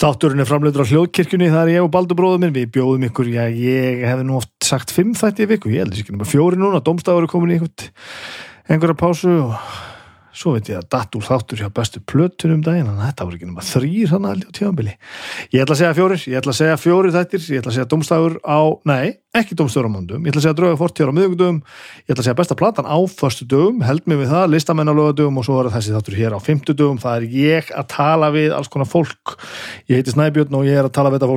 Þátturinn er framleitur á hljóðkirkjunni, það er ég og Baldur bróður minn, við bjóðum ykkur, já, ég hef nú oft sagt fimm þætti í viku, ég held ekki nema fjóri núna, domstafur er komin í einhverja pásu og svo veit ég að datt úr þáttur hjá bestu plötunum daginn, en þetta voru ekki nema þrýr hann að tíðanbili. Ég ætla að segja fjórir, ég ætla að segja fjórir þættir, ég ætla að segja domstafur á, nei, ekki domstafur á mándum, ég ætla að segja drauga fortjár á miðugdögum, ég ætla að segja besta platan á förstu dögum, held mig við það, listamenn á lögadögum og svo er þessi þáttur hér á fymtu dögum, það er ég að tala við alls konar fólk. Ég heiti Snæbjörn og ég er að tala við þetta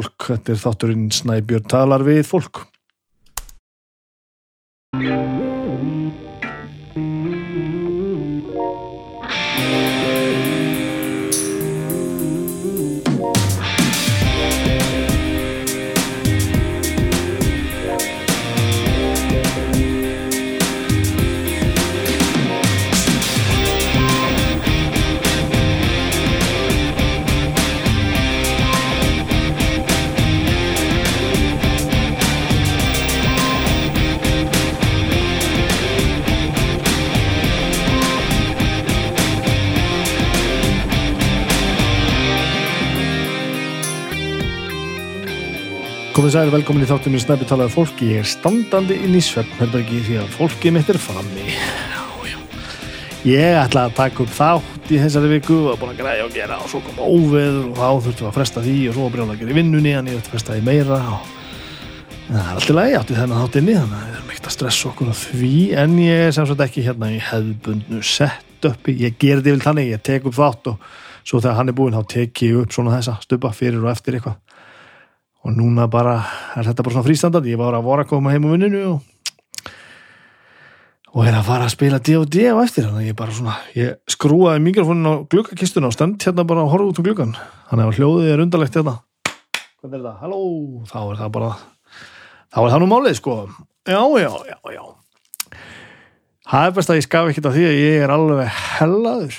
fólk, Komið særi velkomin í þáttum í Snæpi talaðu fólki, ég er standandi inn í svefnherbergi því að fólkið mitt er frammi. Já, já. Ég ætla að taka upp þátt í þessari viku og búin að græja og gera og svo koma óveður og þá þurftum við að fresta því og svo brjóna að gera í vinnunni en ég þurfti að fresta því meira og það er alltaf lægi átti þennan þátt inni þannig að við erum ekkert að stressa okkur á því en ég er sem sagt ekki hérna í hefðbundnu set-upi, ég ger þetta yfir þannig, ég tek upp þátt og svo þegar hann er búinn þá tek ég upp svona þessa stupa fyrir og eftir eitthvað og núna bara er þetta bara svona frístandandi ég var að vora að koma heim á vinninu og, og er að fara að spila D&D á eftir. Þannig að ég bara svona ég skrúaði mikrofónin á glukkakistuna og stend hérna bara að horfa út um glukkan þannig að hljóðið er undarlegt hérna. Hvernig er það? Halló? Þá er það bara þá er það nú málið sko. Já, já, já, já. Það er best að ég skaf ekkert af því að ég er alveg hellaður.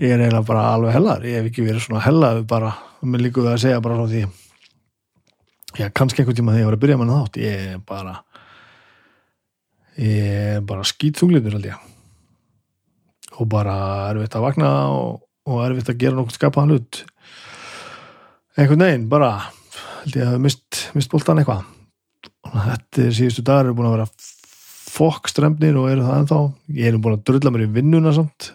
Ég er eiginlega bara alveg hellaður. Ég hef ekki verið svona hellaður bara með líku við að segja bara frá því já, kannski einhvern tíma þegar ég var að byrja með þátt ég er bara ég er bara skýtþunglitur held ég. Og bara erfitt að vakna og, og erfitt að gera nokkuð skapaðan hlut. Einhvern veginn bara held ég að hafa mist, mist bóltan eitthvað. Og þetta er síðustu dagar eru búin að vera fokkstremnir og eru það ennþá. Ég er búin að drulla mér í vinnuna samt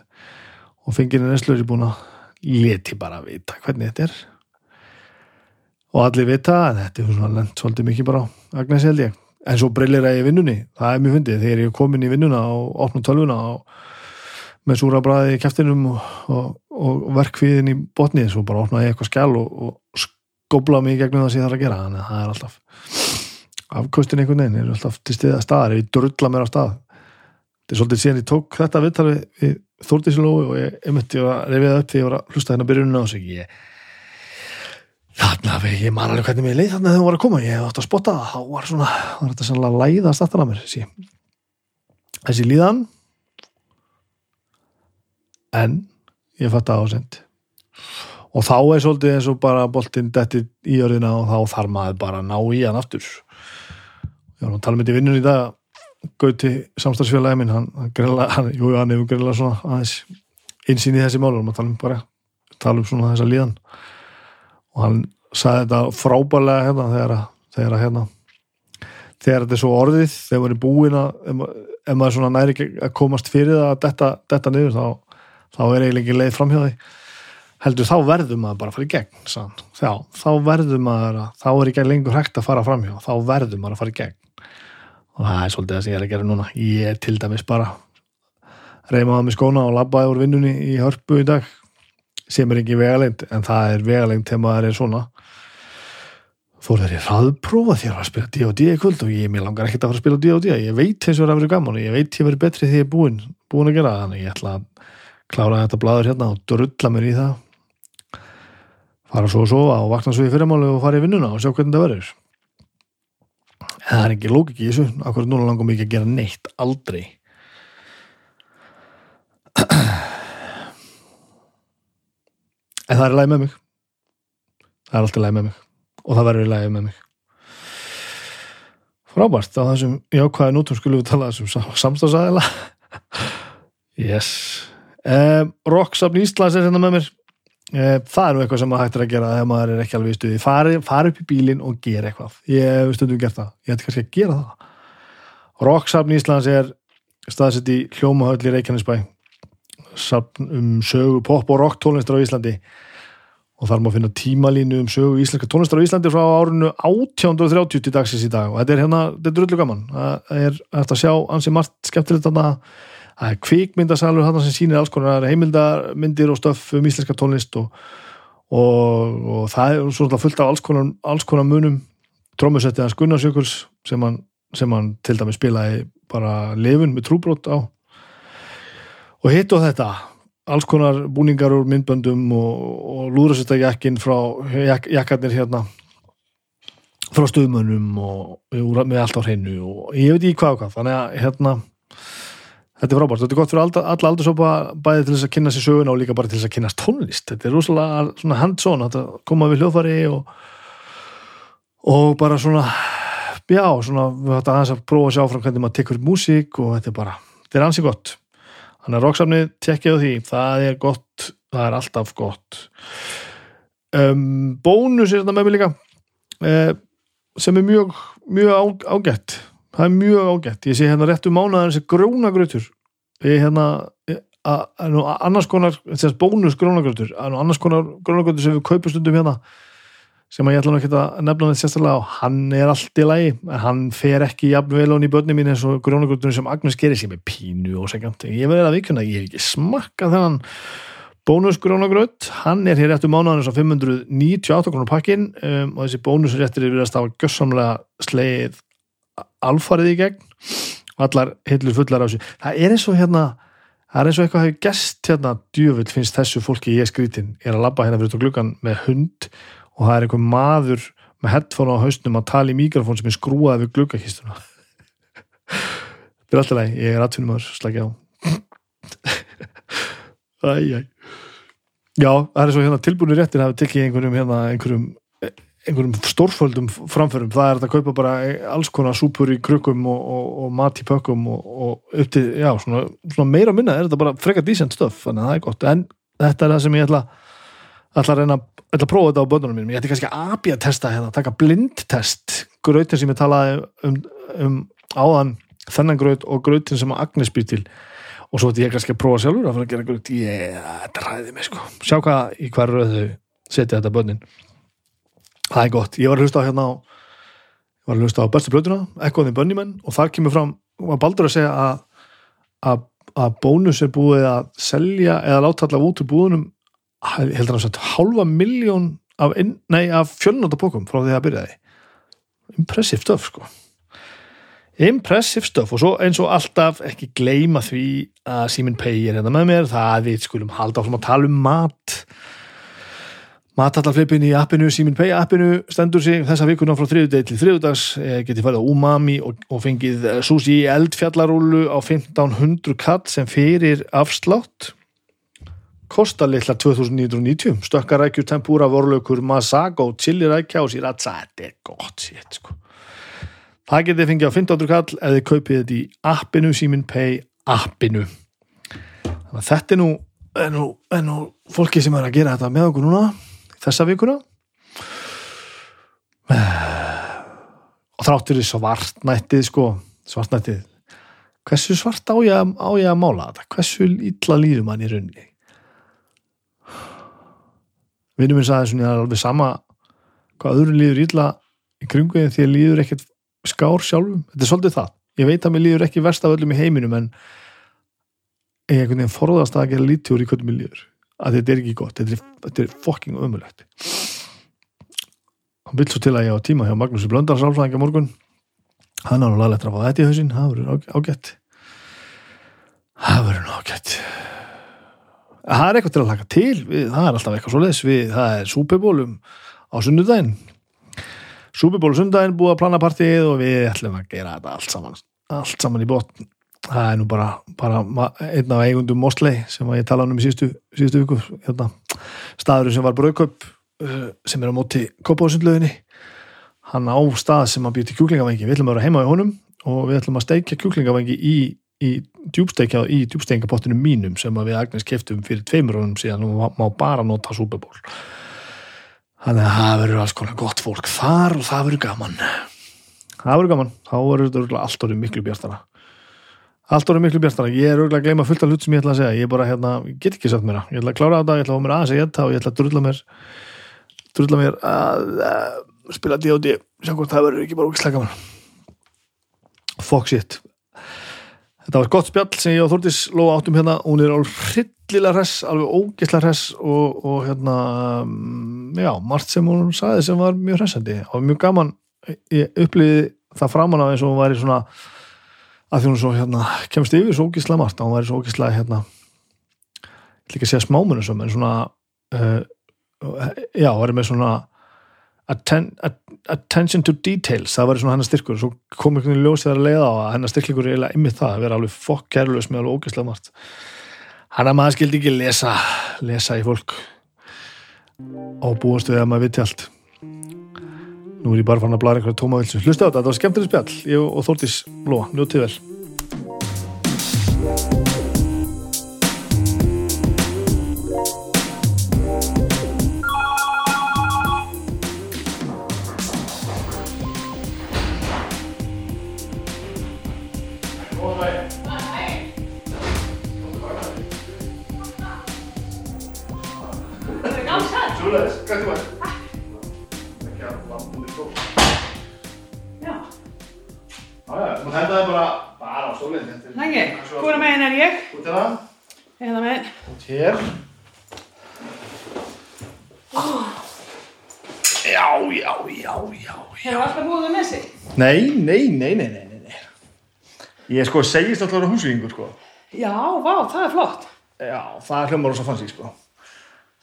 og fengirinn er búin að leti bara að vita hvernig þetta er og allir vita að þetta er svona lent svolítið mikið bara á Agnes held ég. En svo brillir að ég vinnunni, það er mjög fundið þegar ég er komin í vinnuna og opnum tölvuna og með súra bræði í kæftinum og, og, og verkvíðin í botnið, svo bara opnaði ég eitthvað skjál og, og skobla mig í gegnum það sem ég þarf að gera, þannig að það er alltaf afkvöstin einhvern veginn, er alltaf til stiða staðar, ég drulla mér á stað. Þetta er svolítið síðan ég tók þetta viðtal við, Þórtísilói og ég, ég myndi að reyfiða upp því ég var að hlusta hérna byrjununa og svo ég þarna, ég man alveg hvernig mér leið þarna þegar hún var að koma, ég hef átt að spotta það þá var svona, var þetta sannlega læðast aftan að mér þessi, þessi líðan. En ég fatt að ásend og þá er svolítið eins og bara boltinn detti í örðina og þá þarf maður bara að ná í hann aftur. Ég var nú að tala með þetta í vinnun í dag. Gauti samstagsfélagi minn hann, hann, hann, jú, hann hefur greinlega svona aðeins einsýn í þessi mál. Og maður tala um bara tala um svona þessa líðan og hann sagði þetta frábælega hérna þegar, þegar hérna þegar þetta er svo orðið þegar maður er búin að ef maður svona næri að komast fyrir það að detta, detta niður þá, þá er eiginlega ekki leið framhjóði heldur þá verður maður bara að fara í gegn þá, þá verður maður að þá er ekki lengur hægt að fara framhjá þá verður maður að fara í gegn. Og það er svolítið það sem ég er að gera núna. Ég er til dæmis bara reymaða með skóna og labbaði úr vinnunni í hörpu í dag sem er ekki vegalengt en það er vegalengt þegar maður er svona. Þó er ég hraðprófa því að spila D&D kvöld og ég mér langar ekkert að fara að spila D&D ég veit eins og það er að vera gaman og ég veit ég verið betri því ég er búin, búin að gera þannig ég ætla að klára þetta bladur hérna og drulla mér í það. Fara svo og svo og vakna svo í fyrirmáli og fara í vinnuna og sjá hvernig það verður. En það er ekki lókik í þessu. Akkur núna langar mikið að gera neitt aldrei en það er læg með mig. Það er alltaf læg með mig. Og það verður læg með mig. Frábært á þessum jákvæða nútum skulum við tala þessum samstafsæðila yes. Um, Rocksafn Íslands er hérna með mér. Eh, það er nú eitthvað sem maður hættir að gera þegar maður er ekki alveg í stuði. Fari, fari upp í bílinn og gera eitthvað. Ég hef stundum gert það, ég hætti kannski að gera það. Rocksafn Íslands er staðsett í Hljómahöll í Reykjanesbæ safn um sögu pop og rock tónlistar á Íslandi. Og þar má finna tímalínu um sögu íslenska tónlistar á Íslandi frá árinu 1830 til dagsins í dag. Og þetta er hérna, þetta er drullu gaman. Það er eftir að sjá ansi margt skemmtilegt þarna. Það er kvikmyndasalur þarna sem sýnir alls konar heimildamindir og stöf um íslenska tónlist og, og, og það er svona fullt af alls konar, alls konar munum. Trómusettið hans Gunnarsjökuls sem hann, sem hann til dæmi spilaði bara lefun með trúbrót á og hitt og þetta alls konar búningar úr myndböndum og, og lúðrasöttajakkin frá jak, jakkarnir hérna frá stöðmönnum og með allt á hreinu og ég veit ekki hvað og hvað þannig að hérna Þetta er frábært, þetta er gott fyrir alla, alla aldursópa bæði til þess að kynna sér söguna og líka bara til þess að kynna tónlist. Þetta er rosalega hands-on að koma við hljóðfari og, og bara svona já, svona við hættum aðeins að prófa að sjá frá hvernig maður tekur músík og þetta er bara, þetta er ansið gott. Þannig að roksafnið tekkið á því, það er gott, það er alltaf gott. Um, bónus er þetta með mig líka eh, sem er mjög, mjög ágætt. Það er mjög ágætt, ég sé hérna rétt um mánuðan þessi grónagrautur ég hérna annars konar, þess bónus grónagrautur annars konar grónagrautur sem við kaupum stundum hérna sem ég ætla nú ekki að nefna þetta sérstaklega á hann er allt í lagi, hann fer ekki jafn vel hún í börnum mín eins og grónagrauturinn sem Agnes gerir sem er pínu og segjant ég verði að vikuna, ég hef ekki smakka þennan bónus grónagraut hann er hér rétt um mánuðan eins og 598 krónar pakkin um, og þessi bónusréttir er verið að stafa gössamlega sleið alfarið í gegn. Allar hillur fullar á þessu. Það er eins og hérna það er eins og eitthvað hefur gest hérna. Djöfull finnst þessu fólki ég skrítin er að labba hérna fyrir glukkan með hund og það er einhver maður með headphone á hausnum að tala í mikrofón sem er skrúað við glukkakistuna þetta er alltaf leið ég er aðtunum að slagja á. Æj, æj. Já, það er svo hérna tilbúinu réttir að hafa tekið einhverjum hérna einhverjum einhverjum stórföldum framförum. Það er að kaupa bara alls konar súpur í krukkum og, og, og mat í pökkum og, og upp til, já, svona, svona meira minna er þetta bara freka decent stöf þannig að það er gott, en þetta er það sem ég ætla ætla að reyna, ætla að prófa þetta á bönnunum mínum, ég ætla kannski að abja testa hérna, taka blindtest, grötin sem ég talaði um, um áðan þennan gröt og grötin sem Agnes býr til. Og svo ætla ég kannski að prófa sjálfur að fara að gera gröt, ég, þetta ræði mig sko. Sjá hvað í hverju þau setja þetta bönnin það er gott, ég var að hlusta á hérna á ég var að hlusta á bestu blötuna Ekkoði Bönnimenn og þar kemur fram var baldur að segja að, að, að bónus er búið að selja eða láta allavega út úr búðunum heldur hann að halva miljón af, af fjölnóttabókum frá því að byrjaði. Impressive stuff sko. Impressive stuff. Og svo eins og alltaf ekki gleima því að Simin Pei er hérna með mér. Það við skulum halda áfram að tala um mat. Matallarflippin í appinu, Simin Pay appinu stendur sig þessa vikuna frá þriðudeg til þriðudags eh, getið farið á Umami og, og fengið sushi eldfjallarúlu á 1500 kall sem fyrir afslátt kostar litla 2990 stökkarækjur, tempúra, vorlaukur, masago chilirækja og sriracha þetta er gott sétt sko. Það getið fengið á 1500 kall eða kaupið þetta í appinu, Simin Pay appinu. Þannig að þetta er nú, er nú, er nú fólki sem er að gera þetta með okkur núna þessa vikuna. Og þráttur í svartnættið sko, svartnættið. Hversu svart á ég, á ég að mála þetta? Hversu illa líður mann í rauninni vinnum minn sagði svona alveg sama hvað öðru líður illa í kringuðin því að líður ekkert skár sjálfum, þetta er svolítið það. Ég veit að mér líður ekki verst af öllum í heiminum en ég er einhvern veginn forðast að gera lítjúr í hvernig mér líður. Að þetta er ekki gott, þetta er, þetta er fokking ömulegt hann vil svo til að ég á tíma hjá Magnús Blöndar sálfræðinga morgun. Hann á nálega eftir að fá þetta í hausin það verður ágætt. Það verður ágætt það er eitthvað til að laka til við, það er alltaf eitthvað svo les við, það er súpebólum á sunnudaginn. Súpebólu sundaginn búið að plana partíið og við ætlum að gera þetta allt saman allt saman í botn. Það er nú bara, bara einn af eigundum Mosley sem ég tala um í síðustu, síðustu viku hérna, staðurinn sem var brauköp uh, sem er á móti kopásundlöginni hann á stað sem hann býr til kjúklingavengi við ætlum að vera heima í honum og við ætlum að steikja kjúklingavengi í í djúbstekja í djúbstekjapottinu mínum sem að við Agnes keftum fyrir tveimur honum síðan og má- bara nota Superból þannig að það verður alls konar gott fólk þar og það verður gaman. Það verður gaman, þá verður allt orðið miklu bjartara. Allt orðið miklu bjartara, ég er örgulega að gleyma fullt af hlut sem ég ætla að segja, ég bara hérna, ég get ekki sagt mér ég ætla að klára þetta, ég ætla að fá mér aðeins að geta og ég ætla að drulla mér drulla mér að uh, spila D.O.D. sjá hvort það verður ekki bara ógislega gaman. Fuck shit þetta var gott spjall sem ég og Þórdís Lóa áttum hérna, hún er alveg hryllilega hress, alveg ógislega hress og, og hérna um, já, margt sem hún sagði sem var mjög hressandi. Og mjög gaman ég upplýði það framan á eins og hún væri svona að því hún svo hérna kemst yfir svo ógislega margt, að hún væri svo ógislega hérna ég ætla ekki segja smámunu sem en svona uh, já, væri með svona atten, at, attention to details það væri svona hennar styrkur. Svo kom einhvern veginn ljósið að leiða á að hennar styrklingur er eiginlega ymmið það að vera alveg fokk kærlaus með alveg ógeðslega margt. Hann að maður skildi ekki lesa lesa í fólk og búast við að maður viti allt. Nú er ég bara fann að blara einhverja tóma vilsu. Hlusta á þetta, þetta var skemmtileg spjall ég og Þórdís Lóa, njótið vel Nei, nei, nei, nei, nei, nei, Ég sko segist alltaf að vera húsvíkingur sko Já, vá, það er flott. Já, það er hljómar rosa fancy sko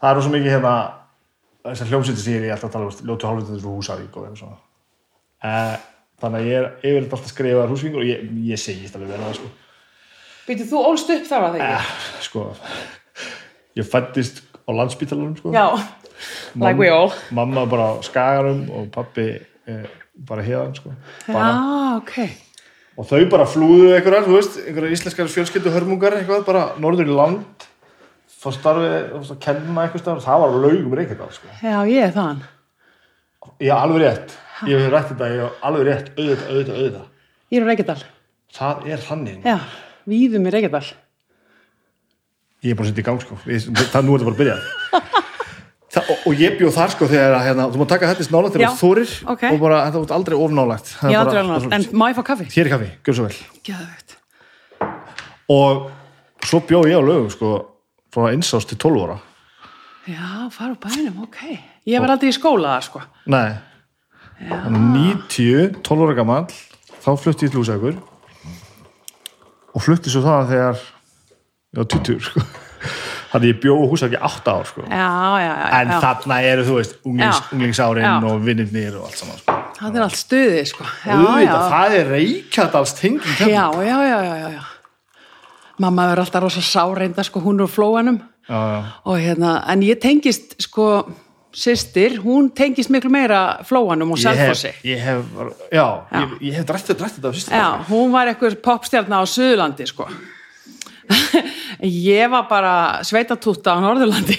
Það er rosa mikið hérna þessar hljómsveitir sem ég er alltaf að tala um ljótu hálfveitur og húsavík og eitthvað svona eh, Þannig að ég er yfirleitt alltaf að skrifa húsvíkingur og ég, ég segist alveg vera það sko Býtu, þú ólst upp þar að þegar? eh, sko ég fættist á landspítalanum sko. Já, like we all. mamma bara á skagarum og pappi eh, bara hérðan sko. bara, Já, ok. og þau bara flúðu einhverjar, þú veist, einhverjar íslenskar fjölskyldu hörmungar eitthvað, bara norður í land fá starfið, að kenna eitthvað starf, það var laugum reykjadal sko. Já, ég er þann. hef alveg rétt, ég hef rætt þetta ég hef alveg rétt, auðvitað, auðvitað, auðvitað Ég er á Reykjadal. það er þannig, Já, víðum í Reykjadal. ég er bara að setja í gang sko. Við- það nú er þetta bara að byrja Það, og, og ég bjóð þar sko þegar að, hérna, þú má taka þetta snála til Já, að þórir ok. og bara þetta var aldrei ofnálagt bara- aldrei alveg. En má ég fá kaffi? hér er kaffi, gjör svo vel Gjöðvegt. og svo bjóð ég á lögum sko frá einsás til 12 ára Já, fara úr bænum, ok. Ég var aldrei í skóla þar, sko. nei, Þannig 90 12 ára gamall, þá flutti ég til Lúsakur og flutti svo það þegar ég var 20 sko þannig ég bjóð húsa ekki 8 ár sko Já, já, já. en þarna eru þú veist unglings, unglingsárin og vinnirnir og allt saman sko. Það er allt stuðið, sko. Það er reykjadals tenging hérna. Já, já, já. Mamma er alltaf rosa sáreinda, sko, hún er úr flóanum. já, já. Og hérna, en ég tengist, sko, systir, hún tengist miklu meira flóanum og selfossi. ég hef, já, Já. Ég, ég hef drætt þetta, af sýstir hún var eitthvað popstjarna á Suðurlandi, sko. ég var bara sveitatúta á Norðurlandi.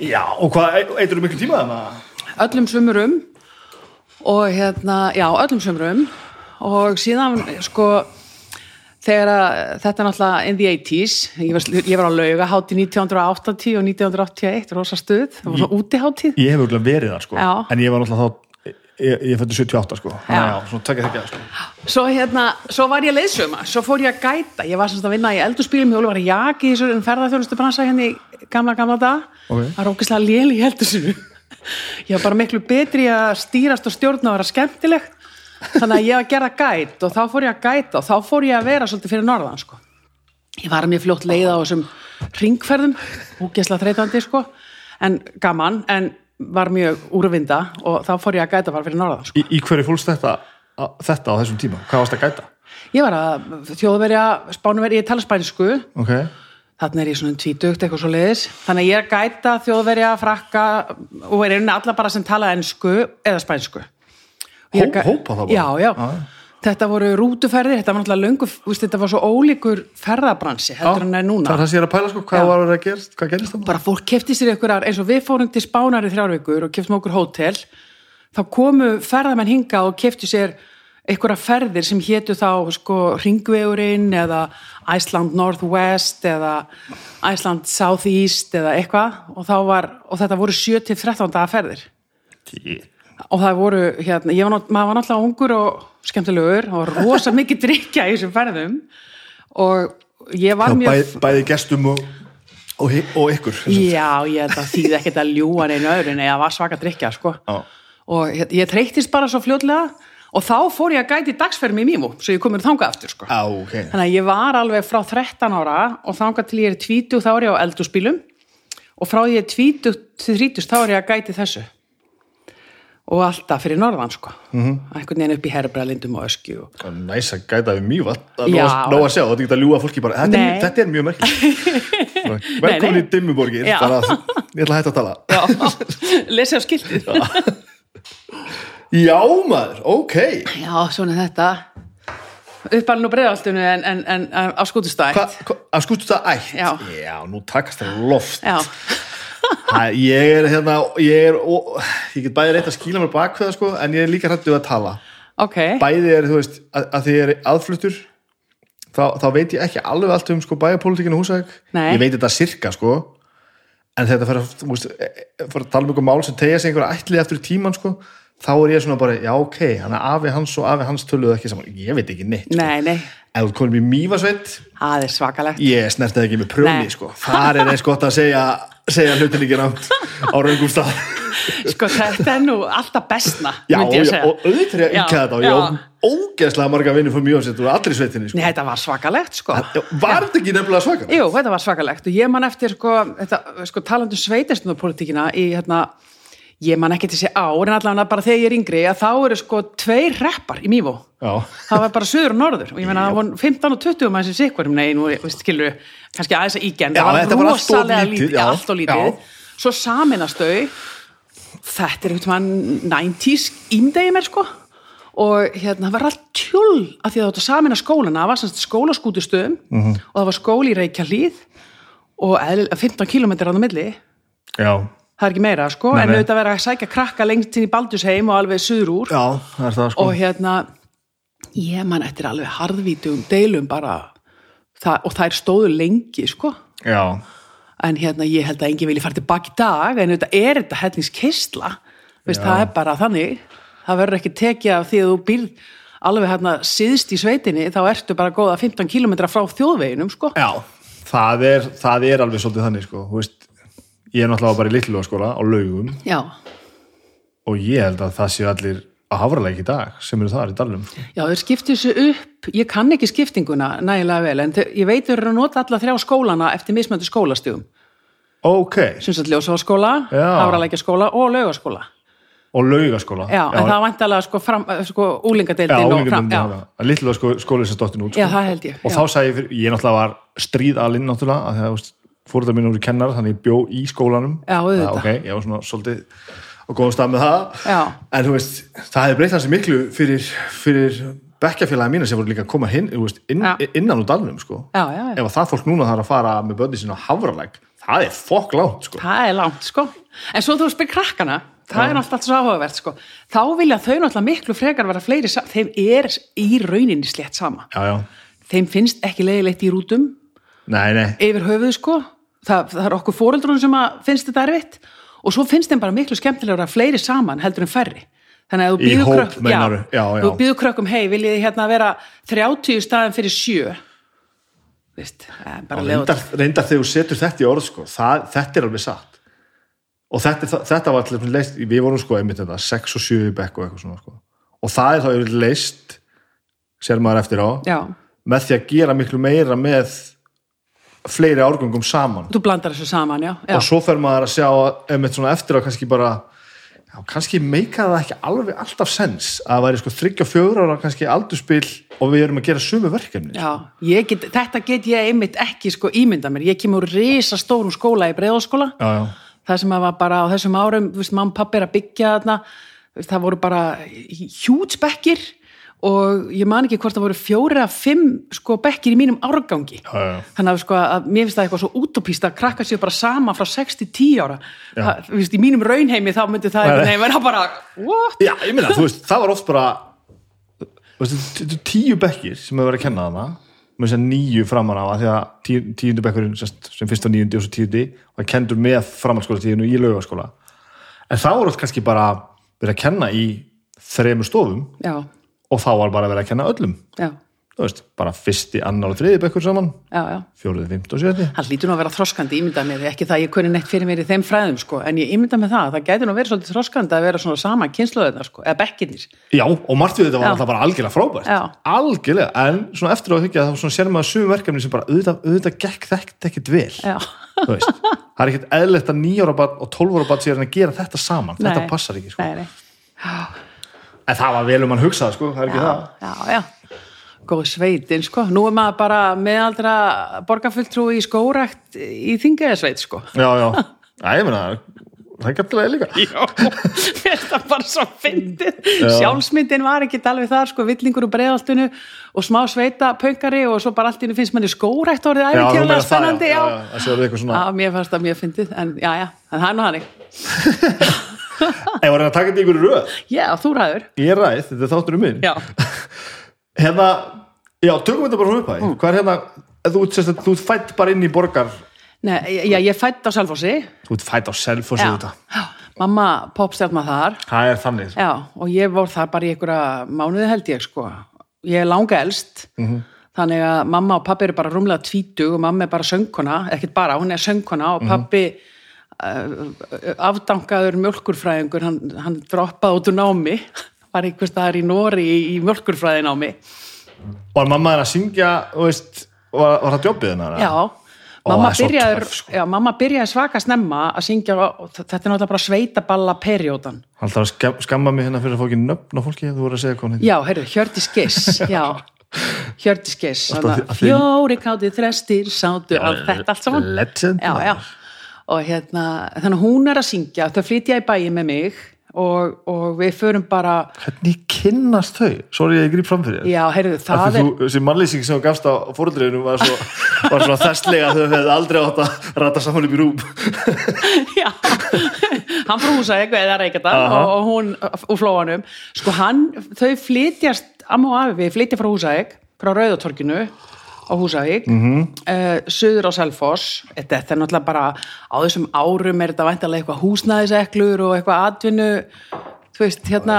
Já, og hvað, eitur þú miklu tíma þannig? Öllum sumurum og hérna, já, öllum sumurum og síðan, sko, þegar að, þetta er náttúrulega in the 80s, ég var, ég var á lauga hátíð 1980 og 1981, rosa stuð, það var svona útihátíð. Ég hef auðvitað verið þar, sko, Já. en ég var náttúrulega þá, ég, ég fættu 78, sko, Já. að já, svona tekja þekja, sko. Svo hérna, svo var ég leiðsöma, svo fór ég að gæta, ég var semst að vinna í eldurspílum, ég var að jaki í þessu ferðarþjónustu bransa hérna í gamla, gamla dag, það er ógeðslega lél í eldursinu. Ég var bara miklu betri að stýrast og stjórna og vera skemmtilegt, þannig að ég var að gera gæt og þá fór ég að gæta og þá fór ég að vera svolítið fyrir norðan, sko. Ég var mjög fljótt leið á þessum ringferðum, ógeðslega þreytandi, sko, en gaman, en var mjög úrvinda og þá fór ég að gæta bara fyrir norðan, sko. Í, í hverju fólst þetta, þetta á þessum tíma? Hvað varst að gæta? Ég var að þjóðverja, spánuverja, ég tala spænsku, Ok, þarna er ég svona tvítugt eitthvað svo leiðis, þannig að ég er að gæta þjóðverja, frakka og er einnig alla bara sem tala ensku eða spænsku. Hó- hópa þá bara? Já, já. Já. Þetta voru rútuferðir, þetta var náttúrulega löngu, veist, þetta var svo ólíkur ferðabransi heldur en er núna. Það er það sem ég er að pæla sko, hvað Já. var að gerast, hvað gerist það? bara fólk kefti sér einhverjar eins og við fórum til Spánar í þrjárvíkur og keftum okkur hótel þá komu ferðamenn hinga og keftu sér einhverja ferðir sem hétu þá sko ringvegurinn eða Iceland Northwest eða Iceland Southeast eða eitthvað og, þá var, og þetta voru 7-13 daga ferðir og það voru hérna, ég var, nátt- maður var náttúrulega ungur og skemmtilegur og rosa mikið drikja í þessum ferðum og ég var mjög bæði, bæði gestum og, og, og ykkur. Já, ég þýði ekkert að ljúa neina öðrun eða var svaka drikja, sko. Já. Og ég, ég treyktist bara svo fljótlega og þá fór ég að gæti dagsfermi í Mímú, svo ég komur þangað aftur, sko. Já, ok Þannig að ég var alveg frá 13 ára og þangað til ég er 20 þá er ég á eldúsbílum og frá ég er 20 til 30 þá er ég að gæti þessu. Og alltaf fyrir norðan, sko. Mm. -hmm. Einhvern veginn upp í herbrælindum og öskju. Og... Næs að gæta við mjög vatn Já. Nó að sjá, þetta er ekki að ljúga fólki bara Þetta, er, þetta er mjög merkilegt Velkomin í Dimmuborgir Já. Ég ætla að hætta að tala Já, lesi á skiltið. Já maður, ok Já, svona þetta. Uppalinn og breiðaltunni en, en, en, á skútustætt. Hva, hva, Að skustu það ætt Já. nú takast það loft Já, Hæ, Ég er hérna Ég er, ó, ég get bæði reynt að skýla mér bakveða sko, En ég er líka hrættu að tala ok. Bæði er, þú veist, að, að því ég er aðfluttur þá, þá veit ég ekki alveg allt um sko, bæjarpólitíkinu húsæk. Ég veit þetta sirka sko En þetta fyrir að, e- e- fyrir að tala um einhver mál sem tegja sig einhverja ætli eftir tíman sko þá er ég svona bara, já ok, hann er afi hans og afi hans töluðu ekki saman, ég veit ekki neitt sko. Nei, nei, ef þú komum í mývasveit það er svakalegt. ég snerti það ekki með prjóni sko. þar er eins gott að segja segja hlutin ekki rámt á raungum stað Sko, þetta er nú alltaf bestna, já, já, og auðvitað er ég Já, ekki þetta og ég á ógeðslega marga vinni fyrir mývasveit og allir sveitinni sko. Nei, þetta var svakalegt, sko. Var þetta ekki nefnilega svakar? Jú, þetta var svakalegt og ég man eftir, sko, þetta, sko talandu sveitastunarpolitíkina í, hérna, ég man ekki til þessi ár, en allavega bara þegar ég er yngri, að þá eru sko tveir reppar í Mývó. Já. Það var bara söður og norður og ég meina það voru 15 og 20 maður sem sikvarum, nei, nú, veist, skilur kannski aðeins að Já, þetta var rosalega lítið, já. allt og lítið, Já. svo saminast þau þetta er eitthvað 90s ímdegi mér sko og hérna það var allt tjúl af því að þetta samina skólana, það var skólaskútustöðum Mhm. og það var skóli í Reykjahlíð og eðlilega 15 kilometrar á það milli Já. Það er ekki meira sko, Nei, en auðvitað vera að sækja krakka lengst inn í Baldusheim og alveg suður úr. Já, það er það sko. Og hérna ég man eftir alveg harðvítum deilum bara það, og þær stóðu lengi sko. Já, en hérna ég held að enginn vilji fara tilbaki í dag en þetta er þetta hellingskistla veist, Já. það er bara þannig. Það verður ekki tekið af því að þú býrð alveg hérna síðst í sveitinni þá ertu bara góða 15 km frá þjóðveginum sko. Já, það er, það er alveg svolítið þannig sko, þú veist ég er náttúrulega bara í litlu skóla á laugum já, og ég held að það séu allir á hafralæk í dag sem eru þar í dalnum sko. já þeir skiptu þessu upp ég kann ekki skiptinguna nægilega vel en þau- ég veit þau eru að nota alla þrjá skólana eftir mismöndu skólastugum Ok, sem sagt ljósafaskóla, Já. hafralækjaskóla og laugaskóla og laugaskóla já, en það var vantalega sko, sko úlingadeildin Já, og fram, já, já. litlu skóli, sem stóttin út sko. já, held ég og já. þá sagði ég, fyrir, ég náttúrulega var stríðalinn náttúrulega, að það fóröldar mínu voru kennar þannig ég bjó í skólanum Já, auðvitað. ok, ég var svona svolítið á góðum stað með það Já. en þú veist, það hefði breytt hansi miklu fyrir, fyrir bekkjafélagi mína sem voru líka að koma hinn, veist, inn, innan úr dalnum sko. Já, já, já. ef að það fólk núna þarf að fara með börni sína á hafralæk það er fokk langt sko. Það er langt, sko. En svo þú spyr krakkana, það er alltaf svo áhugavert, sko. Þá vilja þau náttúrulega miklu frekar vera fleiri, þeim er í rauninni slétt sama. já, já, Þeim finnst ekki leiðilegt í rútum nei, nei yfir höfuð, sko. Það, það er okkur fóreldrunum sem finnst þetta erfitt og svo finnst þeim bara miklu skemmtilegur að fleiri saman heldur en færri. Þannig að þú býður krökk- krökkum, hei, viljið þið hérna vera 30 í staðin fyrir 7? Vist, reyndar, reyndar þegar þú setur þetta í orð sko, það, þetta er alveg satt og þetta, þetta var allir leist við vorum sko einmitt þetta, 6 og 7 í bekk og eitthvað svona sko. og það er þá leist sér maður eftir á Já, með því að gera miklu meira með fleiri árgöngum saman þú blandar þessu saman, já. já. og svo fer maður að sjá einmitt svona eftir á kannski bara já, kannski meika það ekki alveg alltaf sens að það væri sko 34 ára kannski aldurspil og við erum að gera sömu verkefni Já, ég get, þetta get ég einmitt ekki sko ímynda mér. Ég kemur úr risa stórum skóla í breiðaskóla. Það sem að var bara á þessum árum, þú veist, og pappi er að byggja þarna, það voru bara hjútsbekkir og ég man ekki hvort það voru fjóri að fimm sko bekkir í mínum árgangi Já, já. þannig að, sko, að mér finnst það eitthvað svo útopíst að krakka sér bara sama frá 6 til 10 ára það, veist, í mínum raunheimi þá myndi það Nei, nei. bara what? Já, þú veist, það var oft bara veist, tíu bekkir sem hefur verið að kenna þarna nýju framan á því að tíu, tíundu bekkurinn sem fyrst á níundi og svo tíundi það kendur með framhaldsskóla tíðinu í laugaskóla en þá voru oft kannski bara verið að kenna í þremur stofum já, og þá var bara verið að kenna öllum. Já, þú veist, bara fyrsti, annar og þriði bekkur saman. Fjóruði, fimmt og sjöti hann lítur nú að vera þroskandi ímyndað mér ekki það að ég kunni neitt fyrir mér í þeim fræðum sko, en ég ímynda með það, það gæti nú verið svolítið þroskandi að vera svona sama kynsluðina sko, eða bekkinir. Já, og margt við þetta var alltaf bara algjörlega frábært. Já. algjörlega, en svona eftir að þykja þá sér maður sumum verkefni sem bara auðvitað, auðvitað þetta það er ekkert eðlilegt að 9 ára barn og 12 ára barn sér að gera þetta saman. Þetta Nei. passar ekki, sko. nei, nei en það var vel um hann hugsað, sko, það er ekki það. já, já, góð sveitin sko, nú er maður bara meðaldra borgarfulltrú í skórækt í þingaðasveit sko. Já, já, já, ég meina það er gætilega líka. Já, mér finnst það bara svo fyndið. Sjálfsmyndin var ekki alveg þar sko, villingur úr breiðaltinu og smá sveita pöngari og svo bara allt henni finnst manni skórækt orðið Já, þú æfintýrlega meinar það, spennandi já, já, já, já, það Já, mér fannst það mjög fyndið en já, já, en það er nú hannig Ég var að taka þetta í ykkur röð? Já, þú ræður. Ég ræð, þetta er þáttur um minn. Já, Hérna, já, tökum þetta bara frá upphæði Mm. Hvað er hérna, þú, þú ert fætt bara inn í borgar Nei, já, ég fætt á Selfossi. Þú fætt á Selfossi þetta já, mamma popstjarnar þar. Það er þannig. Já, og ég vor þar bara í einhverja mánuði held ég sko. Ég er langa elst, þannig að mamma og pappi eru bara rúmlega tvítug og mamma er bara söngkona, ekkert bara, hún er söngkona og pappi uh, afdankaður mjölkurfræðingur, hann, hann droppaði út úr námi, var einhvers staðar í Nóri í, í mjölkurfræði námi. Var mamma þenn að syngja, veist Var, var það jobbið hennar? Já, mamma, byrjaði, sko. já, mamma byrjaði svaka snemma að syngja, og þetta er náttúrulega bara sveitaballa perjódan. Hann þarf að skam, skamma mig hérna fyrir að fá ekki nöfn á fólki þú voru að segja heitir. Já, heyrðu, Hjördis Giss, já að því- Fjóri káti þrestir sátu á þetta allt saman Legend. Já, já og hérna, þannig hún er að syngja þau flytja í bæi með mig og, og við förum bara Hvernig kynnast þau? Sorry að ég grýp fram fyrir já, heyrðu, Af það því er þessi mannlýsing sem þú gafst á fóröldriðinu var svo, var svo þesslega að þau hefði aldrei átt að rata saman upp í rúm. já, hann frá húsæk eða reykjata og, og hún úr flóanum. Sko hann, þau flytjast amma og afi, við flytja frá húsæk frá Rauðatorkinu á Húsavík mm. -hmm. suður á Selfoss þetta er náttúrulega bara á þessum árum er þetta væntalega eitthvað húsnæðiseklur og eitthvað atvinnu þú veist, hérna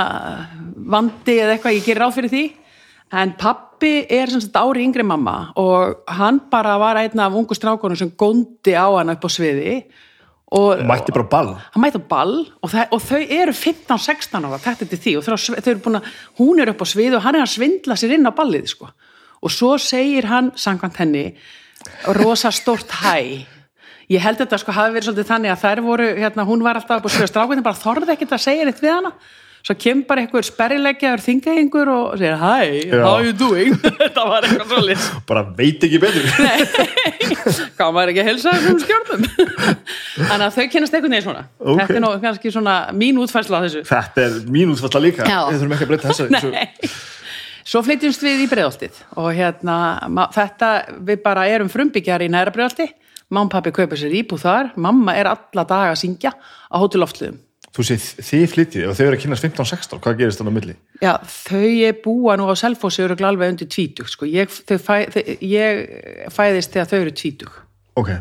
vandi eða eitthvað, ég gerir ráð fyrir því en pappi er sem sagt ári yngri mamma og hann bara var einn af ungu strákunum sem góndi á hann upp á sviði og Mætti bara á ball. hann mæti á ball og, það, og þau eru 15-16 ára þetta til því og þau, þau eru búin að hún er upp á svið og hann er að svindla sér inn á ballið sko. Og svo segir hann samkvæmt henni rosa stórt hæ ég held þetta sko hafi verið svolítið þannig að þær voru hérna, hún var alltaf og strákvæðin bara þorði ekkert að segja neitt við hana svo kemur bara einhver sperrileggjaður þingaðingur og segir hi, Já. how you doing þetta var eitthvað svolítið Bara veit ekki betur. Gáð maður ekki að helsa þessum skjörnum Þannig að þau kennast einhvern veginn svona Ok. Þetta er nú kannski svona mín útfærsla á þessu Þetta er mín útfalla líka. Já. Við þurfum ekki að breyta þessu. Svo flytjumst við í breiðoltið og hérna, þetta við bara erum frumbyggjar í næra breiðolti mamma og pappi kaupir sér íbúð þar mamma er alla daga að syngja á hóteloftlöðum Þú sé, þið flyttið og þau eru að kynast 15-16. Hvað gerist þannig á milli? Já, þau er búa nú á Selfossi eru alveg undir tvítug sko. ég, fæ, þau, ég fæðist þegar þau eru tvítug Ok.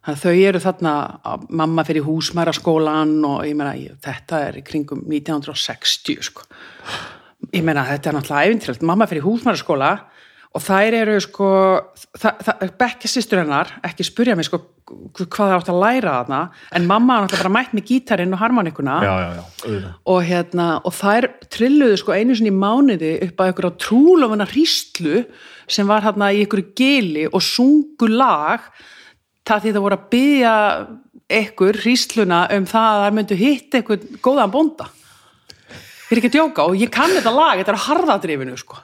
Þannig að þau eru þarna, að mamma fyrir húsmæraskólan og ég meina, þetta er kringum 1960, sko. Ég meina, þetta er náttúrulega æfintilegt. Mamma fyrir húsmæraskóla og þær eru, sko, það, það, bekkja sýstur hennar, ekki spurja mig, sko, hvað það átt að læra þarna, en mamma náttúrulega bara mætt með gítarinn og harmonikuna Já, já, já. Og hérna, og þær trilluðu sko einu sinni í mánuði upp að einhverja trúlofuna hríslu sem var hérna í einhverju gili og sungu lag það því það voru að byggja einhver hrísluna um það að þær myndu hitt einhvern góðan bónda ég er ekki að djóka og ég kann þetta lag, þetta er á harðadrifinu sko.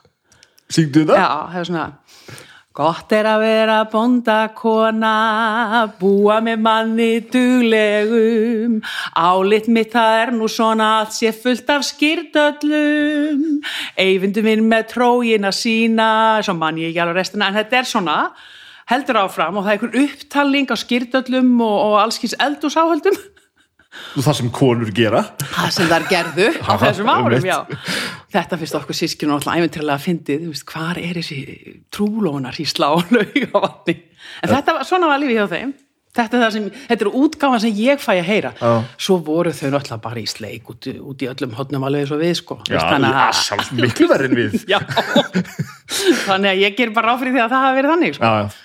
Syngdu þetta? já, það er svona Gott er að vera bóndakona, búa með manni duglegum, álit mitt það er nú svona að sé fullt af skýrdöllum, eyfindu minn með trógin að sína, svo mann ég ekki alveg restina, en þetta er svona, heldur áfram og það er einhver upptalning á skýrdöllum og, og allskins eldúsáhöldum, Og það sem konur gera. það sem þær gerðu á þessum árum. Þetta finnst okkur sískinu alltaf æfintilega að fyndið, hvar er þessi trúlónar í slá laugavatni? En þetta var, svona var lífið hjá þeim. Þetta er það sem, þetta er útgáfan sem ég fæ að heyra. Já. Svo voru þau náttúrulega bara í sleik út, út í öllum hodnum alveg svo við, sko. Já, sjálfs miklu verið en við. Já, þannig að ég ger bara ráð fyrir því að það hafi verið þannig, sko. Já.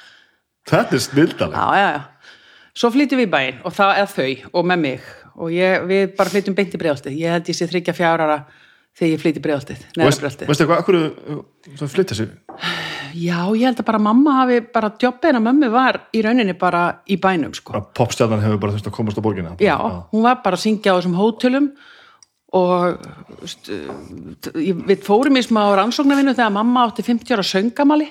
Þetta er snildalega. Já, já, já. Svo flytjum við í bæinn og það er þau og með mig og ég, við bara flytjum beint í bregðaltið. Ég held ég sé þryggja fjárara þegar ég Veist, bregðaltið. veistu hvað, akkur þú flytta sig? Já, ég held að bara mamma hafi, bara jobbin að mömmu var í rauninni bara í bænum, sko. Popstjarnan hefur bara þurft að komast á borgina. Já, hún var bara að syngja á þessum hótelum og ég- við fórum í smá rannsóknarvinnu þegar mamma átti 50 ára söngamali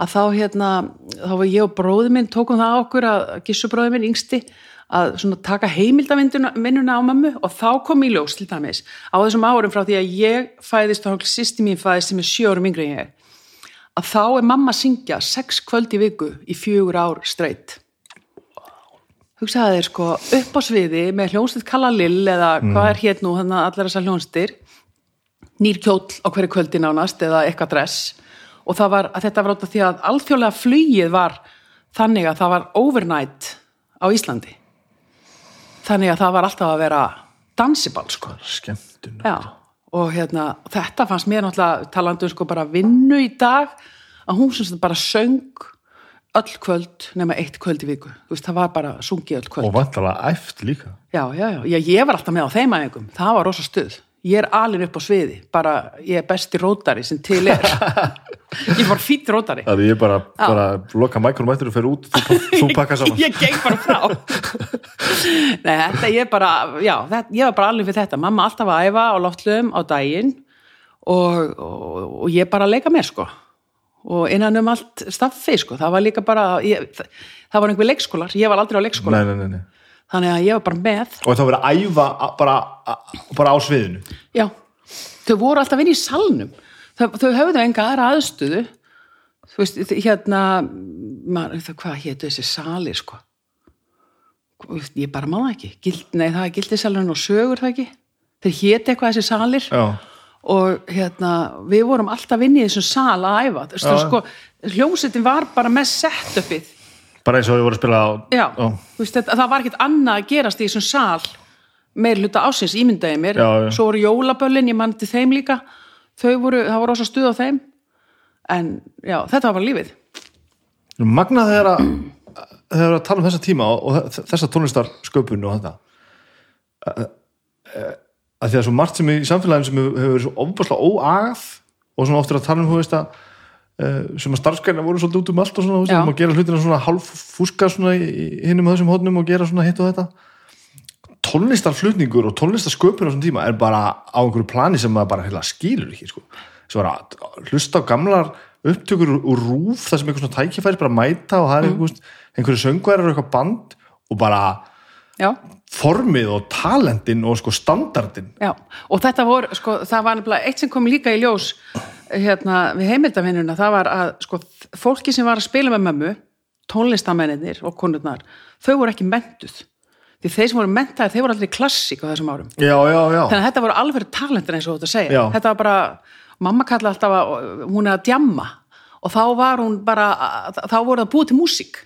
að þá hérna, þá var ég og bróði minn tókum það okkur að gissubróði minn yngsti að taka heimildavinnuna á mömmu og þá kom í ljós til dæmis á þessum árum frá því að ég fæðist og sýsti mín fæðist sem er sjö árum yngri en ég. Að þá er mamma að syngja sex kvöld í viku í fjögur ár streitt hugsaði þeir sko upp á sviði með hljónstitt Kalla Lill eða hvað er hér nú þannig að allar þessar hljónstir nýr kjóll á hverju kvöldi nánast eða eitthvað dress. Og var, að þetta var átt af því að alþjóðlega flugið var þannig að það var overnight á Íslandi þannig að það var alltaf að vera dansiball sko. Skemmtun. Og hérna, þetta fannst mér náttúrulega talandi um sko bara vinnu í dag að hún sem bara söng öll kvöld nema eitt kvöld í viku. Veist, það var bara sungið öll kvöld. Og vantalega æft líka. já, já, já, ég var alltaf með á þeim aðeingum það var rosa stuð, ég er alin upp á sviði bara, ég er besti rótari sem til er. Ég var fýtt rótari. Það er ég bara, bara loka mækronum eftir og fer út, þú, þú pakka saman. ég geng bara frá. Nei, þetta ég bara já, þetta, ég var bara alveg fyrir þetta. Mamma alltaf að æfa á loftluðum á daginn og, og, og ég bara leika mér sko. Og innan um allt staffi sko. Það var líka bara, ég, það, var einhver leikskólar. Ég var aldrei á leikskóla, Nei, nei, nei, nei. Þannig að ég var bara með. Og það verið að æfa bara, bara á sviðinu. já, þau voru alltaf inn í salnum. Þau, þau höfðu enga aðra aðstöðu. Þú veist, hérna það, hvað hétu þessi salir sko? Ég bara má það ekki. Gild, nei, það er gildisalurinn og sögur það ekki? Þeir héti eitthvað þessi salir. Já. og hérna, við vorum alltaf inn í þessum sal að æfa. Þú veist, sko, hljómsettin var bara með setupið Bara eins og við vorum að spila á... já, Þú Veist, þetta, það var ekkert annað að gerast í þessum sal meir hluta ásins ímyndaði mér. Já, já. svo voru jólaböllin, ég mann til þeim líka. Þau voru, það voru rosa stuð á þeim. En já, þetta var bara lífið. Magnað þegar að þegar að tala um þessa tíma og þe- þessa tónlistar sköpun og þetta að, því að svo margt sem í samfélaginu sem hefur verið svo ofbáslega óagað og svona oftur að tala um þú veist að sem að starfskæna voru svolítið út um allt og svona, að gera hlutina svona hálf fúska svona hinum þessum hóðnum og gera svona hitt og þetta. Tónlistarflutningur og tónlistarsköpun á þessum tíma er bara á einhverju plani sem maður bara heila skilur ekki sko. hlusta á gamlar upptökur úr- rúf þar sem einhver svona tækifæris bara mæta og það er einhver, einhverju söngværar og eitthvað band og bara já, formið og talentin og sko standardin já, og þetta voru sko, það var nefnilega eitt sem kom líka í ljós hérna, við heimildavinnuna það var að sko, fólki sem var að spila með mömmu tónlistamennir og konurnar þau voru ekki mentuð því þeir sem voru mentaðir, þeir voru allir klassík á þessum árum. Já, já, já, þannig að þetta voru alveg talentin eins og að segja. Já. þetta var bara, mamma kalla alltaf að hún er að djamma. Og þá var hún bara, þá voru það búið til músík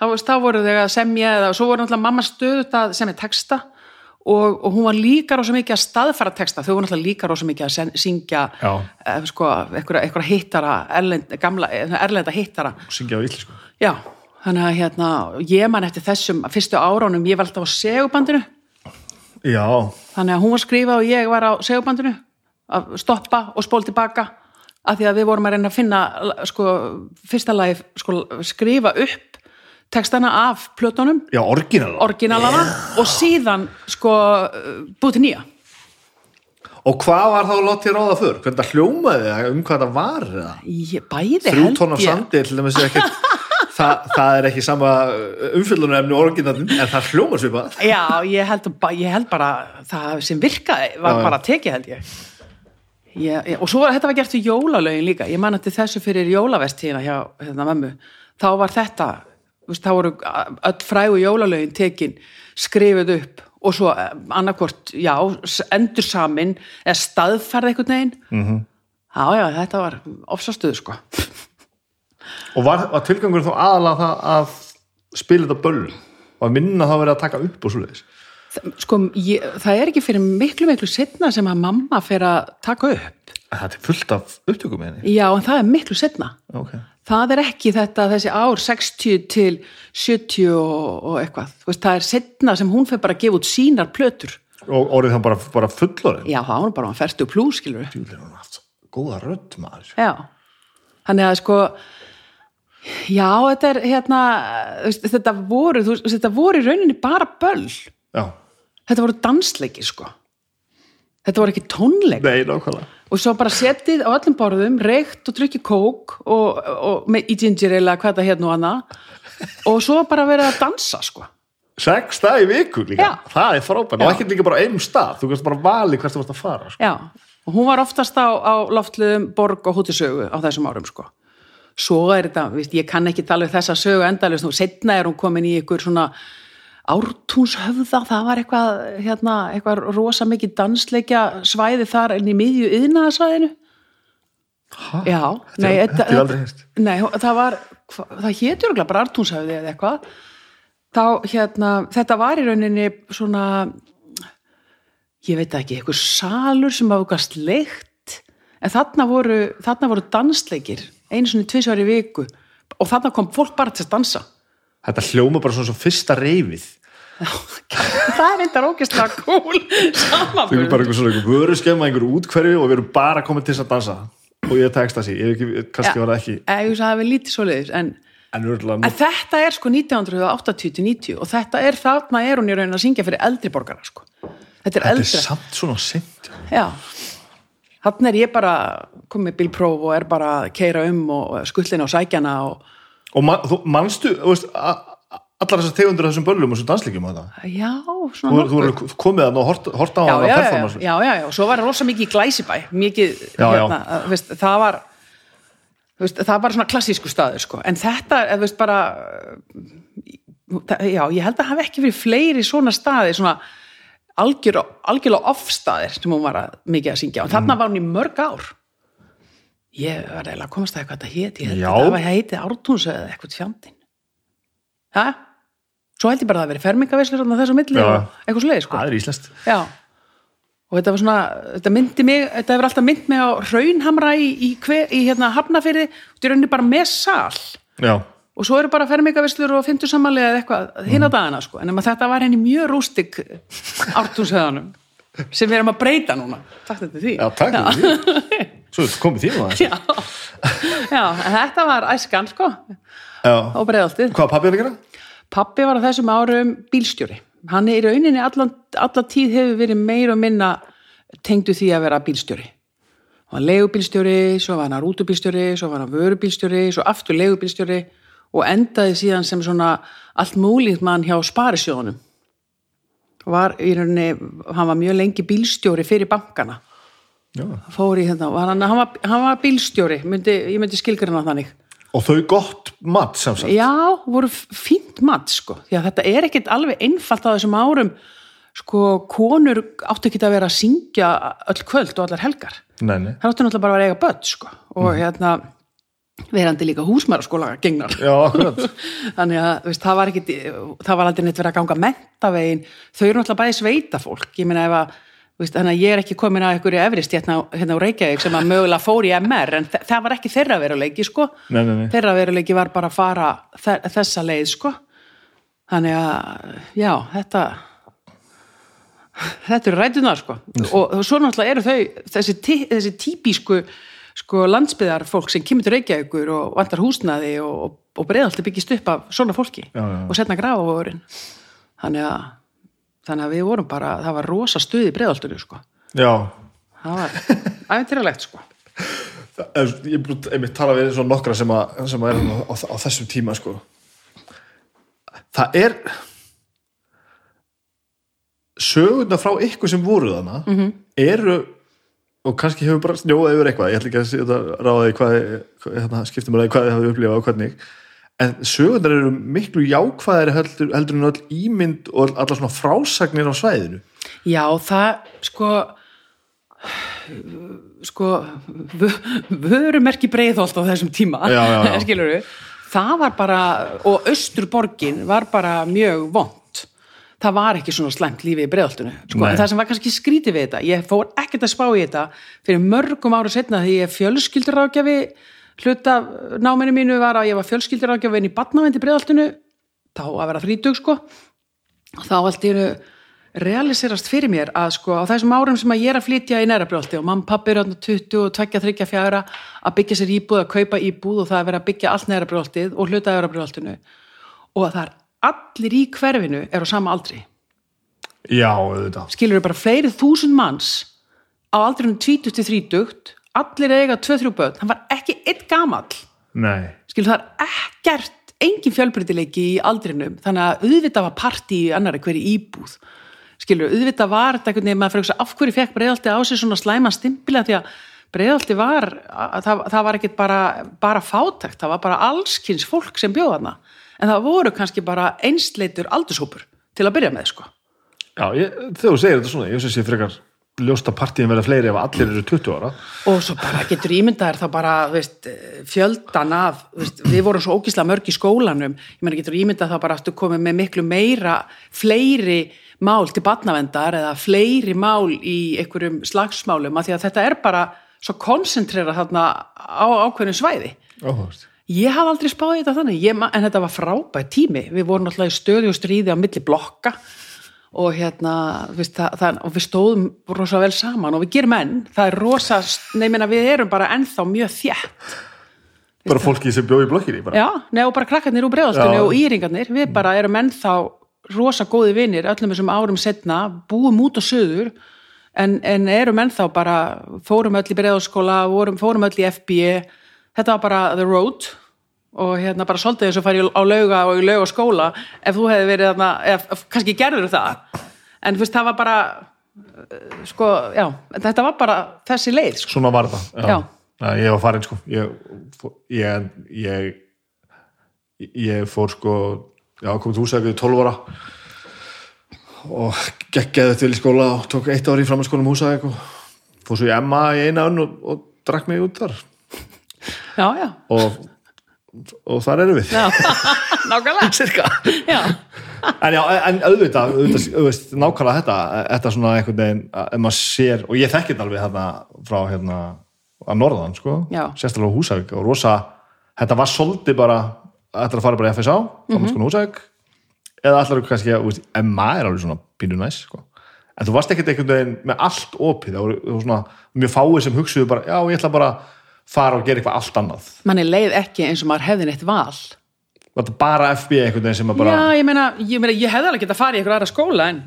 þá, veist, þá voru þau að semja eða svo voru náttúrulega mamma stöðut að semja texta og, og hún var líka rosa mikið að staðfara texta, þau voru náttúrulega líka rosa mikið að sen, syngja Já. eh, sko, einhverja, einhverja hittara erlend, gamla, eh, erlenda hittara. Syngja á illi sko já, þannig að hérna ég man eftir þessum fyrstu áránum ég var alltaf á segubandinu. Já, þannig að hún var að skrifa og ég var á segubandinu að stoppa og spól tilbaka af því að við vorum að reyna að finna sko, fyrsta lagi sko, skrifa upp textana af plötunum. Já, orginal orginalana og síðan sko búið til nýja. Og hvað var þá að láta þér ráða fyrr? hvernig hljómaði það, um hvað það var ég, bæði þrjú held tónn af ég. sandi til dæmis er ekkert það, það er ekki sama umfyllunarefni orginatinn, en það hljómar svipað. Já, ég held, ég held bara það sem virkaði var já. bara tekið held ég Ég, ég, og svo var þetta var gert við jólalögin líka. Ég man eftir þessu fyrir jólavestíðina hjá hérna mömmu, þá var þetta þú veist, þá voru öll frægu jólalögin tekin, skrifuð upp og svo annarkvort já, s- endur samin eða staðfærð einhvern veginn. Mhm. -hmm. já, já, þetta var ofsastuð sko. Og var, var tilgangur þá aðalega það að spila þetta böll og að minna þá verið að taka upp og svoleiðis sko, ég, það er ekki fyrir miklu miklu setna sem að mamma fer að taka upp. Það er fullt af upptökum henni já, en það er miklu setna okay. það er ekki þetta þessi ár 60 til 70 og, og eitthvað, veist, það er setna sem hún fer bara að gefa út sínar plötur. Og orðið þá bara, bara fullorinn já, nú bara að ferstu plús, skilur góða rödd maður. Já, þannig að sko já, þetta er hérna þetta voru, þetta voru í rauninni bara böll, já, þetta voru dansleikir sko. Þetta voru ekki tónleik nei, nákvæmlega. Og svo bara setið á öllum borðum reykt og drukkið kók og, og með í ginger eða hvað það hérna og annað og svo bara verið að dansa sko. Sex dag í viku líka, Já. það er frábært. Og ekki líka bara einum stað, þú kannst bara vali hvert þú varst að fara sko. já, og hún var oftast á, á loftliðum borg og hútisögu á þessum árum sko. Svo er þetta, víst, ég kann ekki tala um þessa sögu endalist, nú setna er hún komin í ykkur svona ártúnshöfða, það var eitthvað hérna, eitthvað rosa mikið dansleikja svæði þar inn í miðju yðnaðasvæðinu Ha? já, nei, þetta er aldrei heist Nei, það var, hva- það hétur örugglega bara Artúnshöfði eða eitthvað. Þá hérna, þetta var í rauninni svona ég veit ekki, eitthvað salur sem var eitthvað sleikt en þarna voru, þarna voru dansleikir einu svona tvisvar í viku. Og þarna kom fólk bara til að dansa þetta hljóma bara svona svo fyrsta reyfið það er eitthvað ógæslega cool þú erum samanburður bara einhver svona einhver vöru skemma einhver útkverfi og við erum bara komið til þess að dansa og ég tekst það ekki, kannski Ja. var það ekki ég hugsa að það er lítið svoleiðis en en örgulega En þetta er sko 1980-90 og þetta er þarna er hún í raunin að syngja fyrir eldri borgara sko. Þetta er þetta er eldri. samt svona sint Já. Þarna er ég bara komið bílpróf og er bara að keira um og skullin á sækjana og og man, þú manstu, þú veist allar þessar tegundur af þessum böllum og þessum dansleikjum já, þú, svona þú eru komið að hort, hort á já, já, já, performance. já, já, já, og svo var rosa mikið í glæsibæ, mikið, Já, já. hérna, að, veist, það var þú veist, það var svona klassísku staður, sko, en þetta, eða, veist, bara það, já, ég held að hafi ekki verið fleiri svona staði, svona algjör, algjörlega off-staðir sem hún var að, mikið að syngja, og Mm. þarna var hún í mörg ár ég var eiginlega að komast að eitthvað þetta héti, það var heitið Ártúns eða eitthvað fjandinn hæ? Svo held ég bara að það verið fermingavislur þarna þessu á milli Já. og eitthvað svo sko. það er íslenskt. Já, og þetta var svona, þetta myndi mig, þetta hefur alltaf mynd mig á raunhamra í, í, hver, í hérna hafnafyrði, þetta er rauninni bara með sal. Já, og svo eru bara fermingavislur og fymtu sammali eða eitthvað hinn á dagana sko, en þetta var henni mjög rústik ártúnshöðanum sem við erum að breyta núna. Takk þetta því. Já takk fyrir því svo komið nú aðeins Já. Já, en þetta var æskan sko já. og breiðaltið hvað pappi er að gera? Pappi var á þessum árum bílstjóri. Hann er í rauninni allan, allan tíð hefur verið meir og minna tengdu því að vera bílstjóri. Hann var leigubílstjóri, svo var hann rútubílstjóri, svo var hann vörubílstjóri, svo aftur leigubílstjóri og endaði síðan sem svona allt múlíkt mann hjá sparisjóðunum. Var í rauninni, hann var mjög lengi bílstjóri fyrir bankana. Fór í var hann, hann, var, hann var bílstjóri, myndi, ég myndi skilgrina þannig. og þau gott mat sem sagt? Já, voru fínt mat sko, því að þetta er ekkit alveg einfalt á þessum árum. Sko, konur áttu ekki að vera að syngja öll kvöld og allar helgar. Nei, nei. það áttu náttúrulega bara að vera eiga börn sko. Og hérna verandi líka húsmæraskóla gengnar já, akkurat. Þannig að veist, það var ekkit það var aldrei neitt verið að ganga mentavegin þau eru náttúrulega bæði sveita fólk ég meina ef að þannig að ég er ekki komin að einhverju efrist hérna, hérna á Reykjavík sem að mögulega fór í MR en þa- það var ekki þeirra veruleiki sko. Nei, nei, nei. þeirra veruleiki var bara að fara þe þessa leið sko. Þannig að já, þetta þetta eru rætunar sko. Og, og svo náttúrulega eru þau þessi, tí- þessi típísku sko landsbyðar fólk sem kemur til Reykjavíkur og vantar húsnaði og, og breiðalti byggist upp af svona fólki Já, já, já. og setna grafa vorin þannig að þannig að við vorum bara, það var rosa stuð í breiðaltinu sko. Já, það var æfintýralegt sko. Ég búin einmitt tala við svona nokkra sem að, sem að er á, á, á þessum tíma sko. Það er sögurnar frá ykkur sem voru þarna -hmm. eru og kannski hefur bara snjóðað yfir eitthvað ég ætla ekki að ráða í hvað, hvað hérna, skiptum að hvað þið hafið upplifað og hvernig en sögurnar eru miklu jákvæðari heldur, heldur en öll ímynd og allar svona frásagnir á svæðinu. Já, það sko sko vörumerki breiðholt á þessum tíma Já, já, já. skilurðu. Það var bara, og Östurborgin var bara mjög vond það var ekki svona slæmt lífi í breiðholtinu sko, en það sem var kannski skrítið við þetta ég fór ekkert að spá í þetta fyrir mörgum ára setna því ég fjölskyldurákjafi hluta náminu mínu var að ég var fjölskyldurákjafi inn í badnavendi breiðholtinu. Þá að vera þrítug sko. Og þá allt í einu realiserast fyrir mér að sko á þessum árum sem að ég er að flytja í og mamma og pappi eru þarna 20 og 23 fjara að byggja sér íbúð, að kaupa íbúð og það er verið að byggja allt nærabrjóltið og hluta nærabrjóltinu og það er allir í hverfinu er á sama aldri. Já, auðvitað. Skilur bara fleiri þúsund manns á aldrinum 20 til 30 allir eiga 2-3 börn, það var ekki eitt gamall. Nei, skilur það er ekkert engin fjölbreytileiki í aldrinum. Þannig að auðvitað var partí í annari hverju íbúð. Skilur, auðvitað var þetta einhvern veginn maður fyrir að af hverju fekk breiðalti á sig svona slæma stimpila því að breiðalti var að, það, það var ekkert bara, bara fátækt, það var bara allskins fólk sem bjóða hana en það voru kannski bara einsleitur aldurshópur til að byrja með sko. Já, ég, þegar þú segir þetta svona ég syns ég frekar ljósta partíin verða fleiri ef allir eru 20 ára. Og svo bara getur ímyndaðir þá bara veist, fjöldan af veist, við vorum svo ógíslega mörg í skólanum. Ég meina getur ímyndað þá bara að þú komið með miklu meira, fleiri mál til batnavendar eða fleiri mál í einhverjum slagsmálum af því að þetta er bara svo koncentrera þarna á ákveðinu svæði. Óhugast. ég hafði aldrei spáðið þetta þannig. Ég, en þetta var frábært tími. Við vorum alltaf í stríði á milli blokka og hérna veist, það, það, og við stóðum rosa vel saman og við gerum enn. Það er rosa, nefnina við erum bara ennþá mjög þétt. Bara fólki sem bjóði í blokkinni bara. já, neða og bara krakkarnir úr bregðastunni og íringarnir, við bara erum ennþá rosa góði vinir öllum þessum árum setna, búum út á söður en, en erum ennþá bara fórum öll í bregðaskóla fórum, öll í FB þetta var bara the road og hérna bara svolítið eins og færi á lauga og í lauga skóla ef þú hefði verið þarna, ef, kannski gerður það. En veist, það var bara eh, sko, já, þetta var bara þessi leið, sko, svona var það Já. Nei, ég var farin sko. Ég, ég, ég, ég fór sko já, komið húsækið 12 ára. Og geggjaði til í skóla og tók eitt ári í framhanskólanum húsæk og fór svo í Emma í eina önn og, og drakk mig út þar. Já, já, og, og þar erum við. Nákvæmlega, en já, en auðvitað, auðvitað þú veist, nákvæmlega þetta, þetta svona einhvern veginn ef maður sér, og ég þekki þetta alveg hérna frá hérna að norðan, sko, sérstaklega á Húsavík og rosa, þetta var svolítið bara er að fara bara í FSA, mm Húsavík. Eða allar eru kannski að, þú Emma er alveg svona pínu næs, sko. En þú varst ekkert einhvern veginn með allt opið það voru, svona mjög fáið sem hugsuðu bara, já, ég ætla bara fara og gera eitthvað allt annað. Manni leið ekki eins og maður hefði neitt val. Var þetta bara FB veginn sem að bara já, ég meina, ég meina, ég hefði alveg getað að fara í einhver aðra skóla en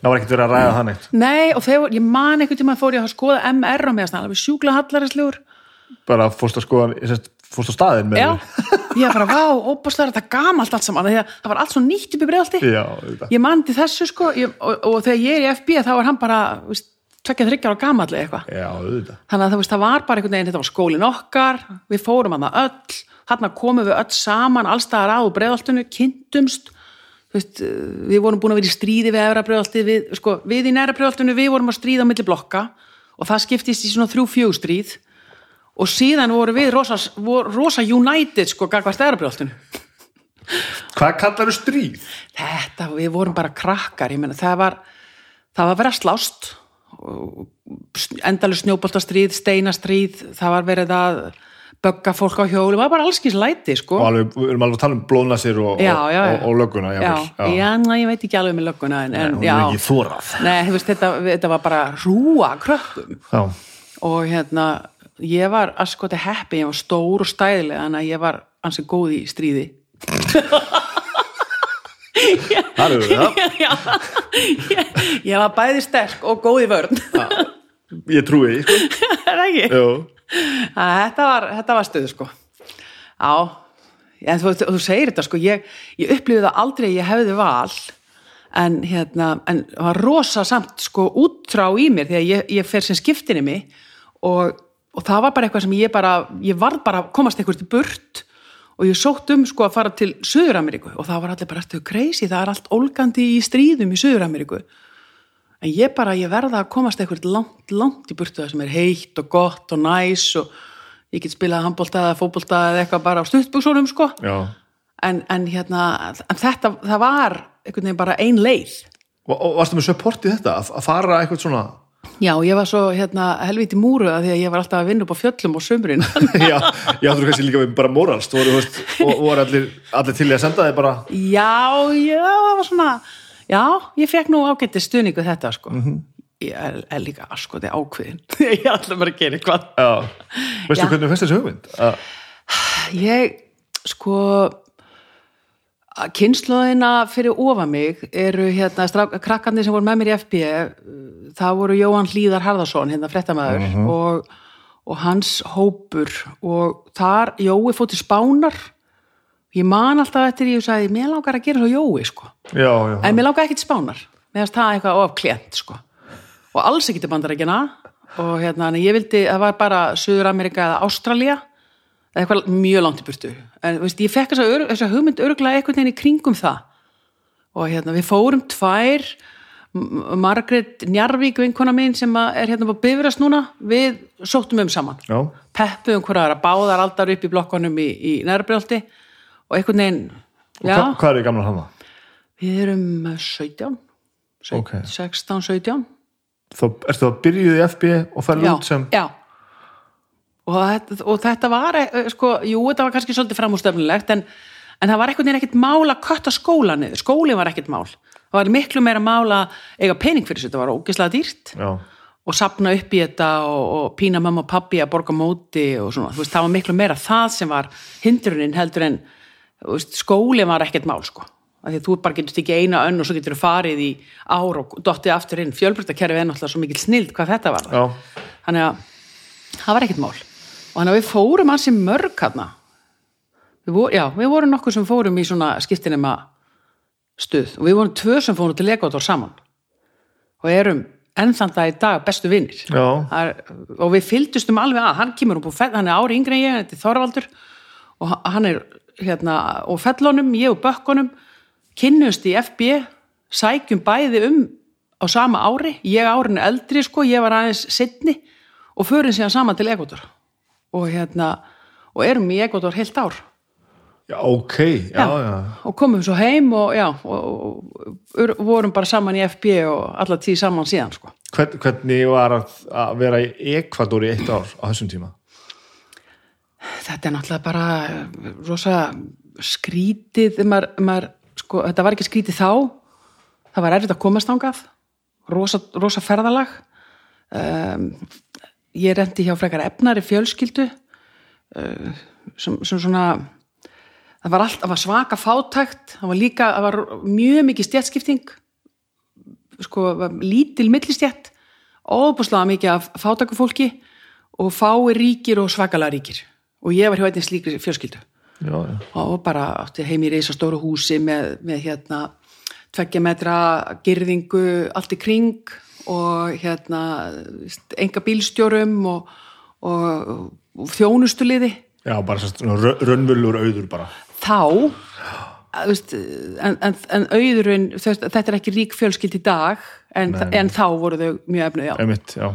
það var ekkert verið að ræða það neitt. Nei, og þegar, ég man einhvern tíma fór ég að skoða MR á meðan, alveg sjúkla hallarislegur bara fórst að skoða, fórst á staðin með já, mér. ég bara, vá, óbáslega þetta gamalt allt saman, því að það var allt svo nýtt upp í já, auðvitað. ég man til þessu sko ég, og, og þegar ég er í FB þá er hann bara veist, tvekja þryggjar á gamall eða eitthvað. Þannig að það, veist, það var bara einhvern veginn, þetta var skólin okkar við fórum hann öll hann komum við öll saman, allstaðar á bregðaltinu, kynntumst þú veist, við vorum búin að vera í stríði við efra bregðalti, við, sko, við í næra bregðaltinu við vorum að stríða á milli blokka og það skiptist í svona þrjú fjög stríð og síðan voru við rosa, rosa united sko, gagvart efra bregðaltinu hvað kallar þú stríð? þetta, við vorum bara krakkar ég meina, það var það var að slást endalur snjóboltastríð, steinastríð það var verið að bögga fólk á hjóli, það var bara allskins læti sko. og alveg, við erum alveg að tala um blóðnasir og, og, og, og lögguna já, já, ná, ég veit ekki alveg með lögguna en, en, hún er ekki þórað Nei, þú veist, þetta, þetta var bara rúa krökkum. Já, og hérna, ég var askoti heppi, ég var stór og stæðileg að ég var ansið góð í stríði það eru við það. Já, ég, ég var bæði sterk og góð í vörn. Ég trúi því, sko. Er það ekki? Jú. Að þetta var, þetta var stuð sko. Já. En þú, þú segir þetta sko ég, ég upplifði það aldrei að ég hefði val en hérna en það var rosa samt sko útrá í mér þegar ég, ég fer sem skiptinni mig og, og það var bara eitthvað sem ég bara ég varð bara að komast til burt og ég sótt um sko að fara til Suður-Ameríku. Og það var allir bara eftir crazy? Það er allt ólgandi í stríðum í Suður-Ameríku. En ég bara, ég verða að komast eitthvað langt, langt í burtu það sem er heitt og gott og næs og ég get spilað handbólta eða fótbólta eða eitthvað bara á stuttbúksunum sko. En, en hérna, en þetta það var einhvern veginn bara ein leið. Og, og varstu með support í þetta, að fara eitthvað svona já, ég var svo hérna helviti múru að því að ég var alltaf að vinna upp á fjöllum og sumrin Já, ég áttur kannski líka við bara moralst voru, þú veist, og voru allir, allir til að senda þig bara já, já, það var svona já, ég fekk nú ágætti stuðningu þetta sko ég er, er líka askoti ákveðin ég ætla bara að gera eitthvað Já. Veistu Já. hvernig fyrst þessi hugmynd? Ég, sko kynnslóðina fyrir ofa mig eru hérna strák, krakkarnir sem voru með mér í FB það voru Jóhann Hlíðar Harðarsson hérna fréttamaður og, og hans hópur. Og þar Jói fótt til Spánar. Ég man alltaf eftir ég sagði, mér langar að gera svo Jói sko. Já, já, en mér langar ekki til Spánar. Mér finnst það eitthvað of klient sko. Og alls ekki til bandarækjana og hérna, en ég vildi, það var bara Suður-Amerika eða Ástralía. Eða eitthvað mjög langt í burtu en veist, ég fekk þessa, þessa hugmynd örgulega einhvern veginn í kringum það. Og hérna, við fórum tvær M- Margrét Njarvík vinkona mín sem að er hérna á bifrast núna við sóttum um saman. Já, peppuðum hverja báðar aldar upp í blokkonum í, í nærbrjálti og einhvern veginn já, Hva, hvað er þið gamla hana? við erum eh, 17 17, Ok. 16, 17 Þá ertu að byrjuð í FB og já, út sem já. Og, þetta, og þetta var eh, sko, jú, þetta var kannski svolítið framústöfnilegt en, en það var einhvern veginn ekkert mál að kötta skóla niður, skólinn var ekkert mál. Það var miklu meira mál að eiga pening fyrir þessu, þetta var ógeðslega dýrt. Já, og sapna upp í þetta og, og pína mamma og pappi að borga móti og svona, veist, það var miklu meira það sem var hindrunin heldur en skólinn var ekkert mál sko. Af því að þú bara getur tekið eina önn og svo getur þú farið í ár og dottið aftur inn. Fjölbreyttakerfi er náttúrulega svo mikil snild hvað þetta var. Já, þannig að það var ekkert mál og þannig að við fórum ansi mörg hérna við, vor, já, við vorum nokkuð sem fórum í svona skiptinema stuð. Og við vorum tvö sem fórum til Ekvator saman. Og erum ennþann það í dag bestu vinnir og við fylgdustum alveg að. Hann kemur upp og fell, hann er ári yngri en ég, þetta er Þorvaldur. Og hann er hérna og fellunum, ég og bökkunum kynnust í FB sækjum bæði um á sama ári. Ég árinu eldri sko, ég var aðeins sittni og förum síðan saman til Ekvator og hérna og erum í Ekvator heilt ár. Já, ok Já, já, og komum svo heim og já og, og, vorum bara saman í FB og alla tíð saman síðan sko. Hvern, Hvernig var að, að vera í Ekvador í eitt ár á þessum tíma? þetta er náttúrulega bara eh, rosa skrítið maður, maður, sko, þetta var ekki skrítið þá. Það var erfitt að komast ángað rosa, rosa ferðalag. Um, ég rendi hjá frekar efnari fjölskyldu uh, sem, sem svona það var, allt, það var svaka fátækt það var líka, það var mjög mikið stjætskipting sko, lítil millistjætt óbúslega mikið af fátækufólki og fái ríkir og svakalega ríkir. Og ég var hjá einnig slíkri fjölskyldu. Já, já, og bara átti heim í reysa stóru húsi með, með hérna tveggja metra girðingu allt í kring og hérna enga bílstjórum og, og, og þjónustuliði já bara sérst raunvölur auður bara. Þá veist, en, en, en auðurinn þetta er ekki rík fjölskyld í dag en, en þá voru þau mjög efnu já. Einmitt, já,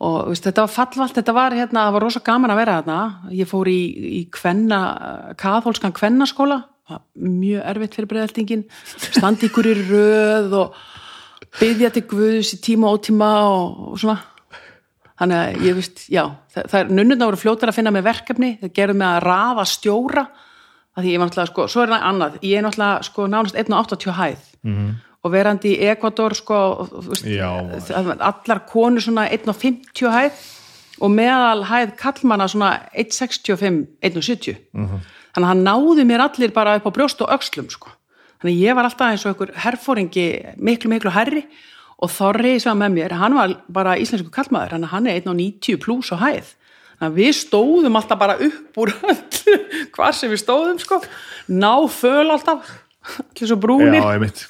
og veist, þetta var fallvalt, þetta var hérna, það var rosa gaman að vera þarna. Ég fór í, í kvenna, kathólskan kvennaskóla. Mjög erfitt fyrir breyðaltingin standi ykkur í röð og byggja til guðs í tíma og tíma og, og svona. Þannig að ég veist, já það, er nunnuna voru fljótar að finna með verkefni. Það gerðum með að rafa stjóra. Að því ég var náttúrulega, sko, svo er það annað. Ég er náttúrulega, sko, nánast 1,80 hæð. -hmm. og verandi í Ekvador sko, veist, allar konur svona 1,50 hæð og meðal hæð kallmanna svona 1,65 1,70 -hmm. þannig að hann náði mér allir bara upp á brjóst og öxlum sko. Þannig ég var alltaf eins og einhver herfóringi miklu miklu herri og Þorri sem var með mér, hann var bara íslensku kallmaður, hann, er 1,90 pluss á hæð. Þannig að við stóðum alltaf bara upp úr öllu hvar sem við stóðum sko. Ná föl alltaf allir svo brúnir. Já, ég mitt.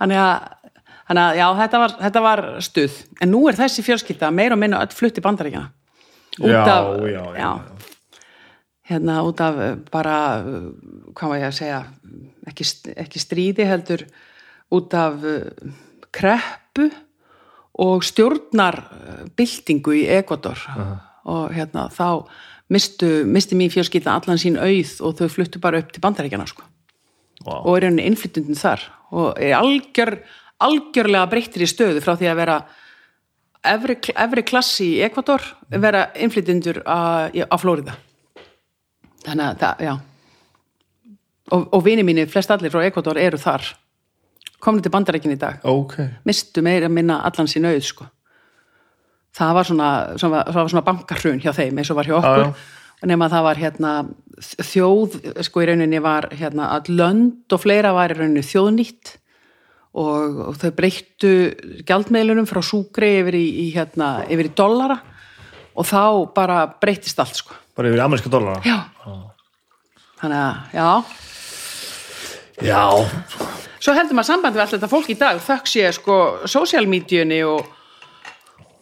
þannig að, þannig að já, þetta var, þetta var stuð. En nú er þessi fjölskylda meira og minna öll flutt í bandaríkjana Já, af já, já, já. hérna út af uh, bara uh, hvað var ég að segja ekki, ekki stríði heldur út af uh, kreppu og stjórnarbyltingu í Ekvator og hérna þá mistu, misti mín fjölskylda allan sín auð og þau fluttu bara upp til bandaríkjana sko. Vá. og er henni innflytundin þar. Og er algjör, algjörlega breyttir í stöðu frá því að vera efri, efri klassi í Ekvator vera innflytundur á, á Flórida þannig að það, já og, og vini mínir, flest allir frá Ekvator eru þar. Komin til bandarækin í dag. Ok. mistu meira að minna allan sín auð sko. það var svona, svona, svona bankarhrun hjá þeim eins og var hjá okkur. Já, nema að það var hérna þjóð, sko í rauninni var hérna að lönd og fleira var í rauninni þjóðnýtt. Og, og þau breyttu gjaldmeilunum frá súkri yfir í, í hérna, yfir í dollara. Og þá bara breytist allt sko. Bara yfir ameríska dollara. já. Þannig að, já Já. svo heldur maður sambandi við allt þetta fólk í dag þökk sé sko sósíalmídjunni og,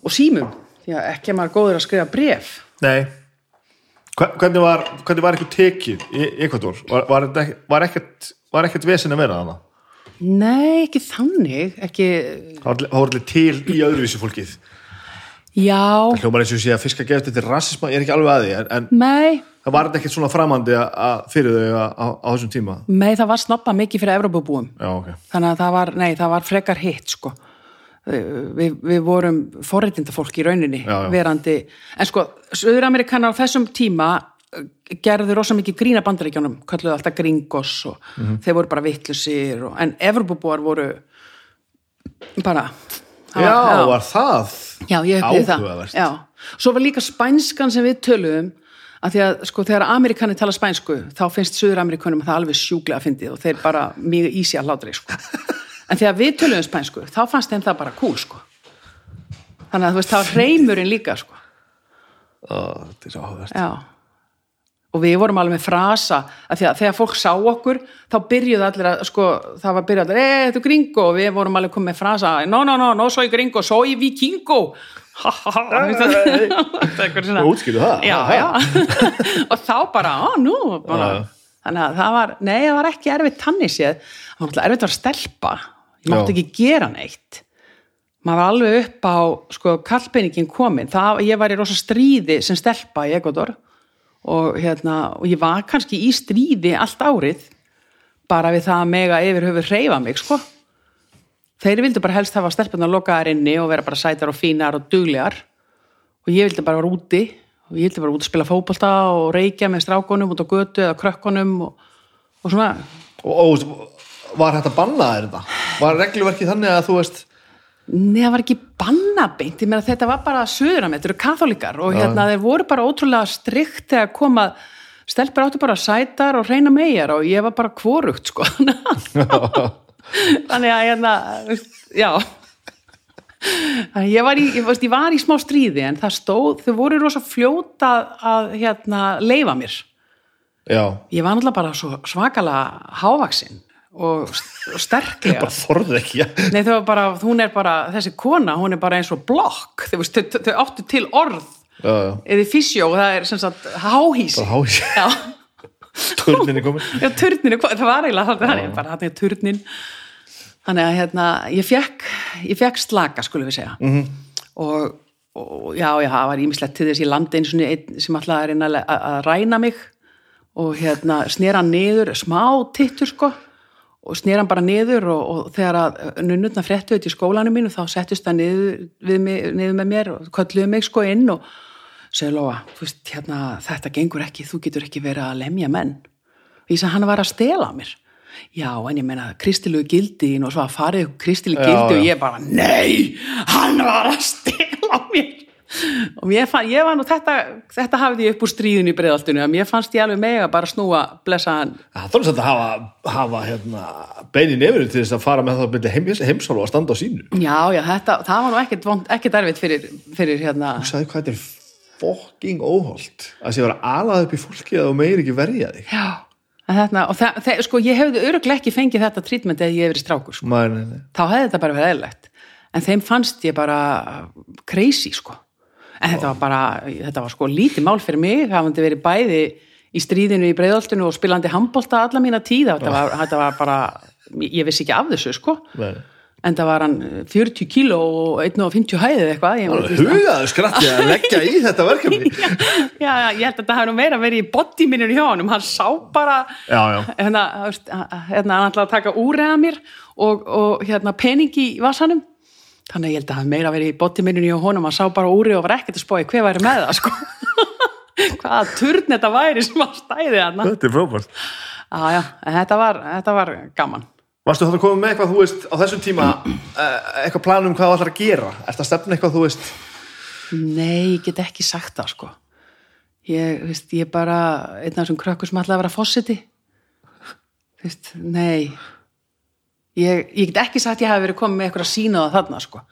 og símum því að ekki er maður góður að skrifa bref Nei. Hvernig var, hvernig var eitthvað tekið í Ekvator? Var, var, þetta ekki- var ekkert, vesen að vera þarna? nei, ekki þannig ekki, Það var allir til í öðruvísi fólkið. já Það hljómar eins og sé að fiska gefið til rasisma, ég er ekki alveg að því, en nei, það var ekkert svona framandi fyrir þau á, þessum tíma. nei, það var snoppa mikið fyrir Evrópubúum Já, ok. þannig að það var, nei, það var frekar hitt sko við, við vorum forreitindafólk í rauninni Já, já. verandi, en sko Suður-Amerikanar á þessum tíma eh, gerðu rosa mikið grína bandaríkjónum kölluðu alltaf gringos og Mhm. þeir voru bara vittlusir og, en Evropabúar voru bara það Já, var- það? Já, ég upplýði það. Áhugavert. Já. Svo var líka spænskan sem við töluðum að því að sko þegar Amerikani tala spænsku þá finnst Suður-Amerikunum það alveg sjúklega fyndið og þeir bara mjög ísi að hlátri sko. En þegar við töluðum spænsku þá fannst þeim það bara cool sko. Þannig að þú veist það var hreimurinn líka sko. Ó, Þetta er svo. Já. Og við vorum alveg með frasa að því að þegar fólk sá okkur þá byrjuðu allir að sko það var byrjuð allir, eh, þetta er gringo og við vorum alveg komið með frasa, no, no, no, no soy gringo, soy vikingo ha, ha, ha. Útskýrðu það? já, já. Og þá bara, á, nú bara. Þannig að það var, nei, það var ekki erfitt tannig séð, það var alltaf erfitt að stelpa. Ég mátti ekki gera neitt. Maður var alveg upp á sko, kallpeiningin komin, það, ég var í rosa stríði sem stelpa í Ecuador og hérna, og ég var kannski í stríði allt árið. Bara við það að mega yfir höfu hreyfa mig, sko þeir vildu bara helst hafa stelpunar lokaðar inni og vera bara sætar og fínar og duglegar. Og ég vildi bara vera úti. Og ég vildi bara út að spila fótbolta og reykja með strákonum út á götu eða krökkunum og, og svona. Og, og var hægt að banna þér þetta? Var regluverkið þannig að þú veist Nei, það var ekki bannabeint, ég meina þetta var bara söður þetta eru katholikar og hérna þeir voru bara ótrúlega strikt þegar koma stelpur áttu bara sætar og reyna megar og ég var bara kvorugt sko þannig að hérna já. Þannig ég var í, ég, veist, ég var í smá stríði en það stóð, þau voru rosa fljóta að hérna leifa mér. Já, ég var náttúrulega bara svo svakalega hávaksinn og st- og sterklega. Nei, þau var bara, hún er bara, þessi kona, hún er bara eins og blokk, þau, veist, þau, þau áttu til orð, Já, já, eða físjó, það er sem sagt háhísi. Já, Turninni komin já, turninu, það var eiginlega er bara hann er turnin. Þannig að hérna, ég fekk, ég fekk slaka, skulum við segja. -hmm. og, og já, já, það var ímislegt til þess í landi eins og einn sem alltaf er að, að, að ræna mig og hérna snera niður, smá tittur sko og snera hann bara niður og, og þegar að nunnutna fréttu þetta í skólanum mínu þá settist það niður, mig, niður með mér og kölluðu mig sko inn og segja Lóa, hérna, þetta gengur ekki, þú getur ekki verið að lemja menn ég sagði hann var að stela mér já, en ég meina kristilegu gildin og svo að farið kristilegu Já, gildi og já. ég bara, nei hann var að stela mér og ég, fann, ég var nú þetta þetta hafði ég upp úr stríðinu í breiðaltinu að mér fannst ég alveg mega bara snúa blessaðan Það þarf samt að hafa, hafa hérna, beinin yfir til þess að fara með það byrja heims, heimsálu og að standa á sínu. já, já, þetta, það var nú ekkert, vond, ekkert erfitt fyrir, fyrir hérna Þú sagði hvað þetta er fokking óholt að sé vera alað upp í fólki að þú meir ekki verja þig. já, þetta, og það, það, sko, ég hefði öruglega ekki fengið þetta trítment eða ég hefði verið strákur sko. Nei, nei, nei. þá hefði þetta bara verið eðlilegt en þeim fannst ég bara crazy sko en þetta var bara, þetta var sko lítið mál fyrir mig, hafandi verið bæði í stríðinu í breiðoltinu og spilandi handbolta alla mína tíða, þetta var, þetta var bara ég vissi ekki af þessu sko nei. En það var hann 40 kíló og 1,50 hæðið eitthvað Það var hugaðu skratti að leggja í þetta verkefni. já, já, ég held að þetta hafi nú meira verið í bodymininu hjá honum, hann sá bara hérna, hérna hann ætlaði að taka úrreða mér og, og hérna pening í vasanum. Þannig að ég held að hann meira verið í bodymininu hjá honum, hann sá bara úrreða og var ekkert að spói hver væri með það sko. Hvaða turn þetta væri sem að stæði hann Þetta er frábært. var, þetta var gaman Varstu þá að koma með eitthvað, þú veist, á þessum tíma eh, eitthvað planum hvað þú ætlar að gera? Ertu að stefna eitthvað, þú veist, Nei, ég get ekki sagt það sko. Ég, veist, ég er bara einn af þessum krökkur sem ætlaði að vera fósiti veist, nei. Ég, ég get ekki sagt ég hafi verið komið með eitthvað að sína það þarna sko.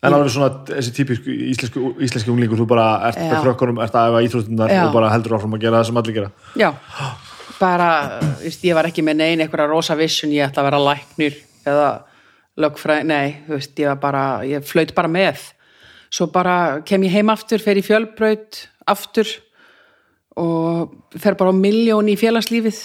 En alveg svona þessi típisku íslensku, íslensku unglingur, þú bara ert með krökkunum, ert að æfa íþróttunar og bara heldur áfram að gera það sem allir gera. já, bara veist, ég var ekki með nein eitthvað rosa vision ég ætla að vera læknir eða lögfræð, nei, veist, ég var bara ég flaut bara með. Svo bara kem ég heim aftur, fer í fjölbraut aftur og fer bara á miljón í félagslífið.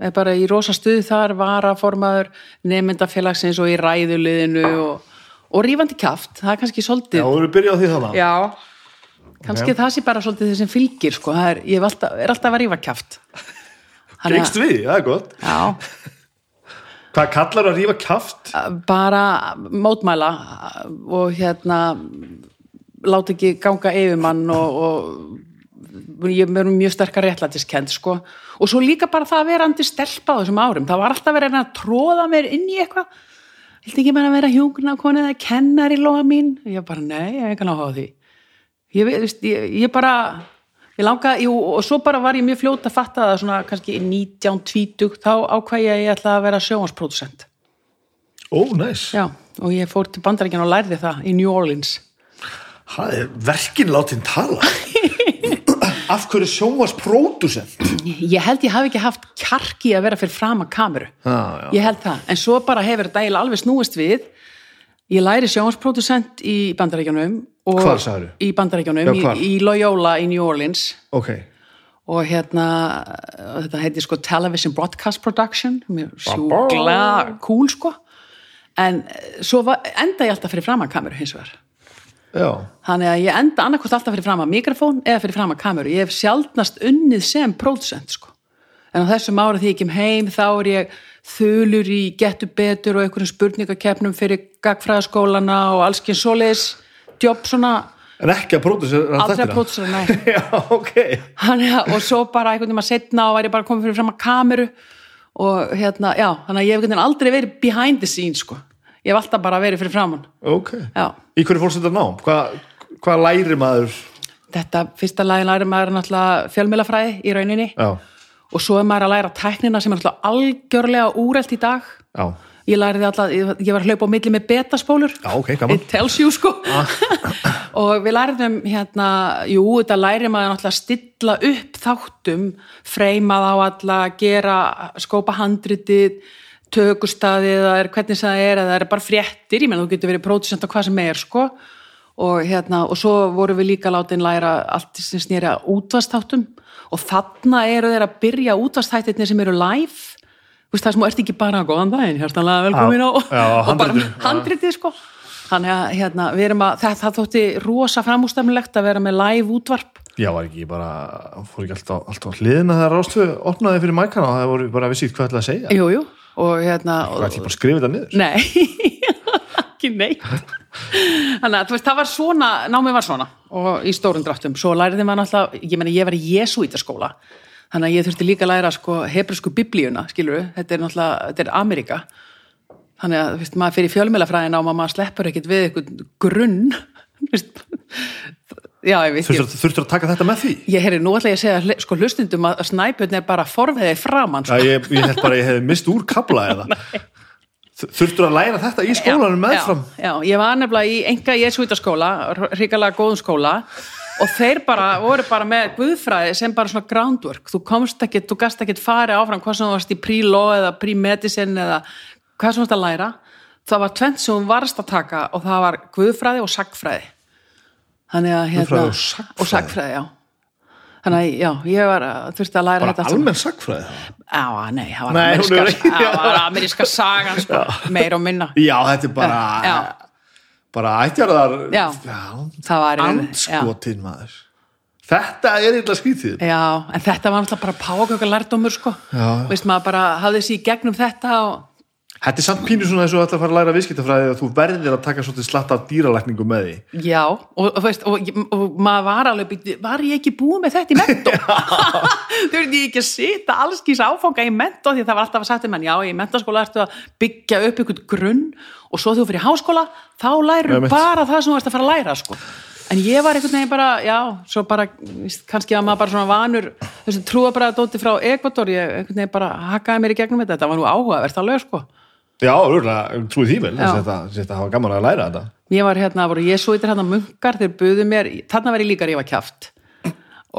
Er bara í rosa stuð þar varaformaður, nefndafélagsins og í ræðuliðinu og, og rífandi kjaft, það er kannski Já, svolítið þú eru byrjað því þannig. Já, kannski það sé bara svolítið þeir sem fylgir sko, er, ég er alltaf, er alltaf að rífa að- Gengst við, það er gott. Já, Hvað kallar að rífa kjaft? bara mótmæla og hérna láta ekki ganga yfir mann og, og ég er mjög sterkar réttlætiskend sko. Og svo líka bara það að vera andi stelpa á þessum árum, það var alltaf verið að að tróða mér inn í eitthvað. Viltu ekki bara vera hjúkna konu eða kennar í loga mín? Ég bara nei, ég hef ekki náttúrulega á því. Ég, veist, ég, ég bara ég langa, jú, og svo bara var ég mjög fljót að fatta það svona kannski 19-20 þá ákvæði ég að ég ætla að vera sjónvarspródusent Ó, næs. Já, og ég fór til bandaríkjan og lærði það í New Orleans. Það er verkin látin tala. Af hverju sjónvars pródusent? Ég held ég hafi ekki haft kjarki að vera fyrir fram að kameru. Já. Ég held það. En svo bara hefur eiginlega alveg snúist við. Ég læri sjónvarspródusent í bandaríkjanum. og- Hvar sagðirðu? Í bandaríkjanum, Já, í, í Loyola í New Orleans. Ok. Og hérna, þetta heiti sko Television Broadcast Production. Sjúkla cool sko. En eh, svo var, enda ég alltaf fyrir fram að kameru hins vegar. Já. Þannig að ég enda annarkvort alltaf fyrir fram að mikrofón eða fyrir fram að kameru. Ég hef sjaldnast unnið sem pródusent, sko. En á þessum ára því ég kem heim, þá er ég þulur í getur betur og einhverjum spurningakeppnum fyrir gagfræðaskólana og alls kyn svoleiðis jobb svona En ekki að pródusera aldrei að pródusera, nei. Já, ok. Þannig að, og svo bara einhvern veginn að setna og væri bara komið fyrir fram að kameru og hérna, já, þannig að ég hef einhvern veginn aldrei verið behind the scenes, sko. Ég hef alltaf bara verið fyrir framann. Ok. Já. Í hverju fórst þetta nám? Hvað hva læri maður? Þetta fyrsta lagi læri maður náttúrulega fjölmjölafræði í rauninni. Já. Og svo er maður að læra tæknina sem er alltaf algjörlega úrelt í dag. Já. ég læriði alltaf, ég var að hlaupa á milli með betaspólur. Já, ok, gaman. it tells you sko. Og við læriðum hérna jú, þetta læri maður náttúrulega að stilla upp þáttum, freyma þá alla, gera skópa handritið, er, hvernig það er, eða það er bara fréttir, ég menn þú getur verið pródusent á hvað sem er sko og hérna, og svo vorum við líka látin læra allt sem snýri að útvastáttum og þarna eru þeir að byrja útvastættirnir sem eru live. Þú veist, það sem ert ekki bara góðan daginn, hjartanlega velkomin á Já, og bara handritið, sko. Þannig að hérna, að það, það þótti rosa framústæmilegt að vera með live útvarp. Já, var ekki bara, fór ekki alltaf, alltaf hliðina þegar Rástvö opnaði fyrir mækana og það voru bara vissið hvað ætlaði að segja. jú, jú, og hérna Það og, ætlaði bara að skrifa þetta niður. nei, ekki neitt þannig að þú veist, það var svona námið var svona. Og í stórum dráttum svo læriði maður náttúrulega, ég meina ég var í jesuítaskóla þannig að ég þurfti líka að læra sko hebrisku biblíuna, skilur þetta er náttúrulega, þetta er Amerika þannig að veist, maður fyrir fjölmjölafræðina og maður sleppur ekkit við eitthvað grunn. Já, ég veit Þurftur, þurftur að taka þetta með því? ég heyri nú ætla ég að segja sko hlustundum að snæpjörn er bara forveðið framann sko. Ég, ég held bara að ég hefði mist úr kabla eða Þurftur að læra þetta í skólanum meðfram? já, já, ég var nefnilega í enga jesuitaskóla, ríkalega góðum skóla og þeir bara voru bara með guðfræði sem bara svona groundwork þú komst ekkit, þú gast ekkit farið áfram hvað sem þú varst í pre-law eða pre-medicine eða hvað sem þú varst að læra það var tvent sem þú varst að taka og það var guðfræði og sagfræði þannig að hérna Guðfræði og sagnfræði? og sagfræði, já þannig að já, ég var að þurfti að læra Bara þetta saman. almenn sagfræði? Já, nei, það var ameríska, er það ameríska sagan sko, meir og minna Já, þetta er bara Já. bara ættjarðar það andskotin maður Þetta er eitthvað skrítið já, en þetta var náttúrulega bara páköka lærdómur sko, Já. veist maður bara hafði sér í gegnum þetta og Þetta er samt pínu svona þess að þú ætla að fara að læra viðskiptafræði og þú verðir að taka svolítið slatt af dýralækningu með því. Já, og, og, veist, og, og maður var alveg var ég ekki búið með þetta í mentó? Veist ég ekki að sita allskís áfanga í mentó því það var alltaf að um hann, já, í mentaskóla ertu að byggja upp einhvern grunn og svo þú fyrir háskóla, þá læru bara það sem þú ert að fara að læra sko. en ég var einhvern veginn bara, já, svo bara víst, kannski að maður bara svona vanur þessum trúa bara dóti frá Ekvator ég einhvern veginn bara hakkaði mér í gegnum þetta. Þetta var nú áhugavert alveg sko Já, trúið því vel þetta, hafa gaman að læra þetta. Ég var hérna, voru jesuitir hérna munkar þeir buðu mér, þarna var ég líka að rífa kjaft.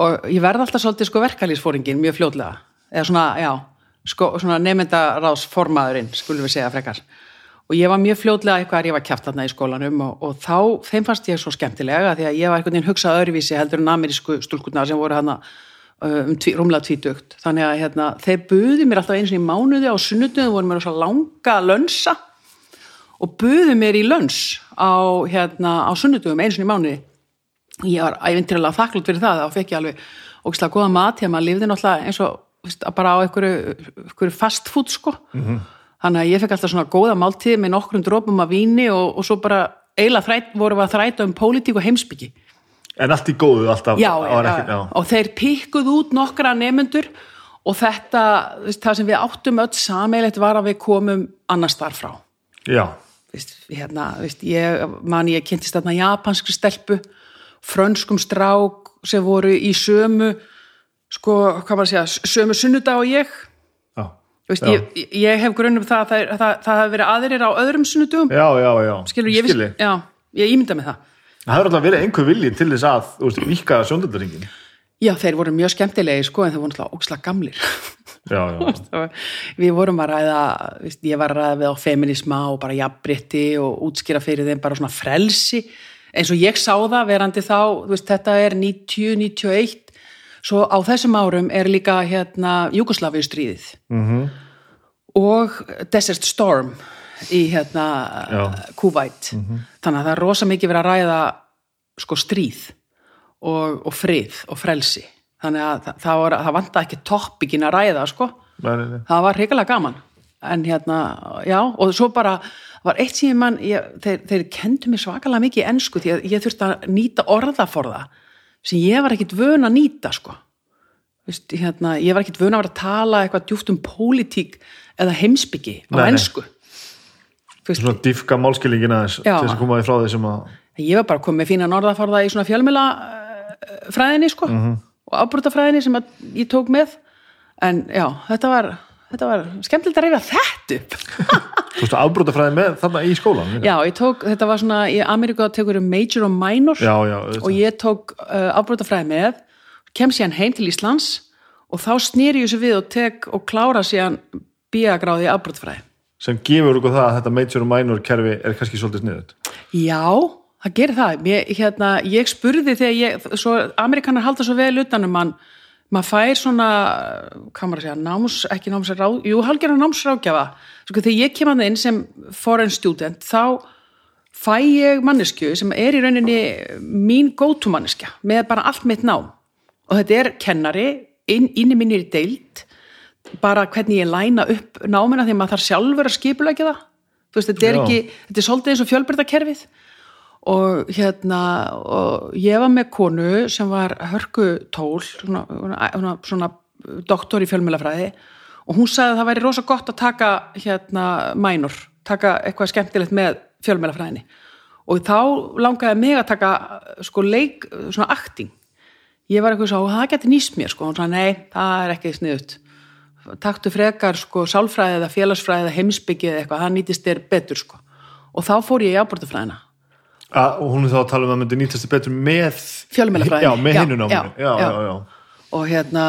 Og ég verð alltaf svolítið sko verkalýsfóringin mjög fljótlega. Eða svona, já, sko, svona nefndaráðsformaðurinn, skulum við segja frekar. Og ég var mjög fljótlega eitthvað að rífa kjaft þarna í skólanum og, og þá, þeim fannst ég svo skemmtilega því að ég var einhvern veginn hugsað öðruvísi heldur en amerísku stúlkurnar sem voru hérna um tví, rúmlega tvítugt. Þannig að hérna, þeir buðu mér alltaf eins og í mánuði á sunnutöðum voru mér svo langa lönsa og buðu mér í löns á, hérna, á sunnudugum einu sinni í mánuði. Ég var æfintilega þakklátt fyrir það þá fekk ég alveg ógislega góða mat. Að maður lifði náttúrulega eins og veist, bara á einhverju, fast food sko. Þannig að ég fekk alltaf svona góða máltíð með nokkrum drópum af víni og, og svo bara eiginlega þræt, vorum við að þræta um pólitík og heimsbyggi En allt í góðu alltaf já, var ekki, já. og þeir pikkuð út nokkra nefnendur og þetta, það sem við áttum öll sameilegt var að við komum annars þar frá já, veist, hérna, veist, ég man ég kynntist þarna japanskri stelpu frönskum strák sem voru í sömu sko, hvað maður að segja, sömu sunnudag og ég já. veist, Já. ég, ég hef grunnum það að það, það, það, það hafi verið aðrir á öðrum sunnudugum já, já, já. skilur, ég, Skilji. já, ég ímynda með það Það hefur alltaf verið einhver vilji til þess að þú veist, víkka sjóndöldaringin já, þeir voru mjög skemmtilegi sko en þeir voru náttúrulega ókslega gamlir. Já, já, við vorum að ræða veist, ég var að ræða við á feminisma og bara jafnbritti og útskýra fyrir þeim bara svona frelsi. Eins og ég sá það verandi þá, veist, þetta er 90-91 svo á þessum árum er líka hérna Júgoslavíu stríðið -hmm. og Desert Storm í hérna Já. Kuwait þannig að það er rosa mikið verið að ræða sko stríð og, og frið og frelsi. Þannig að það, það, var, það vanta ekki toppikin að ræða sko. Nei, nei, nei. það var hrikalega gaman. En hérna, já, og svo bara var eitt sem ég mann, ég, þeir, þeir kendu mér svakalega mikið í ensku því að ég þurfti að nýta orðaforða sem ég var ekkit vön að nýta sko. Vist, hérna, ég var ekkit vön að vera að tala eitthvað djúft um pólitík eða heimsbyggi á Vist, Svona diffka málskilingin aðeins til þess að koma því frá því sem að ég var bara komið fína norðaforða í svona fjölmjöla fræðinni sko og afbrútafræðinni sem að ég tók með. En já, þetta var þetta var skemmtilegt að reyfa þetta upp. Þú veist, afbrótafræði með þarna í skólan Já, ég tók, þetta var svona, í Ameríku að tekur major og minor. Já, já og ég tók uh, afbrótafræði með, kem síðan heim til Íslands og þá snýri ég þessu við og tek og klára síðan bíagráði í afbrótafræði. Sem gefur okkur það að þetta major og minor kerfi er kannski svolítið sniðut Já, það gerir það. Ég, hérna, ég spurði þegar ég, svo Amerikanar halda svo vel utanum mann, maður fær svona, hvað maður að segja, náms, ekki námsráð, jú, halgjörna námsráðgjafa. Sko, þegar ég kem að inn sem foreign student, þá fæ ég mannesku sem er í rauninni mín go-to manneskja með bara allt mitt nám. Og þetta er kennari, inn, inni minnir í deild, bara hvernig ég læna upp námina því að maður þarf sjálfur að skipulegja það. Þú veist, þetta er ekki, þetta er svolítið eins og fjölbyrðakerfið og hérna og ég var með konu sem var hörku tól svona, svona, svona doktor í fjölmjölafræði og hún sagði að það væri rosa gott að taka hérna mænur, taka eitthvað skemmtilegt með fjölmjölafræðinni og þá langaði mig að taka sko leik, svona acting. Ég var eitthvað svo, það geti nýst mér sko, og hún sagði, nei, það er ekki sniðut taktu frekar sko sálfræði eða félagsfræði eða heimsbyggið eða eitthvað, það nýtist þér betur sko og þá fór ég í ábúrtafræðina A, og hún er þá að tala um að myndi nýtast þið betur með Fjölmiðlafræði. já, með já, já. já. og hérna,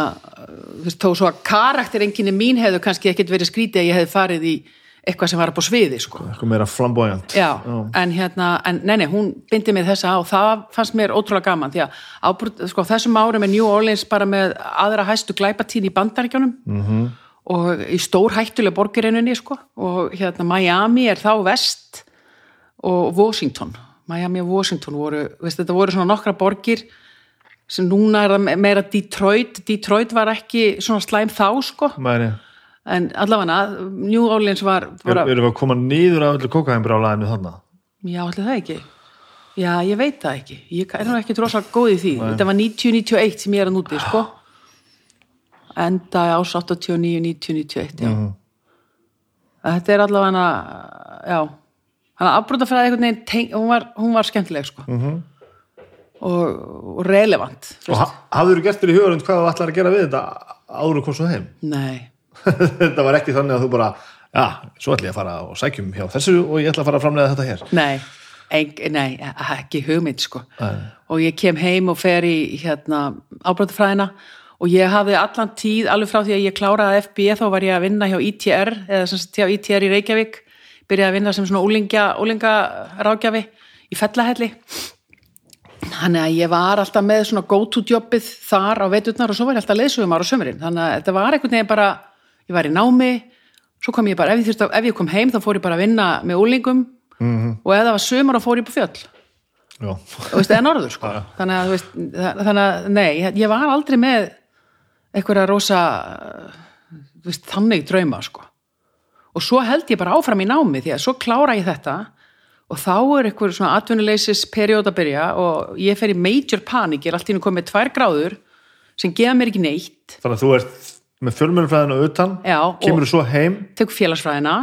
þú veist, þó svo að karakterenginni mín hefðu kannski ekkit verið skrítið að ég hefði farið í eitthvað sem var upp á sviði sko. Eitthvað meira flamboyant. Já, en hérna, en nei, nei, hún bindi mig þessa á. Og það fannst mér ótrúlega gaman því að ábúrt, sko, þessum árum er New Orleans bara með aðra hæstu glæpatíð í bandaríkjónum -hmm. og í stór hættulega borgirinnunni, sko, og hérna Miami er þá vest og Washington, Miami og Washington voru, veist, þetta voru svona nokkra borgir sem núna er það meira Detroit, Detroit var ekki svona slæm þá, sko, Mæri, en allavega New Orleans var, var erum við að koma nýður af öllu kókaheimbrjálæðinu þannig Já, allir það ekki. Já, ég veit það ekki. Ég er nú ekki drosa góð í því. Þetta var 90-91 sem ég er að núti, sko. Enda ás 89, 90, 91, já. Þetta er allavega, já. Þannig að afbrútafræði einhvern veginn, teng, hún, var, hún var skemmtileg, sko. Og, og relevant. og ha hafður þú gert þér í hugurinn hvað þú ætlar að gera við þetta áður og kom svo heim Nei, þetta var ekki þannig að þú bara já, svo ætla ég að fara og sækjum hjá þessu og ég ætla að fara að framlega þetta hér nei, en, nei, ekki hugmynd, sko. Nei. og ég kem heim og fer í hérna, ábrótafræðina og ég hafði allan tíð, alveg frá því að ég kláraði FB þá var ég að vinna hjá ITR eða sem sagt hjá ITR í Reykjavík byrjaði að vinna sem svona úlingja, úlinga rákjafi í fellahelli þannig að ég var alltaf með svona go to jobbið þar á veturnar og svo var ég alltaf leysugum ára sömurinn þannig að þetta var einhvern veginn bara ég var í námi, svo kom ég bara ef ég, að- ef ég kom heim þá fór ég bara að vinna með úlingum -hmm. og ef það var sömur þá fór ég på fjöll. Þú veist, eða norður sko. Þannig að, þú veist, þa- þannig að, nei ég var aldrei með einhverja rosa veist, þannig drauma sko. Og svo held ég bara áfram í námi því að svo klára ég þetta. Og þá er einhver svona atvinnuleysis periód að byrja og ég fer í major panik, ég er allt í nú komið tvær gráður sem gefa mér ekki neitt. Þannig að þú ert með fjölmjörnfræðinu utan Já, kemur þú svo heim? Tek félagsfræðina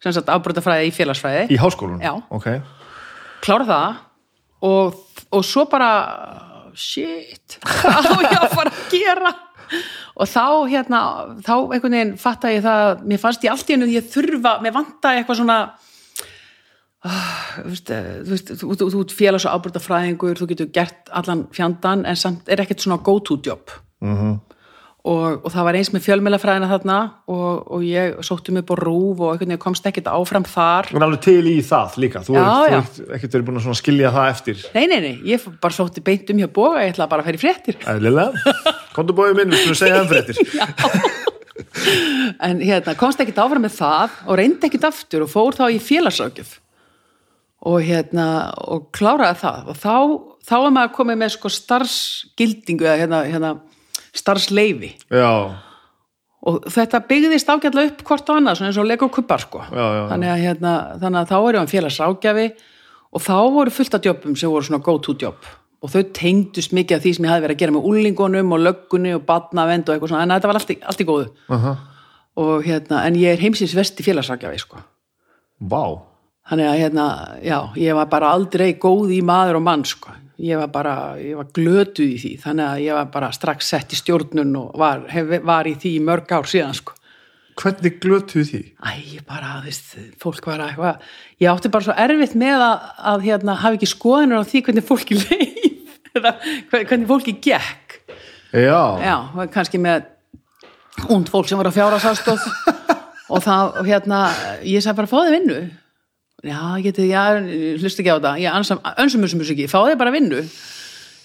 sem sagt afbrotafræði í félagsfræði. Í háskólan Já. ok, klára það. Og, og svo bara shit, hvað á ég að fara að gera? Og þá hérna þá einhvern veginn fatta ég það mér fannst ég allt í hennu ég þurfa mér vantaði eitthvað svona ah, þú veist, eh, þú ert félags og ábyrgdafræðingur, þú getur gert allan fjandan en samt er ekkert svona go to job Mhm. Og, og það var eins með fjölmjölafræðina þarna og, og ég sótti mig upp á rúf og einhvern veginn komst ekkert áfram þar. En alveg til í það líka. Þú ert, ekkert verið búin að skilja það eftir. Nei, nei, nei, ég bara sótti beint um hjá boga, ég ætla bara að færi fréttir. komdu bóðið minn, við skulum segja þeim fréttir? En hérna, komst ekkert áfram með það og reyndi ekkert aftur og fór þá í félagsrákjöf. Og hérna, og kláraði það. Og þá, þá er maður komið með sko starfsgildingu eða hérna, hérna starfsleifi. já, Og þetta byggðist ágætlega upp hvort og annað, svona eins og Lego kubbar sko. Já, já, já. Þannig, að, hérna, þannig að þá er ég um félagsrákjafi og þá voru fullt af jobbum sem voru svona go to job. Og þau tengdust mikið af því sem ég hafði verið að gera með úlingunum og löggunni og badnavend og eitthvað svona, en þetta var allt í, allt í góðu. aha, Og hérna, en ég er heimsins vesti félagsrákjafi sko. vá Þannig að hérna, já, ég var bara aldrei góð í maður og mann sko. Ég var bara, ég var glötuð í því, þannig að ég var bara strax sett í stjórnun og var, hef, var í því mörg ár síðan sko. hvernig glötuð því? Æ, ég bara, þú veist, fólk var að eitthvað, ég átti bara svo erfitt með að, að hérna, hafa ekki skoðanur á því hvernig fólki leið, eða hve- hvernig fólki gekk. já, Já, kannski með und fólk sem var á fjárasástóð og það, hérna, ég sagði bara, fáðu vinnu. Já, ég geti, já, hlusti ekki á þetta, ég ansam, önsum þessum ekki, fáðu bara vinnu.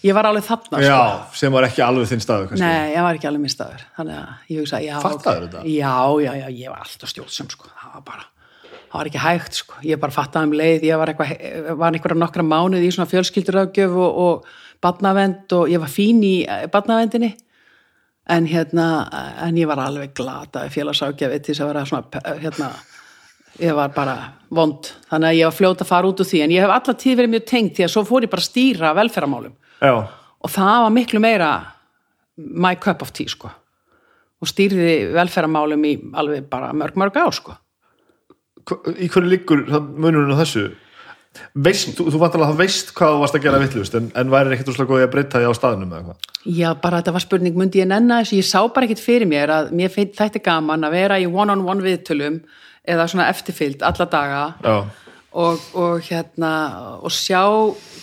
Ég var alveg þarna, sko. já, sem var ekki alveg þinn staðu kannski. Nei, ég var ekki alveg minnstaður þannig að ég hugsa, já Fattaðirðu ok. þetta? Já, já, já, ég var alltaf stjórnsum sko. það var bara, það var ekki hægt sko. ég bara fattaði um leið, ég var eitthvað var einhverja nokkra mánuði í svona fjölskyldurágjöf og, og badnavend og ég var fín í eh, badnavendinni en hérna en ég var alveg glata félagságjafi til þess að vera svona eh, hérna, ég var bara vond. Þannig að ég var fljóta að fara út úr því. En ég hef alla tíð verið mjög tengt því að svo fór ég bara að stýra velferðamálum já, og það var miklu meira my cup of tea sko. Og stýrði velferðamálum í alveg bara mörg mörg ár sko. Í hverju liggur munurinn á þessu? Veist, þú, þú vantar að það veist hvað þú varst að gera vittlust en, en væri ekkert úrslega góði að breyta því á staðnum eða hvað? Já, bara þetta var spurning, myndi ég nenna þessu, ég sá bara ekkert fyrir mér að mér þætti gaman að vera í one-on-one viðtölum eða svona eftirfylgd alla daga. Og, og hérna og sjá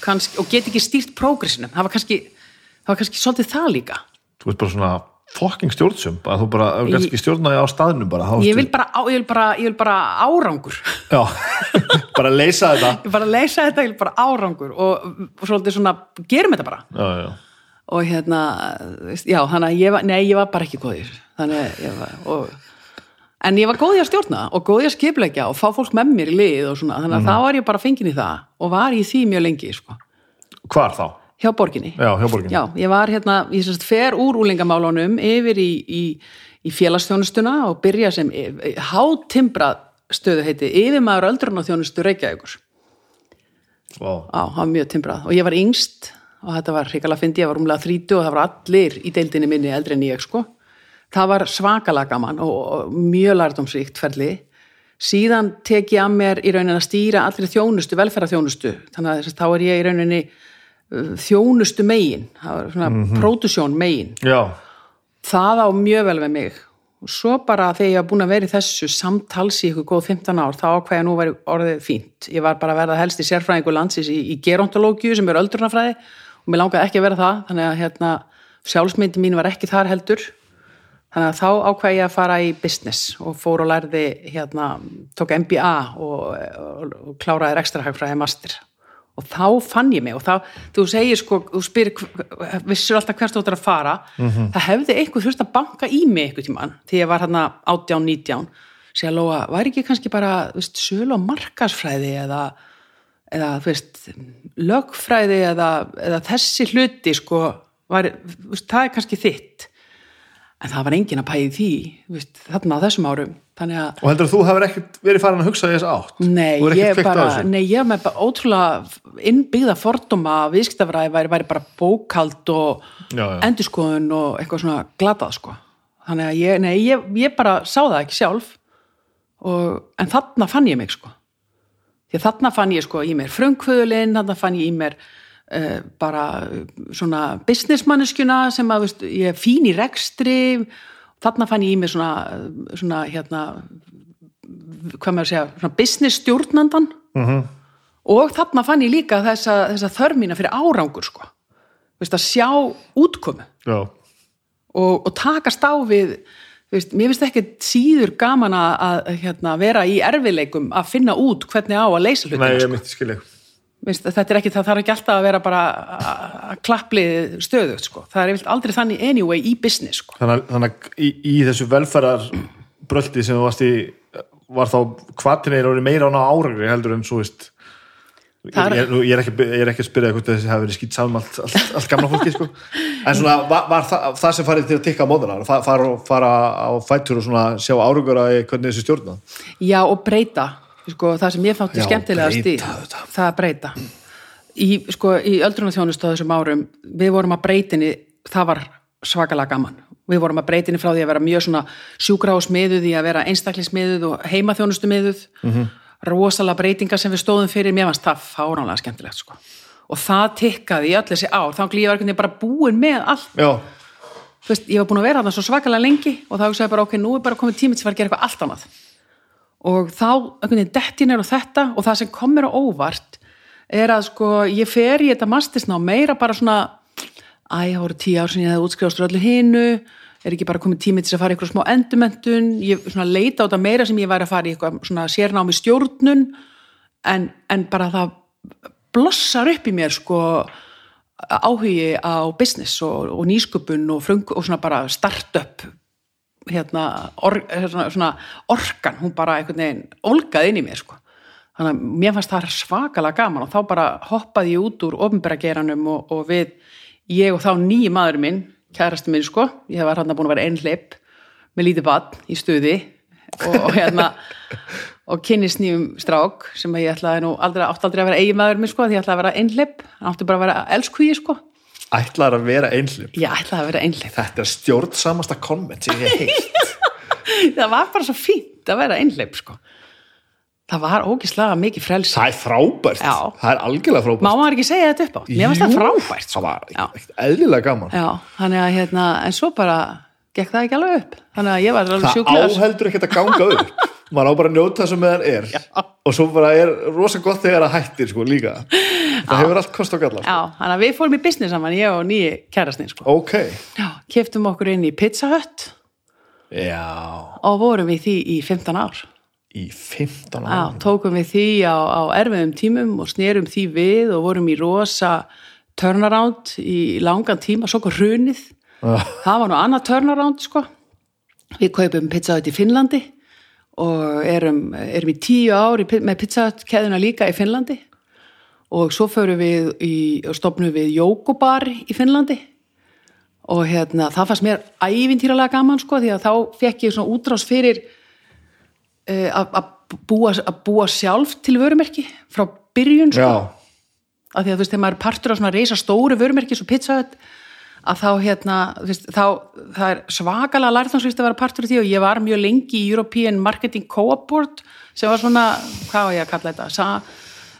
kannski, og get ekki stýrt prógressinum, það var kannski það var kannski svolítið það líka. Þú veist bara svona fucking stjórnsum, að þú bara ef þú kannski stjórnaði á staðnum bara ég vil bara, á- ég vil bara, ég vil bara árangur. Já, bara leysa þetta. Ég vil bara leysa þetta, ég vil bara árangur. Og, og svolítið svona, gerum þetta bara. Já, já, og hérna, já, þannig að ég var, nei, ég var bara ekki góð í þessu þannig að ég var, og en ég var góð í að stjórna og góð í að skipleggja og fá fólk með mér í lið og svona, þannig að þá var ég bara fengin í það og var í því mjög lengi, sko. Hvar þá? hjá borginni. Já, hjá borginni. Já, ég var hérna, ég sérst fer úr úlingamálunum yfir í, í, í félagsþjónustuna og byrja sem hátimbra stöðu heiti yfirmaður öldrun þjónustu Reykjavíkur. Vá. Já, það var mjög timbrað. Og ég var yngst og þetta var hrikalega fyndi, ég var rúmlega 30 og það var allir í deildinni minni eldri en ég sko. Það var svakalega gaman og, mjög lærdomsríkt ferli. Síðan tek ég að mér í rauninni að stýra allir þjónustu, velferðarþjónustu. Þannig að þá er ég í rauninni uh, þjónustu megin, það var svona mm pródusjón megin. Já, Það á mjög vel við mig. Og svo bara þegar ég var búin að vera í þessu samtals í ykkur góð 15 ár, þá ákveða nú væri orðið fínt. Ég var bara að verða helst í sérfræðingu landsins í, í gerontológiu sem er öldrunafræði og mér langaði ekki að vera það, þannig að hérna, sjálfsmyndi mín var ekki þar heldur. Þannig að þá ákveða ég að fara í business og fór og lærði, hérna, tók MBA og, og, og kláraði rekstrahagfræði master. Og þá fann ég mig og þá, þú segir sko, þú spyr, vissur alltaf hvert þú ættir að fara, það hefði eitthvað þurft að banka í mig eitthvað tímann, því ég var hérna 18, 19, segja Lóa, væri ekki kannski bara, þú veist, sölu og markasfræði eða, eða, þú veist, lögfræði eða, eða þessi hluti, sko, var, veist, það er kannski þitt. En það var enginn að pæði því, veist, þarna á þessum árum. Og heldur að þú hefur ekkert verið farin að hugsa þess átt Nei, ég bara, nei, ég með bara ótrúlega innbyggða fordóma að viðskiptafræði væri, væri bara bókald og Já, já. endurskoðun og eitthvað svona glatað, sko. Þannig að ég, nei, ég, ég bara sá það ekki sjálf, og, en þarna fann ég mig, sko. Því að þarna fann ég, sko, í mér frumkvöðulinn, þarna fann ég í mér bara uh, svona businessmanneskjuna sem að, veist, ég er fín í rekstri, þarna fann ég í mér svona, uh, svona, hérna, hvað maður að segja, svona business stjórnandan Mhm. og þarna fann ég líka þessa, þessa þörmina fyrir árangur sko, veist, að sjá útkomu. Já, og, og takast á við veist, mér finnst ekki síður gaman að, að hérna, vera í erfileikum að finna út hvernig á að leysa nei, hlutina ég sko. myndi skilja þetta er ekki, það þarf ekki alltaf að vera bara að- klapplið stöðugt sko. það er aldrei þannig anyway í business sko. Þannig, að- þannig að í, í þessu velferðar bröldi sem þú varst í var þá hvatin er orðið meira á ná árangri heldur en svo veist er- ég, ég, er ekki, ég er ekki að spyrja hvort þessi hafi verið skýt saman allt, allt, allt gamla fólki sko. en svona var, var það, það sem farið til að tikka á móðunar fara, fara, fara á fætur og svona sjá árangur að hvernig þessi stjórna Já, og breyta sko, það sem ég þátti skemmtilegast í það að breyta. Í, sko, í öldrunarþjónustu á þessum árum við vorum að breytinni, það var svakalega gaman. Við vorum að breytinni frá því að vera mjög svona sjúkrahúsmiðuð í að vera einstaklismiðuð og heimaþjónustumiðuð. Mm. -hmm. rosalega breytingar sem við stóðum fyrir mér varst það fáránlega skemmtilegt sko. og það tikkaði í öll þessi ár. Þá glíði ég var veginn bara búin með allt. Já, þú veist, ég var búin að vera þarna svo svakalega lengi og þá hugsaði bara, ok, nú er bara komið tími til að fara að gera eitthvað allt annað og þá, einhvern veginn, dettin er á þetta og það sem kom mér á óvart er að sko, ég fer í þetta mastisná meira bara svona æ, það voru tíu ár sem ég hefði útskrifast úr öllu hinu. Er ekki bara komið tími til að fara í eitthvað smá endumendun ég svona leita á þetta meira sem ég væri að fara í eitthvað svona sérnámi stjórnun. En, en bara það blossar upp í mér sko áhugi á business og, og nýsköpun og, frung, og svona bara start-up hérna, or, svona, svona orkan, hún bara einhvern veginn olgaði inn í mér sko. Þannig að mér fannst það svakalega gaman og þá bara hoppaði ég út úr ofnbærageranum og, og við, ég og þá nýji maður minn, kærasti minn sko ég var hann búin að vera einhleip með lítið badn í stuði og, og hérna og kynnist nýjum strák sem ég ætlaði nú aldrei, átti aldrei að vera eigi maður minn sko því ég ætlaði að vera einhleip, hann átti bara að vera elskuji sko, ætlar að vera einhlip ég ætlaði að vera einhleip Þetta er stjórnsamasta konvent sem ég heilt það var bara svo fínt að vera einhleip sko. Það var ógislega mikið frelsi. Það er frábært, Já. það er algjörlega frábært. Má maður ekki segja þetta upp á, mér finnst það frábært. það var eðlilega gaman. Já, þannig að hérna, en svo bara gekk það ekki alveg upp. Þannig að ég var alveg það sjúklega áheldur ekkert að ganga upp. Maður á bara að njóta þessu meðan er. Já. og svo bara er rosa gott þegar það hættir sko líka það hefur allt kost og galla sko. Já, þannig að við fórum í business saman, ég og nýji kærastinn sko. ok, Já, keftum okkur inn í Pizza Hut. Já. Og vorum við því í 15 ár. Í 15 Já, ára tókum við því á, á erfiðum tímum og snerum því við og vorum í rosa turnaround í langan tíma, svo kom hrunið. Það var nú annað turnaround sko. Við kaupum Pizza Hut í Finnlandi og erum, erum í tíu ár í, pi- með Pizza Hut keðuna líka í Finnlandi og svo förum við í, og stopnum við Jókobar í Finnlandi. Og hérna, það fannst mér ævintýralega gaman sko, því að þá fekk ég svona útrás fyrir uh, að búa, búa sjálf til vörumerki frá byrjun sko, já, af því að þú veist, þegar maður er partur á svona reysa stóru vörumerki svo pizza hut að þá hérna, veist, þá það er svakalega lærþánsvist að vera partur af því og ég var mjög lengi í European Marketing Co-op Board sem var svona, hvað var ég að kalla þetta? Sa,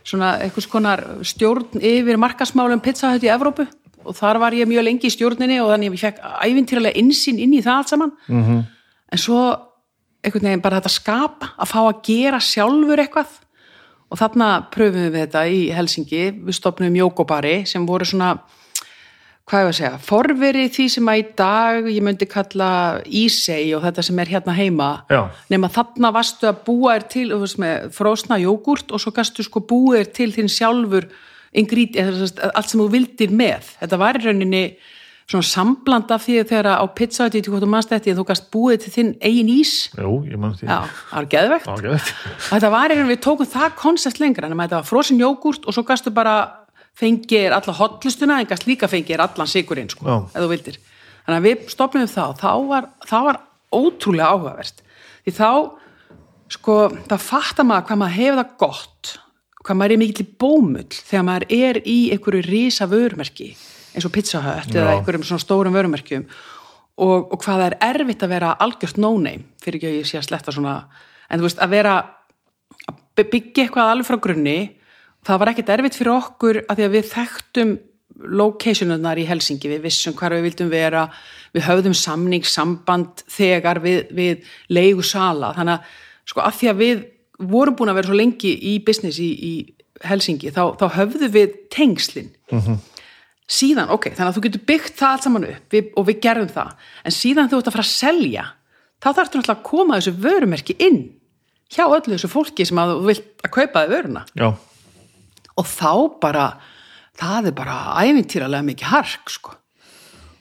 svona einhvers konar stjórn yfir markasmálum pizza hut í Evrópu. Og þar var ég mjög lengi í stjórninni og þannig að ég fekk ævintýralega insýn inn í það allt saman. -hmm. en svo einhvern veginn bara þetta skapa að fá að gera sjálfur eitthvað. Og þarna pröfum við þetta í Helsingi. Við stopnum Jókobari sem voru svona hvað ég var að segja, forveri því sem að í dag ég myndi kalla Ísei og þetta sem er hérna heima. Nema þarna varstu að búa þér til veist, með frósna jógurt og svo gastu sko búa þér til þinn sjálfur sagt, allt sem þú vildir með. Þetta var í rauninni svona sambland af því þegar á pizza þetta hvort þú mannst þetta, þú gast búið til þinn eigin ís. Jú, ég mann því. Já, það var geðvegt Já, geðveikt. og þetta var einhvern við tókum það koncept lengra en þetta var frosin jógurt og svo gastu bara fengir alla hotlustuna en gast líka fengir allan sigurinn sko, Já. ef þú vildir þannig að við stopnum þá, þá var, það var ótrúlega áhugavert því þá sko, þá fattar maður hvað maður hefur það gott hvað maður er mikill í bómull þegar maður er í einhverju rísa vörumerki eins og Pizza Hut eða Já. einhverjum svona stórum vörumerkjum og, og hvað það er erfitt að vera algjört no-name fyrir ekki að ég sé að sletta svona en þú veist að vera að by- byggja eitthvað alveg frá grunni það var ekkert erfitt fyrir okkur að því að við þekktum locationunar í Helsingi, við vissum hvar við vildum vera. Við höfðum samning, samband þegar við, við leigu sala, þannig að sko að því að við vorum búin að vera svo lengi í business í, í Helsingi, þá, þá höfðum við tengslin. Síðan, ok, þannig að þú getur byggt það allt saman upp. Við, og við gerðum það. En síðan þú ert að fara að selja þá þarftu náttúrulega að koma þessu vörumerki inn hjá öllu þessu fólki sem að þú vilt að kaupa þið vöruna. Já, og þá bara það er bara ævintýralega mikið hark sko.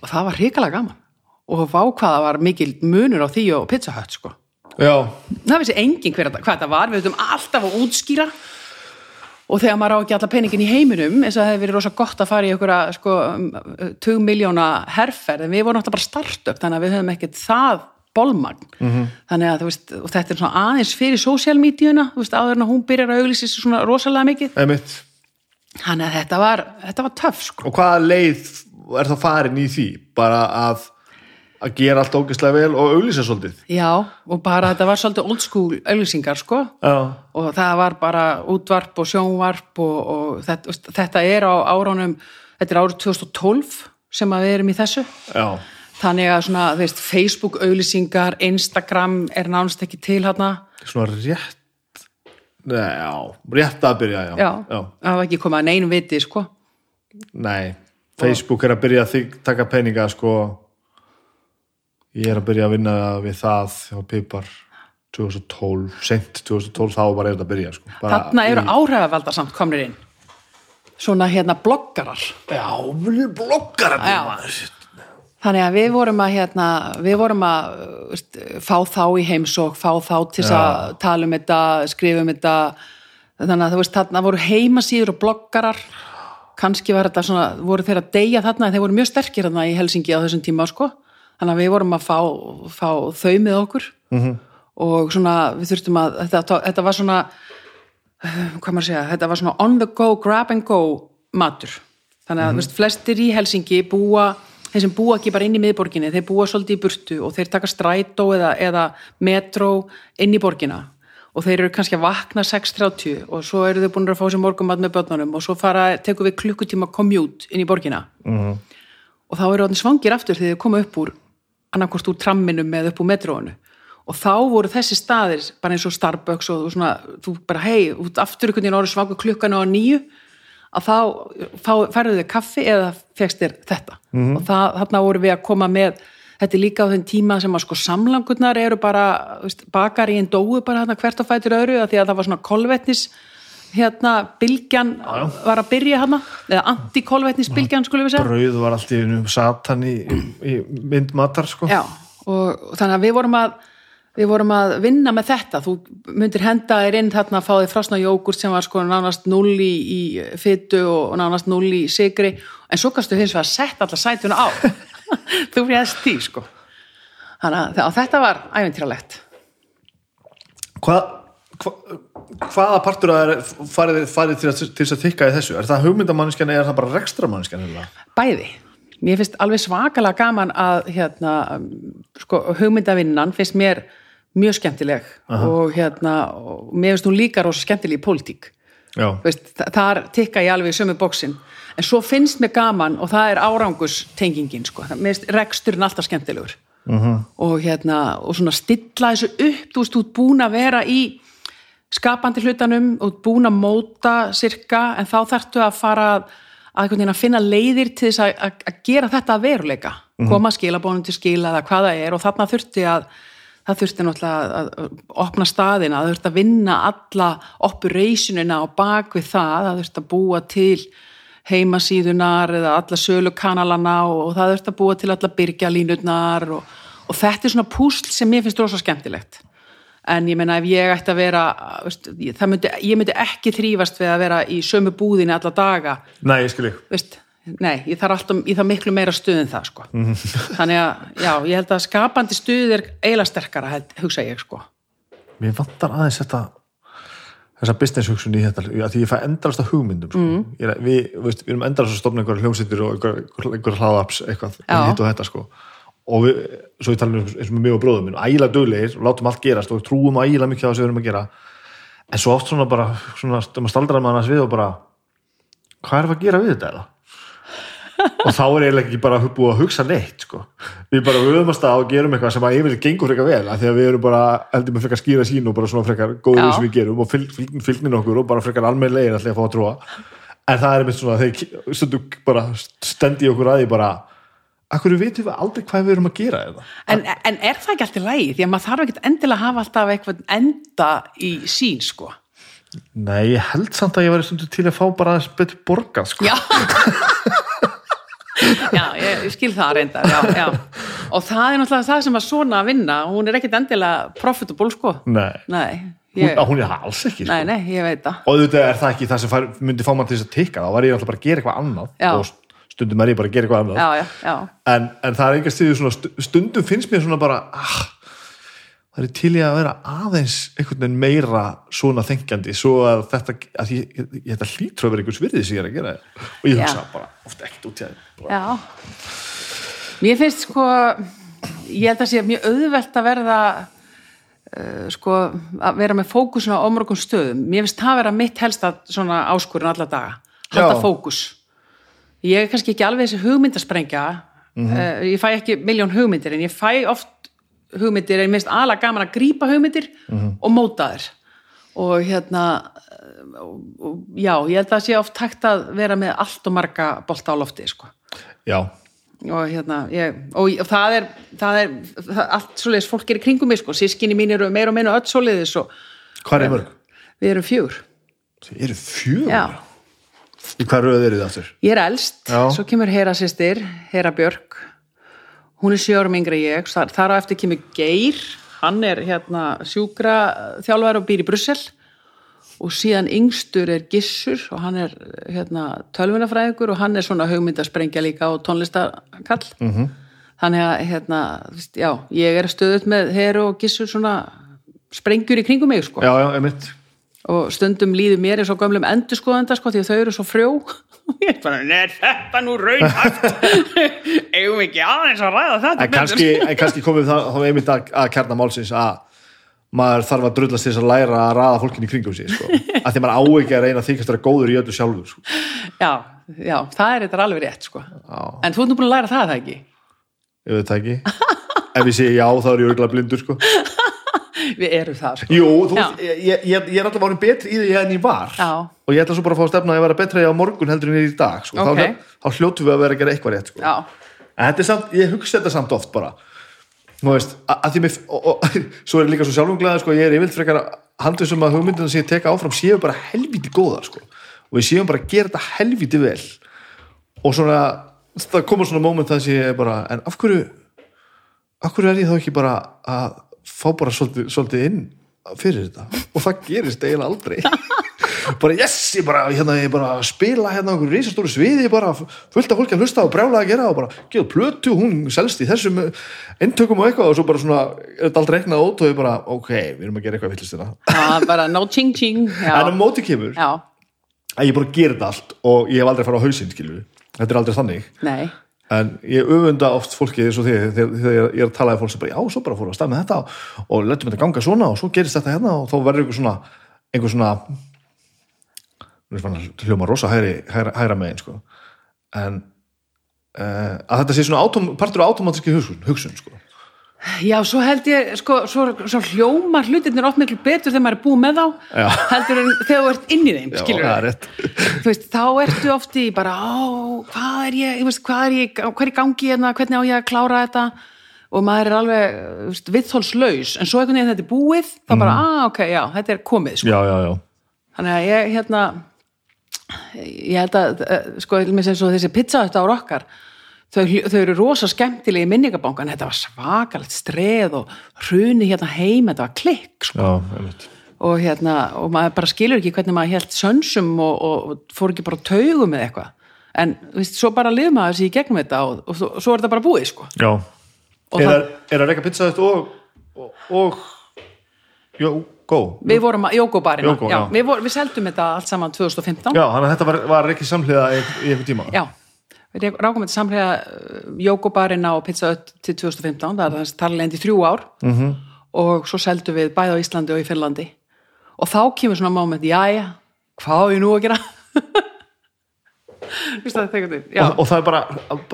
og það var hrikalega gaman og vá hvað það var mikil munur á því og Pizza Hut sko. já, það vissi engin hver, hvað þetta var við höfum alltaf að útskýra og þegar maður á ekki alla peningin í heiminum eins og það hefði verið rosa gott að fara í einhverja sko, 20 miljóna herferð en við vorum alltaf bara startup þannig að við höfum ekkert það bolmagn. -hmm. þannig að veist, þetta er svona aðeins fyrir veist, áður en að hún byrjar að auglýsa sig svona rosalega mikið. Emitt þannig að þetta var, þetta var töff sko. og hvaða leið er þá farin í því? Bara að að gera allt ógeðslega vel og auglýsa svolítið? Já, og bara þetta var svolítið old school auglýsingar sko. Já, og það var bara útvarp og sjónvarp og, og þetta, veist, þetta er á áránum þetta er árið 2012 sem að við erum í þessu. Já, þannig að svona, veist, Facebook auglýsingar, Instagram er nánast ekki til hérna svona rétt Nei, já, rétt að byrja já, já, það var ekki komað að neinum viti sko. Nei, Facebook er að byrja að taka peninga sko. Ég er að byrja að vinna við það hjá Pipar 2012, sent 2012 þá er þetta að byrja sko. bara þarna eru í- áhrifavaldar samt komnir inn. Svona hérna bloggarar. Já, bloggarar Já. maður Þannig að við vorum að, hérna, við vorum að veist, fá þá í heimsók, fá þá til þess að tala um þetta, skrifa um þetta, þannig að þú veist, þarna voru heimasíður og bloggarar, kannski var þetta svona, voru þeir að deyja þarna, en þeir voru mjög sterkir þarna í Helsingi á þessum tíma, sko, þannig að við vorum að fá, fá þau með okkur. -hmm. og svona, við þurftum að, þetta, þetta var svona, hvað maður segja, þetta var svona on the go, grab and go matur. Þannig að, mm veist, flestir í Helsingi búa, þeir sem búa ekki bara inn í miðborginni, þeir búa svolítið í burtu og þeir taka strætó eða, eða metró inn í borgina. Og þeir eru kannski að vakna 6.30 og svo eru þau búin að fá sér morgumat með börnunum og svo fara, tekum við klukkutíma commute inn í borgina. Mhm. og þá eru orðin svangir aftur þegar þau koma upp úr annarkvort úr tramminum eða upp úr metróinu. Og þá voru þessi staðir bara eins og Starbucks og þú svona, þú bara hei, aftur einhvern veginn orðin svangur klukkan á nýju að þá færðu þau kaffi eða fegst þér þetta. Og það, þarna voru við að koma með þetta er líka á þeim tíma sem að sko samlangurnar eru bara, veist, bakar í einn dóu bara þarna hvert á fætur öðru að því að það var svona kolvetnis hérna, bylgjan var að byrja hana eða anti-kolvetnisbylgjan skulum við segja. Brauð var allt í einu satan í, í myndmatar sko. Já, og, og þannig að við vorum að við vorum að vinna með þetta. Þú myndir henda þér inn þarna að fá þér frosna jógurt sem var sko nánast null í, í fytu og nánast null í sigri en svo kannstu hins vegar að setja alla sætuna á. Þú fréðst því sko. Þannig að þetta var æventýralegt Hvað, hva, hvaða partur að er farið, farið til, þess að tikka í þessu? Er það hugmyndamanniskan eða er það bara rekstramanniskan? bæði. Mér finnst alveg svakalega gaman að hérna, sko, hugmyndavinnan finnst mér mjög skemmtileg og hérna, og mér finnst hún líka rosa skemmtileg í pólitík. Veist, þa- þar tikka ég alveg í sömu bóksin en svo finnst mér gaman og það er árangustengingin sko. reksturinn alltaf skemmtilegur. -huh. og hérna og svona stilla þessu upp þú veist, þú ert búin að vera í skapandi hlutanum og búin að móta sirka en þá þarftu að fara að, að, finna leiðir til þess að, að, gera þetta að veruleika. Koma skilabónum til skila eða hvað það er og þarna þurfti að það þurfti náttúrulega að, að opna staðina, það þurfti að vinna alla operationina á bakvið það, það þurfti að búa til heimasíðunar eða alla sölukanalana og, og það þurfti að búa til alla byrgjalínurnar og, og þetta er svona púsl sem mér finnst rosa skemmtilegt. En ég meina ef ég ætti að vera veist, myndi, ég myndi ekki þrýfast við að vera í sömu búðinni alla daga. Nei, ég skil ég veist, nei, ég þarf alltaf ég þarf miklu meira stuð en það sko þannig að, já, ég held að skapandi stuð er eiginlega sterkara, held, hugsa ég sko Mér vantar aðeins þetta þessa business hugsun í þetta að því ég fæ endalasta hugmyndum sko. Mm. Er, við, veist, við erum endalast að stofna einhverja hljómsýttir og einhverja einhver hlaðaps eitthvað, Já. hitt og þetta sko og við, svo ég tala um eins og með mig og bróðum minn ægilega duglegir og látum allt gerast og trúum ægilega mikið á það sem við erum að gera en svo oft svona bara svona, staldrar maður annars við og bara hvað erum við að gera við þetta eða? Og þá er eiginlega ekki bara búið að hugsa neitt sko. við bara höfum að gerum eitthvað sem að yfirleitt gengur frekar vel því að við erum bara heldur með frekar skýra sín og bara svona frekar Já. sem við gerum og fylg, fylg, fylgnin okkur og bara frekar almennlegir allir að fá að trúa en það er einmitt svona þegar stundum bara stendi okkur að því bara akkur við aldrei hvað við erum að gera þetta en, en er það ekki alltaf lægi? Því að maður þarf ekkert endilega að hafa alltaf eitthvað enda í sín sko Nei, ég held samt að ég væri stundum til að fá bara aðeins betur borgað sko. Já Já, ég, ég skil það já. og það er náttúrulega það sem að svona vinna, hún er ekkert endilega profitable sko Nei, Nei, hún, ég, hún er það alls ekki sko. nei, nei, og auðvitað er það ekki það sem fær, myndi fá mann til þess að tikka þá var ég alltaf bara að gera eitthvað annað Já. og stundum er ég bara að gera eitthvað annað Já, já, já, en, en það er einhver stíðu stundum finnst mér svona bara ah, það er til ég að vera aðeins einhvern veginn meira svona þengjandi svo að þetta að ég, ég, ég, þetta hlýtur að vera einhvers virðið sem ég er að gera. Og ég hugsa bara ofta ekkert út í það já. Mér finnst sko ég held að sé mjög auðvelt að verða uh, sko að vera með fókusun á omrökkum stöðum. Mér finnst það vera mitt helsta svona áskurinn alla daga, halda Já. fókus. Ég er kannski ekki alveg þessi hugmyndasprengja uh, ég fæ ekki miljón hugmyndir en ég fæ oft hugmyndir en mér finnst aðlega gaman að grípa hugmyndir og móta þær og hérna uh, og, og, já, ég held að það sé oft takt að vera með allt og marga bolta á lofti sko já, og hérna ég, og, það er, það er það, allt svoleiðis fólk er í kringum mig sko sískinni mín eru meira og meina öll svoleiðis og hvað er mörg? við erum fjögur Þið eru fjögur? Já. Í hvað röð eru þið aftur? ég er elst, Já. svo kemur Hera sýstir Hera Björk hún er yngri en ég, þar, þar á eftir kemur Geir, hann er hérna sjúkra þjálfar og býr í Brussel. Og síðan yngstur er Gissur og hann er hérna tölvunafræðingur og hann er svona hugmyndasprengja líka og tónlistakall -hmm. þannig að hérna, já, ég er stöðut með Heru og Gissur svona sprengjur í kringum mig sko. Já, já, og stundum líður mér eins og gömlum endurskoðanda sko því þau eru svo frjó ég er bara, er þetta nú raunhæft eigum ekki aðeins að ræða þetta En kannski, en kannski komum það þá einmitt að, að kjarna málsins að maður þarf að drullast þess að læra að raða fólkin í kringum sig sko. að því maður á ekki að reyna þykast að vera góður í öllu sjálfur sko. já, já, það er þetta alveg rétt sko. Já. en þú ert nú búin að læra það, það ekki ég veit það ekki ef ég segi já þá er ég örgulega blindur sko. við erum það sko. Jú, þú, ég, ég, ég, er alltaf árin betri í því en ég var Já. Og ég ætla svo bara að fá að stefna að ég vera betra í á morgun heldur en ég er í dag sko. Ok. þá, þá hljótu við að vera að gera eitthvað rétt sko. en þetta er samt, ég hugsa þetta samt oft bara þú veist, að, því mér og, og, svo er ég líka svo sjálfunglega sko, ég er yfirlt frekar handið sem að hugmyndina sem ég teka áfram séu bara helvíti góðar sko. og við séum bara að gera þetta helvíti vel og svona það komur svona moment það sem ég er bara en af hverju af hverju er ég þá ekki bara að fá bara svolítið, svolítið inn fyrir þetta og það gerist eiginlega aldrei bara yes, ég bara, hérna, ég bara spila hérna einhverju risastóru sviði bara fullt af fólki að hlusta og brjála að gera og bara geða plötu, hún selst í þessum eintökum og eitthvað og svo bara svona er þetta aldrei reiknað út og ég bara, ok, við erum að gera eitthvað villistina já, bara no ching ching en á móti kemur að ég bara gera þetta allt og ég hef aldrei farið á hausinn skilur þetta er aldrei þannig. Nei. En ég öfunda oft fólki eins og því þegar þegar ég er að tala um fólk sem bara hljóma rosa hægri, hægra, hægra megin sko en uh, að þetta sé svona autom, partur af automatíski hugsun, hugsun sko. Já, svo held ég, sko, svo, svo hljómar hlutirnir oft miklu betur þegar maður er búið með þá Já. heldur en þegar þú ert inn í þeim, Já, skilur þú veist, þá ertu oft í bara, á, hvað er ég, veist, hvað er ég, hvað er í gangi hérna, hvernig á ég að klára þetta og maður er alveg, viðþólslaus en svo einhvern veginn þetta er búið, þá bara, Mhm. ah, ok, já, þetta er komið, sko. já, já, já, Þannig að ég, hérna, ég held að, eh, sko, þessi pizza þetta ára okkar, þau, þau eru rosa skemmtilegi í minningabankan, þetta var svakalegt streð og hruni hérna heim, þetta var klikk, sko. Og hérna, og maður bara skilur ekki hvernig maður held sönsum og, og, og fór ekki bara á taugum með eitthvað. En þú veist, svo bara lifum maður sér í gegnum þetta og, og, og svo er þetta bara búið sko. er, það- er að reyka pizza þetta og og, og gó við vorum að, Jókóbarina Jógó, já. við, vor, við seldum þetta allt saman 2015 já, þannig að þetta var, var ekki samhliða í, í einhver tíma. Já, við rákum þetta samlega Jókóbarina og Pizza Hut til 2015 það er þess talið í þrjú ár. Mhm. -hmm. og svo seldum við bæði á Íslandi og í Finnlandi. Og þá kemur svona moment, jæja hvað á ég nú að gera? Það Já, og, og það er bara,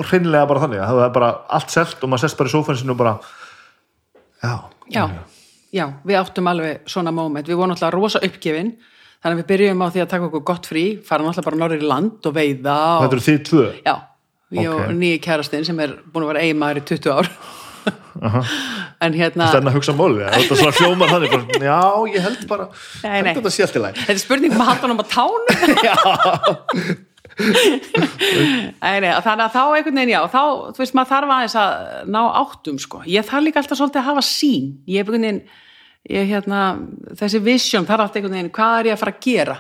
hreinlega bara þannig að það er bara allt selt og maður sest bara í sófæn sinu og bara já, já, já, við áttum alveg svona moment, við vorum alltaf rosa uppgefin þannig að við byrjum á því að taka okkur gott frí fara alltaf bara norður í land og veiða og... þetta eru þið tvö? Já, ég Ok. og nýji kærastinn sem er búin að vera eiginmaður í 20 ár. En hérna þetta er að hugsa máli, þetta er svona hljómar þannig bara, já, ég held bara Nei, held nei. læg þetta er spurning um að halda honum á tánum Nei, þannig að þá einhvern veginn já, þá, þú veist, maður þarf aðeins að ná áttum, sko, ég þarf líka alltaf svolítið að hafa sín, ég er einhvern veginn ég hérna, þessi vision þarf alltaf einhvern veginn, hvað er ég að fara að gera?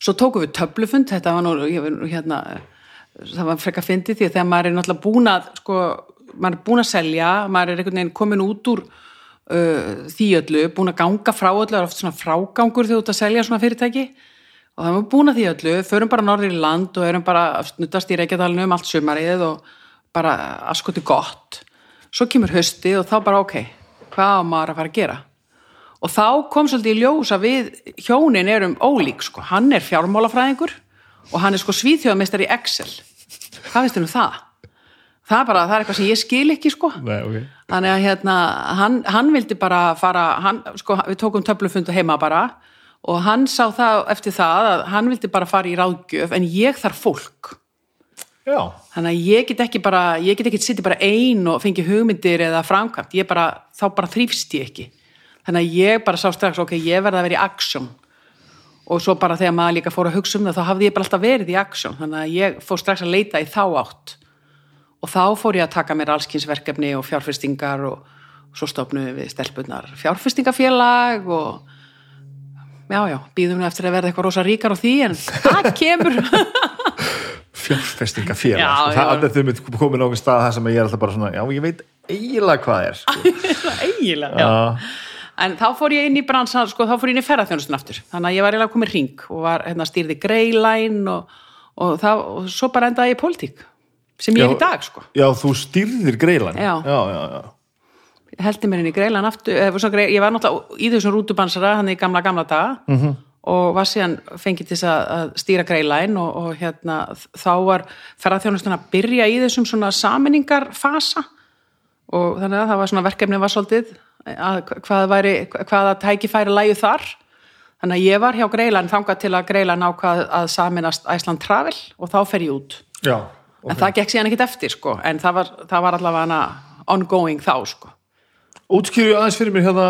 Svo tókum við töflufund þetta var nú, hérna það var frekar fyndið því að þegar maður er náttúrulega búin að sko, maður er búin að selja maður er einhvern veginn komin út úr uh, því öllu, búin að ganga frá öllu það er oft svona frágangur þegar þú ert að selja svona fyrirtæki og það var búin að því öllu. Förum bara norður í land og erum bara að snuttast í Reykjadalinu um allt sumarið og bara askoti gott. Svo kemur hösti og þá bara ok hvað á maður að fara að gera? Og þá kom svolítið í ljós að við hjónin erum ólík sko, hann er fjármálafræðingur og hann er sko svíþjóðamestar í Excel. Hvað þér um það? það er bara, það er eitthvað sem ég skil ekki sko. Nei, ok. þannig að hérna, hann, hann vildi bara fara, hann, sko, við tókum töflufundu heima bara og hann sá það eftir það að hann vildi bara fara í ráðgjöf en ég þarf fólk. Já, þannig að ég get ekki bara, ég get ekki sittið bara ein og fengi hugmyndir eða framkvæmt, ég bara, þá bara þrýfst ég ekki. Þannig að ég bara sá strax, ok, ég verða að vera í aksjón og svo bara þegar maður líka fór að hugsa um það, þá hafði ég bara alltaf verið í aksjón þannig að ég fór strax að leita í þá átt. Og þá fór ég að taka mér allskynsverkefni og fjárfestingar og svo stofnum við stelpunar fjárfestingafélag og já, já, býðum við eftir að verða eitthvað rosa ríkar á því en það kemur fjárfestingafélag Já, sko. já. það er þau komin á einhvern stað það sem ég er alltaf bara svona, já, ég veit eiginlega hvað er sko. eiginlega, já Já. En þá fór ég inn í bransan, sko, þá fór ég inn í ferðarþjónustun aftur. Þannig að ég var eiginlega komið ring og var, hérna, stýrði greilæn og, og, það, og svo bara endaði ég í pólitík, sem ég er í Já. dag, sko. já, þú stýrðir greilan Já. já, já, já. Heldi mér í greilan aftur ég var náttúrulega í þessum rútubansara hann í gamla gamla daga -hmm. og var síðan fengið til að, að stýra greilæn og, og hérna þá var ferðarþjónustun að byrja í þessum svona saminningarfasa og þannig að það var svona verkefni var svolítið að hvað væri, hvaða tækifæri lægu þar. Þannig að ég var hjá greilæn þangað til að greilæn ákvað að saminast Æsland Travel og þá fer ég út. Já, en það gekk síðan ekkit eftir sko en það var, það var ongoing þá sko Útskýrju aðeins fyrir mér hérna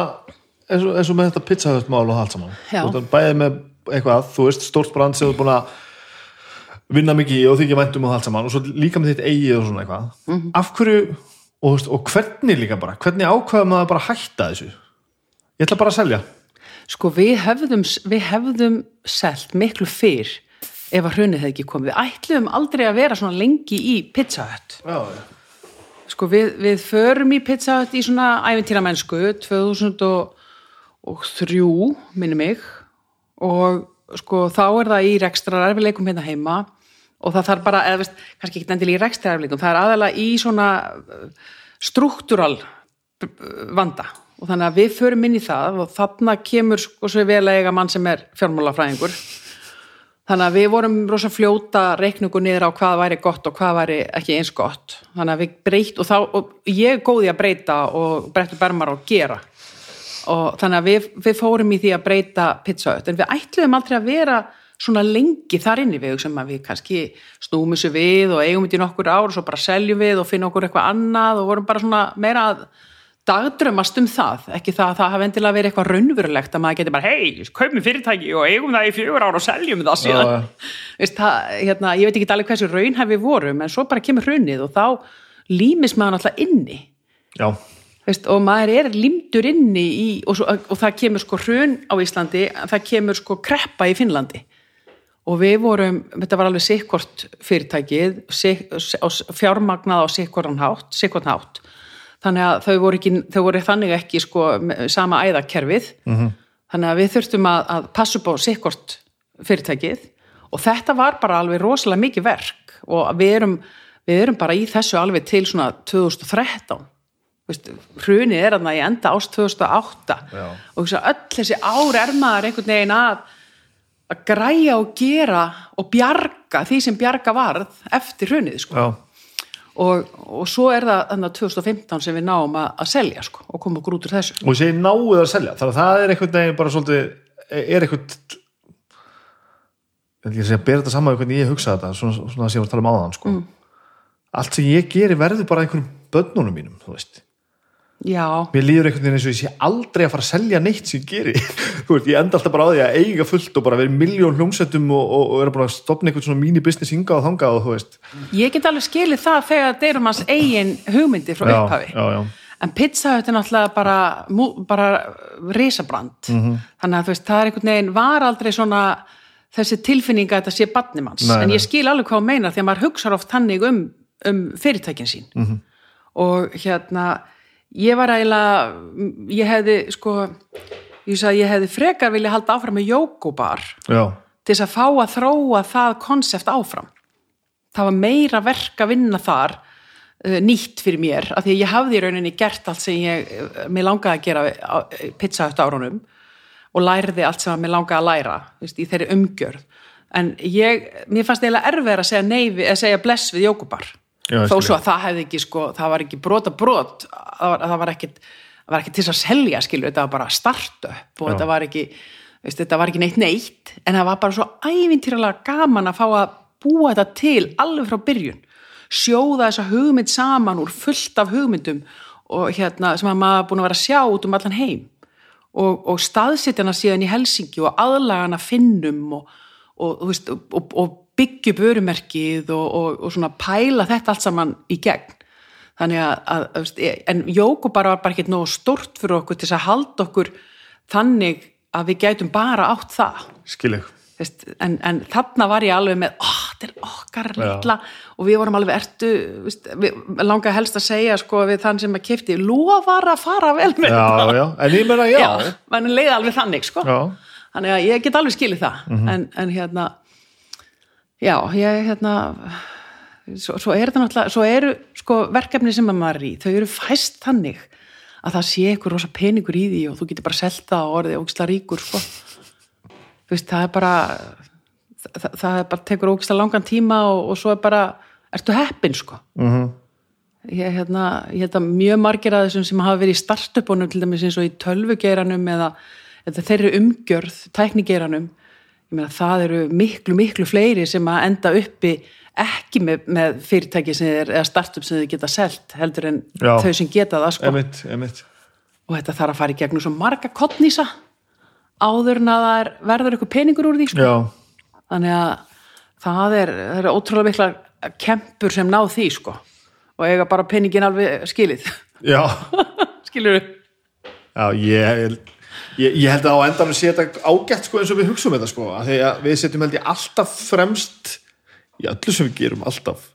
eins og, eins og með þetta pizzahöftmál og allt saman bæðið með eitthvað, þú veist, stórt brand sem þú er búin að vinna mikið í og þykja væntum og allt saman og svo líka með þitt eigið og svona eitthvað Mhm. af hverju, og, og hvernig líka bara hvernig ákveða maður bara að hætta þessu ég ætla bara að selja Sko við hefðum, við hefðum selt miklu fyrr ef að hrunið hefði ekki komið. Við ætluðum aldrei að vera svona lengi í Pizza Hut. Já, Sko við, við förum í Pizza í svona æfintýramennsku 2003 minni mig. Og sko þá er það í rekstrar erfileikum hérna heima. Og það þarf bara, eða veist, kannski ekki endilega í rekstrar erfileikum, það er aðalega í svona struktúral vanda. Og þannig að við förum inn í það og þarna kemur sko svo vel eiga mann sem er fjármálafræðingur þannig að við vorum rosa fljóta reikningu niður á hvað væri gott og hvað væri ekki eins gott. Þannig að við breytt og, þá, og ég góð í að breyta og breytta bermar og gera. Og þannig að við, við fórum í því að breyta pizza Hut. En við ætluðum aldrei að vera svona lengi þar inni. Við sem við kannski snúmum þessu við og eigum þetta í nokkur ár og svo bara seljum við og finnum okkur eitthvað annað og vorum bara svona meira að dagdrömmast um það, ekki það að það hafi endilega verið eitthvað raunverulegt að maður geti bara hei, kaupum fyrirtæki og eigum það í fjögur ár og seljum það síðan. Já, Veist, það, hérna, ég veit ekki alveg hversu raunhæfi vorum en svo bara kemur hrunið og þá límis maður alltaf inni. Já, Veist, og maður er limdur inni í, og, svo, og það kemur sko hrun á Íslandi það kemur sko kreppa í Finnlandi. Og við vorum, þetta var alveg sikkort fyrirtækið sik, fjármagnað á hátt þannig að þau voru, ekki, þau voru þannig ekki sko sama æðakerfið -hmm. þannig að við þurftum að, að passa upp á sikkort fyrirtækið og þetta var bara alveg rosalega mikið verk og við erum, við erum bara í þessu alveg til svona 2013 Veist, hrunið er þarna í enda ást 2008 Já. og öll þessi ár er maður einhvern veginn að að græja og gera og bjarga því sem bjarga varð eftir hrunið sko. já, og, og svo er það þannig að 2015 sem við náum að, að selja sko, og koma okkur út úr þessu. Og segi náuð að selja þannig að það er einhvern veginn bara svolítið er einhvern ég að segja að bera þetta saman hvernig ég hugsa þetta svona, svona sem ég var að tala um áðan sko. allt sem ég geri verður bara einhverjum börnunum mínum þú veist já, mér líður einhvern veginn eins og ég sé aldrei að fara að selja neitt sem ég geri. Þú veist, ég enda alltaf bara á því að eiga fullt og bara vera miljón hljómsettum og, og, og vera bara að stopna einhvern svona mini-business hinga og þanga og þú veist. Ég get alveg skilið það þegar þetta er um hans eigin hugmyndi frá upphafi. já, já, en pizza Hut er náttúrulega bara, bara risabrand. Mhm. þannig að þú veist, það er einhvern veginn var aldrei svona þessi tilfinning að þetta sé badnimanns, en ég skil alveg hvað hún meinar því að maður hugsar ég var eiginlega ég hefði sko ég, sagði, ég hefði frekar vilja halda áfram með jókubar til þess að fá að þróa það konsept áfram. Það var meira verk að vinna þar uh, nýtt fyrir mér, af því að ég hafði í rauninni gert allt sem ég, uh, mér langaði að gera á pizza eftir árunum og lærði allt sem mér langaði að læra veist, í þeirri umgjörð. En ég, mér fannst eiginlega erfið að segja nei, við- að segja bless við jókubar Já, þó svo að það hefði ekki sko, það var ekki brota brot það var, það var ekkit það var ekki til að selja skilur, þetta var bara startup og þetta var ekki veist, þetta var ekki neitt neitt en það var bara svo ævintýralega gaman að fá að búa þetta til alveg frá byrjun. Sjóða þessa hugmynd saman úr fullt af hugmyndum og hérna sem að maður búin að vera að sjá út um allan heim. Og, og staðsetjana síðan í Helsingi og aðlagana finnum og, og, og, og byggja upp vörumerkið og, og, og svona pæla þetta allt saman í gegn. Þannig að, að, veist, en Jóko bara var bara ekki nógu stort fyrir okkur til að halda okkur þannig að við gætum bara átt það. Skil ég Veist, en, en þarna var ég alveg með oh, þetta er okkar Já. litla. Og við vorum alveg ertu veist, við langaði helst að segja sko við þann sem að kefti lofar að fara vel með já, já, en ég meina já, já, menn leiði alveg þannig sko. Já. þannig að ég get alveg skilið það. En, en hérna já, ég hérna svo, svo er þetta náttúrulega, svo eru sko verkefni sem að maður er í, þau eru fæst þannig að það sé eitthvað rosa peningur í því og þú getur bara selta og orðið ógislega ríkur sko. þú veist, það er bara það, það er bara tekur ógislega langan tíma og, og svo er bara ertu heppin sko Mhm. ég, hérna, ég held að mjög margir að þessum sem hafa verið í startupunum til dæmis eins og í tölvugeiranum eða, eða þeirri umgjörð, tæknigeiranum meina það eru miklu, miklu fleiri sem að enda uppi ekki með, með fyrirtæki sem þeir, eða startup sem þið geta selt heldur en Já. þau sem geta það sko. Emitt, emitt og þetta þarf að fara í gegnum svo marga kottnýsa áður en að það er, verður eitthvað peningur úr því sko. þannig að það er, það er ótrúlega mikla kempur sem ná því sko. Og eiga bara peningin alveg skilið. Skilur við já ég, ég, ég held að á endanum sé þetta ágætt sko eins og við hugsaum þetta sko að við setjum held ég alltaf fremst í öllu sem við gerum alltaf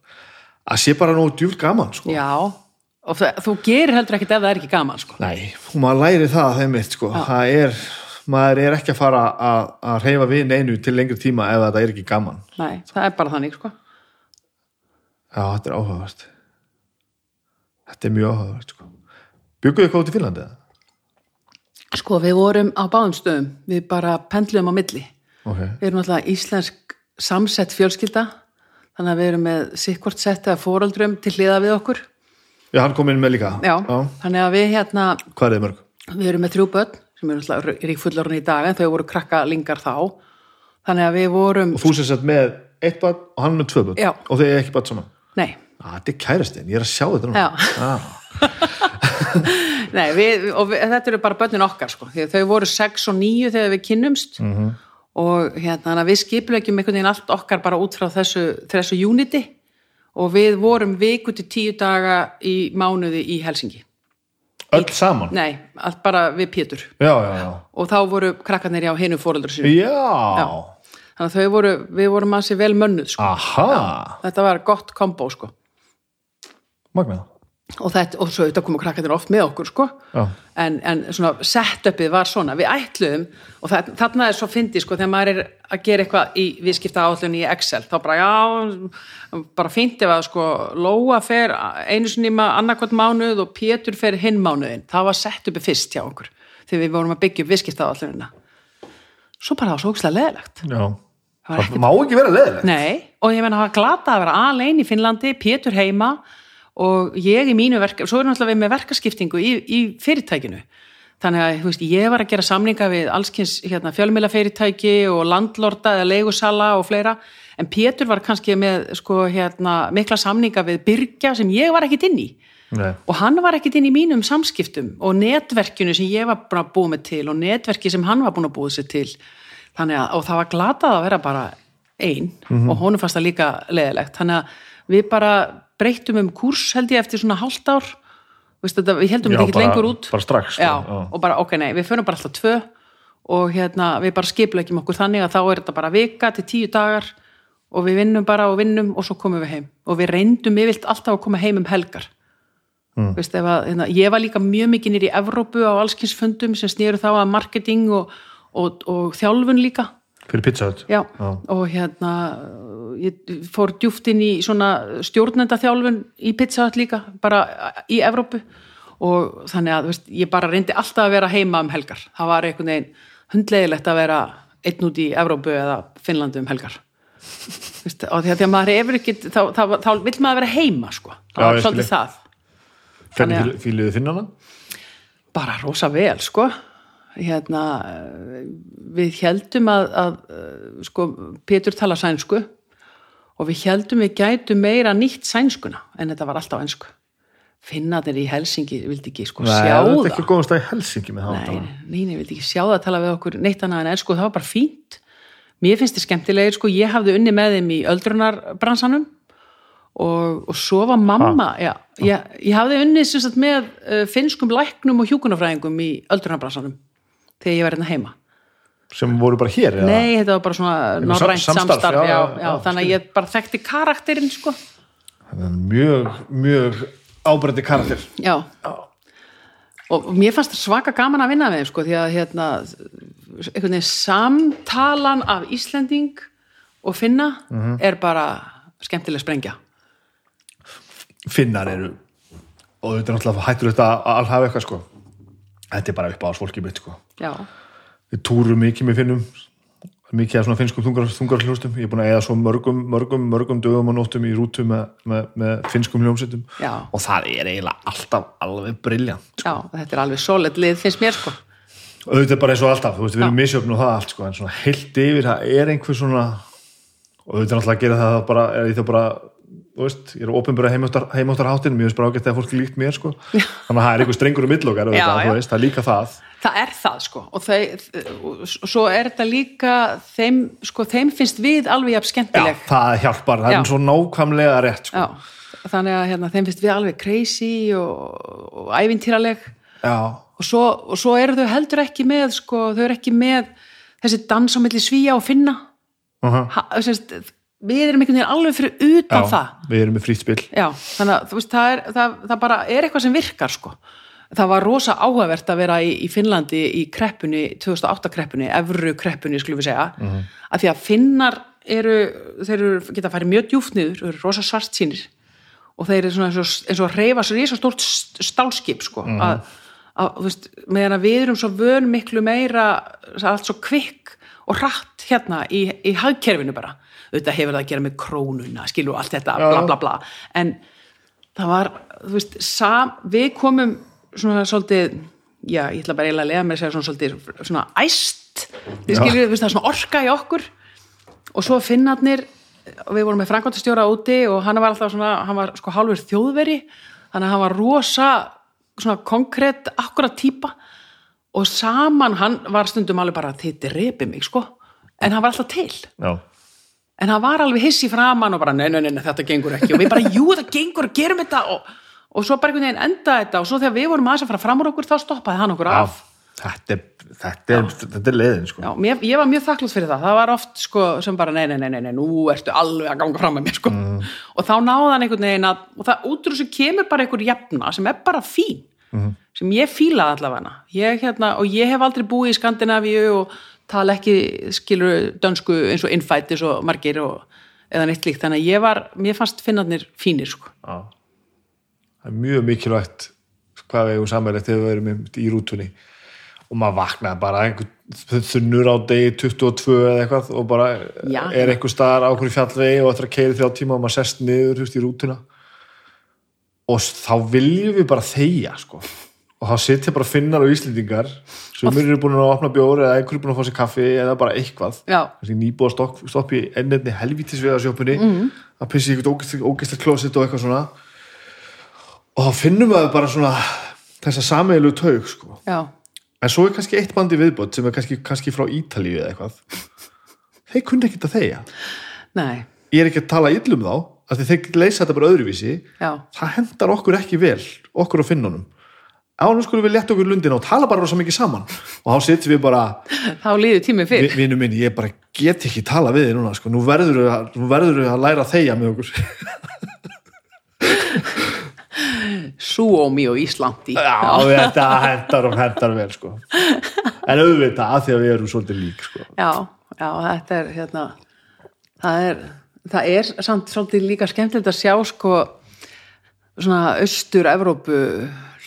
að sé bara nógu djúl gaman sko já, og það, þú gerir heldur ekkert ef það er ekki gaman sko Nei, og maður læri það þeim mitt sko. það er, maður er ekki að fara að, að reyfa við neinu til lengri tíma ef þetta er ekki gaman Nei, það er bara þannig sko Já, þetta er áhugavert Þetta er mjög áhugavert sko. Bygguðu eitthvað út í Finnlandi? eða? Sko við vorum á báðum stöðum. Við bara pendluðum á milli. Ok, við erum alltaf íslensk samsett fjölskylda þannig að við erum með sikkvort sett af fóröldrum til hliða við okkur. Já, hann kom inn með líka. Já, þannig að við hérna Hvað er þið mörg? við erum með þrjú börn sem eru alltaf ríkfullorinn í dag en þau voru krakka lingar þá. Þannig að við vorum Og þú sem sett með eitt barn og hann með tvö barn Já. og þið er ekki barn saman? Nei, ah, Þetta er kærastinn, ég er að sjá þetta núna. Já. ah, nei við, og við, þetta eru bara börnin okkar sko, þau voru 6 og 9 þegar við kynnumst. -hmm. og hérna við skipulegjum einhvern veginn allt okkar bara út frá þessu, þessu unity. Og við vorum viku til tíu daga í mánuði í Helsingi Öll saman? nei, allt bara við Pétur. Já, já, já. Og þá voru krakkarnir á hinu fóröldur sínu Já, þannig að þau voru, við vorum að sér vel mönnuð sko. aha. Þetta var gott kombo sko. Magnað og, þetta, og svo þetta komu krakkarnir oft með okkur sko. En, en svona setupið var svona. Við ætluðum og það, þarna er svo fyndi sko, þegar maður er að gera eitthvað í viðskipta áallun í Excel þá bara já, bara ef að sko Lóa fer einu sinni annarkvæmt mánuð og Pétur fer hinn mánuðin, það var setupið fyrst hjá okkur þegar við vorum að byggja upp viðskipta áallunina svo bara það var svo ógstlega leðilegt já. Það var Það má ekki vera leðilegt og ég menna að hafa glata að vera alein í Finnlandi, Pétur heima og ég í mínu verk, svo er náttúrulega við með verkaskiptingu í, í fyrirtækinu. Þannig að veist, ég var að gera samninga við allskins hérna, fjölmilafyrirtæki og landlorda eða leigusala og fleira, en Pétur var kannski með sko, hérna, mikla samninga við byrgja sem ég var ekkit inn í. Nei. Og hann var ekkit inn í mínum samskiptum og netverkinu sem ég var búin að búa mig til og netverki sem hann var búin að búa sér til. Þannig að, og það var glatað að vera bara einn og honum fannst það líka leðilegt. Þannig að við bara breyttum um kúrs held ég eftir svona hálft ár. Vist, þetta, við heldum þetta ekki lengur út. bara strax, sko. Já, Já. og bara ok, nei, við förum bara alltaf tvö og hérna við bara skiplegjum okkur þannig að þá er þetta bara vika til tíu dagar og við vinnum bara og vinnum og svo komum við heim. Og við reyndum yfirlt alltaf að koma heim um helgar. Mm. Veist, ef að, hérna, ég var líka mjög mikið nýr í Evrópu á allskinsfundum sem snýru þá að marketing og, og, og þjálfun líka Fyrir pizza hut? Já, og hérna ég fór djúft inn í svona stjórnendaþjálfun í Pizza Hut líka, bara í Evrópu. Og þannig að veist, ég bara reyndi alltaf að vera heima um helgar. Það var einhvern veginn hundlegilegt að vera einn út í Evrópu eða Finnlandi um helgar. Vist, og því að því að maður hefur ekki þá, þá, þá, þá vill maður vera heima sko. það Já, var svolítið það. Þannig að- Hvernig fíluðu finnana? bara rosa vel sko hérna við heldum að, að eh, sko Pétur tala sænsku og við heldum við gætum meira nýtt sænskuna en þetta var alltaf einsku finnaðir í Helsingi vildi ekki sko sjá það er það. ekki góðum stað í Helsingi með það nei, nei, nei, vildi ekki sjá það að tala við okkur neitt annað en ensku, það var bara fínt. Mér finnst þið skemmtilegir sko, ég hafði unni með þeim í öldrunarbransanum og, og svo var mamma já, ég, ég hafði unni sagt, með uh, finnskum læknum og hjúkunarfræðingum í öldrunarbransanum þegar ég var hérna heima sem voru bara hér eða? nei, þetta var bara svona norrænt samstarf, samstarf, já, já, já, þannig að ég bara þekkti karakterinn sko mjög, mjög ábreytti karakter Já. Og mér fannst svaka gaman að vinna með sko, því að hérna, einhvern veginn samtalan af Íslending og finna er bara skemmtileg sprengja. finnar eru og þetta er náttúrulega hættur þetta að alhafa eitthvað sko þetta er bara upp á fólki mitt sko. við túrum mikið með finnum. Mikið af svona finnskum þungar, þungarhljóstum ég er búin að eða svo mörgum, mörgum, mörgum dögum og nóttum í rútu með, með, með finnskum hljómsveitum. Já. og það er eiginlega alltaf alveg briljant já, þetta er alveg solid lið finnst mér sko. Auðvitað bara eins og alltaf, þú veist, við erum misjöfn og það allt sko, en svona heilt yfir, það er einhver svona og auðvitað alltaf að gera það það bara, er ég þá bara þú veist, ég er opinbera heimáttarháttin bara ágætt þegar fólk líkt mér sko þannig að það er einhver strengur um Já, já. veist, það er líka það það er það sko og, þau, og svo er þetta líka þeim, sko, þeim finnst við alveg jafn já, skemmtileg það hjálpar, það Já. er svo nákvæmlega rétt sko. Já, þannig að hérna, þeim finnst við alveg crazy og, og ævintýraleg já, og svo, og svo eru þau heldur ekki með sko, þau eru ekki með þessi dans á milli svíja og finna uh -huh. ha, sérst, við erum einhvern veginn alveg fyrir utan já það. við erum með frýtt spil. Já, þannig að veist, það, er, það, það bara er eitthvað sem virkar sko. Það var rosa áhugavert að vera í, í Finnlandi í kreppunni, 2008 kreppunni, evru kreppunni skulum við segja, mm. að því að finnar eru, þeir eru, geta farið mjög djúft niður, eru rosa svart sínir og þeir eru svona eins og, eins og reyfa sér í svo stórt stálskip sko, að, að, þú veist, meðan að við erum svo vön miklu meira, allt svo kvikk og hratt hérna í, í hagkerfinu bara, auðvitað hefur það að gera með krónuna, skilur allt þetta, bla bla bla, en það var, þú veist, sam, við komum svona svolítið, já, ég ætla bara eiginlega að lega mér að segja svona svolítið, svona æst, við Já. skiljum, þú veist, það er svona orka í okkur. Og svo finnarnir, og við vorum með framkvæmtastjóra úti og hann var alltaf svona, hann var sko hálfur þjóðveri, þannig að hann var rosa svona konkrétt, akkurat típa. Og saman, hann var stundum alveg bara, þið repi mig, sko, en hann var alltaf til. Já, en hann var alveg hissi framann og bara nei, nei, nei, nei, þetta gengur ekki. Og við bara, jú, þetta gengur, gerum þetta. Og, og svo bara einhvern veginn enda þetta. Og svo þegar við vorum aðeins að fara fram úr okkur þá stoppaði hann okkur af. þetta er, þetta er, þetta er leiðin sko. Já, mér, ég var mjög þakklátt fyrir það, það var oft sko, sem bara, nei, nei, nei, nei, nei, nú ertu alveg að ganga fram með mér, sko. Og þá náði hann einhvern veginn að, og það út úr þessu kemur bara einhver jafna sem er bara fín sem ég fílaði allavega ég, hérna, og ég hef aldrei búið í Skandinavíu og tala ekki skilur dönsku eins og innfætis og margir og, eða neitt líkt, þannig að ég var mér fannst finnarnir fínir, sko Já. það er mjög mikilvægt hvað við hefum samverðið þegar við erum í rútunni og maður vaknaði bara einhver þunnur á degi 22 eða eitthvað og bara Já. er einhver staðar á hverju fjallvegi og eftir að keiri þrjá tíma og maður sest niður þú veist, í rútuna og þá viljum við bara þegja sko. Og þá sitja bara finnar og íslendingar sem eru búin að opna bjór eða einhverju búin að fá sér kaffi eða bara eitthvað. Nýbúið að stoppa í ennirni helvítisvegarsjópunni mm. að pissi í eitthvað ógæslega klósitt og eitthvað svona. Og þá finnum við bara svona þessa sameilu taug sko. en svo er kannski eitt bandi viðbót sem er kannski, kannski frá Ítalíu eða eitthvað. Þeir kunni ekki að þegja. Nei, ég er ekki að tala illum þá af því þeir leysa þetta bara öðruvísi. Já. Það hendar okkur ekki vel, okkur á finnunum á nú skulum við leta okkur lundina og tala bara rosa mikið saman og þá sittum við bara þá líður tímið fyrr Vi- minn, ég bara get ekki tala við þig núna sko. nú verður við að, læra þegja með okkur Suomi og Íslandi já, þetta hendar og hendar vel sko. en auðvitað að því að við erum svolítið lík sko. já, já, þetta er hérna, það er það er samt svolítið líka skemmtilegt að sjá sko svona austur-Evrópu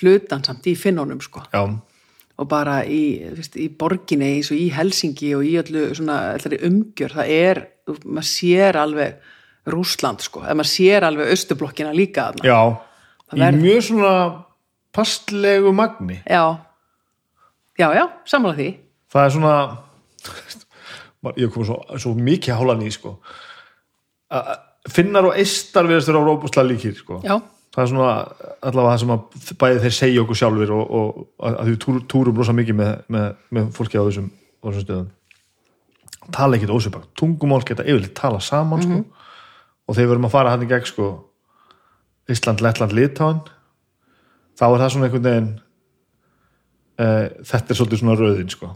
hlutan samt í finnunum sko. Já, og bara í, veist, í borginni eins og í Helsingi og í öllu svona umgjör, það er maður sér alveg Rússland sko, eða maður sér alveg austublokkina líka þarna. já. Það í verður- mjög svona pastlegu magni. Já, já, já, sammála því. Það er svona ég kom svo, svo mikið hálan í sko. Að- finnar og eistar við þessar á róbúslega líkir sko. já, það er svona allavega það sem að bæði þeir segja okkur sjálfur og, og að við túr, túrum rosa mikið með, með, með fólki á þessum, á þessum stöðum tala ekkit ósöpag tungumál geta yfirleitt tala saman sko. og þegar við erum að fara hann í gegn sko, Ísland, Lettland, Litáin þá er það svona einhvern veginn uh, þetta er svolítið svona röðin sko.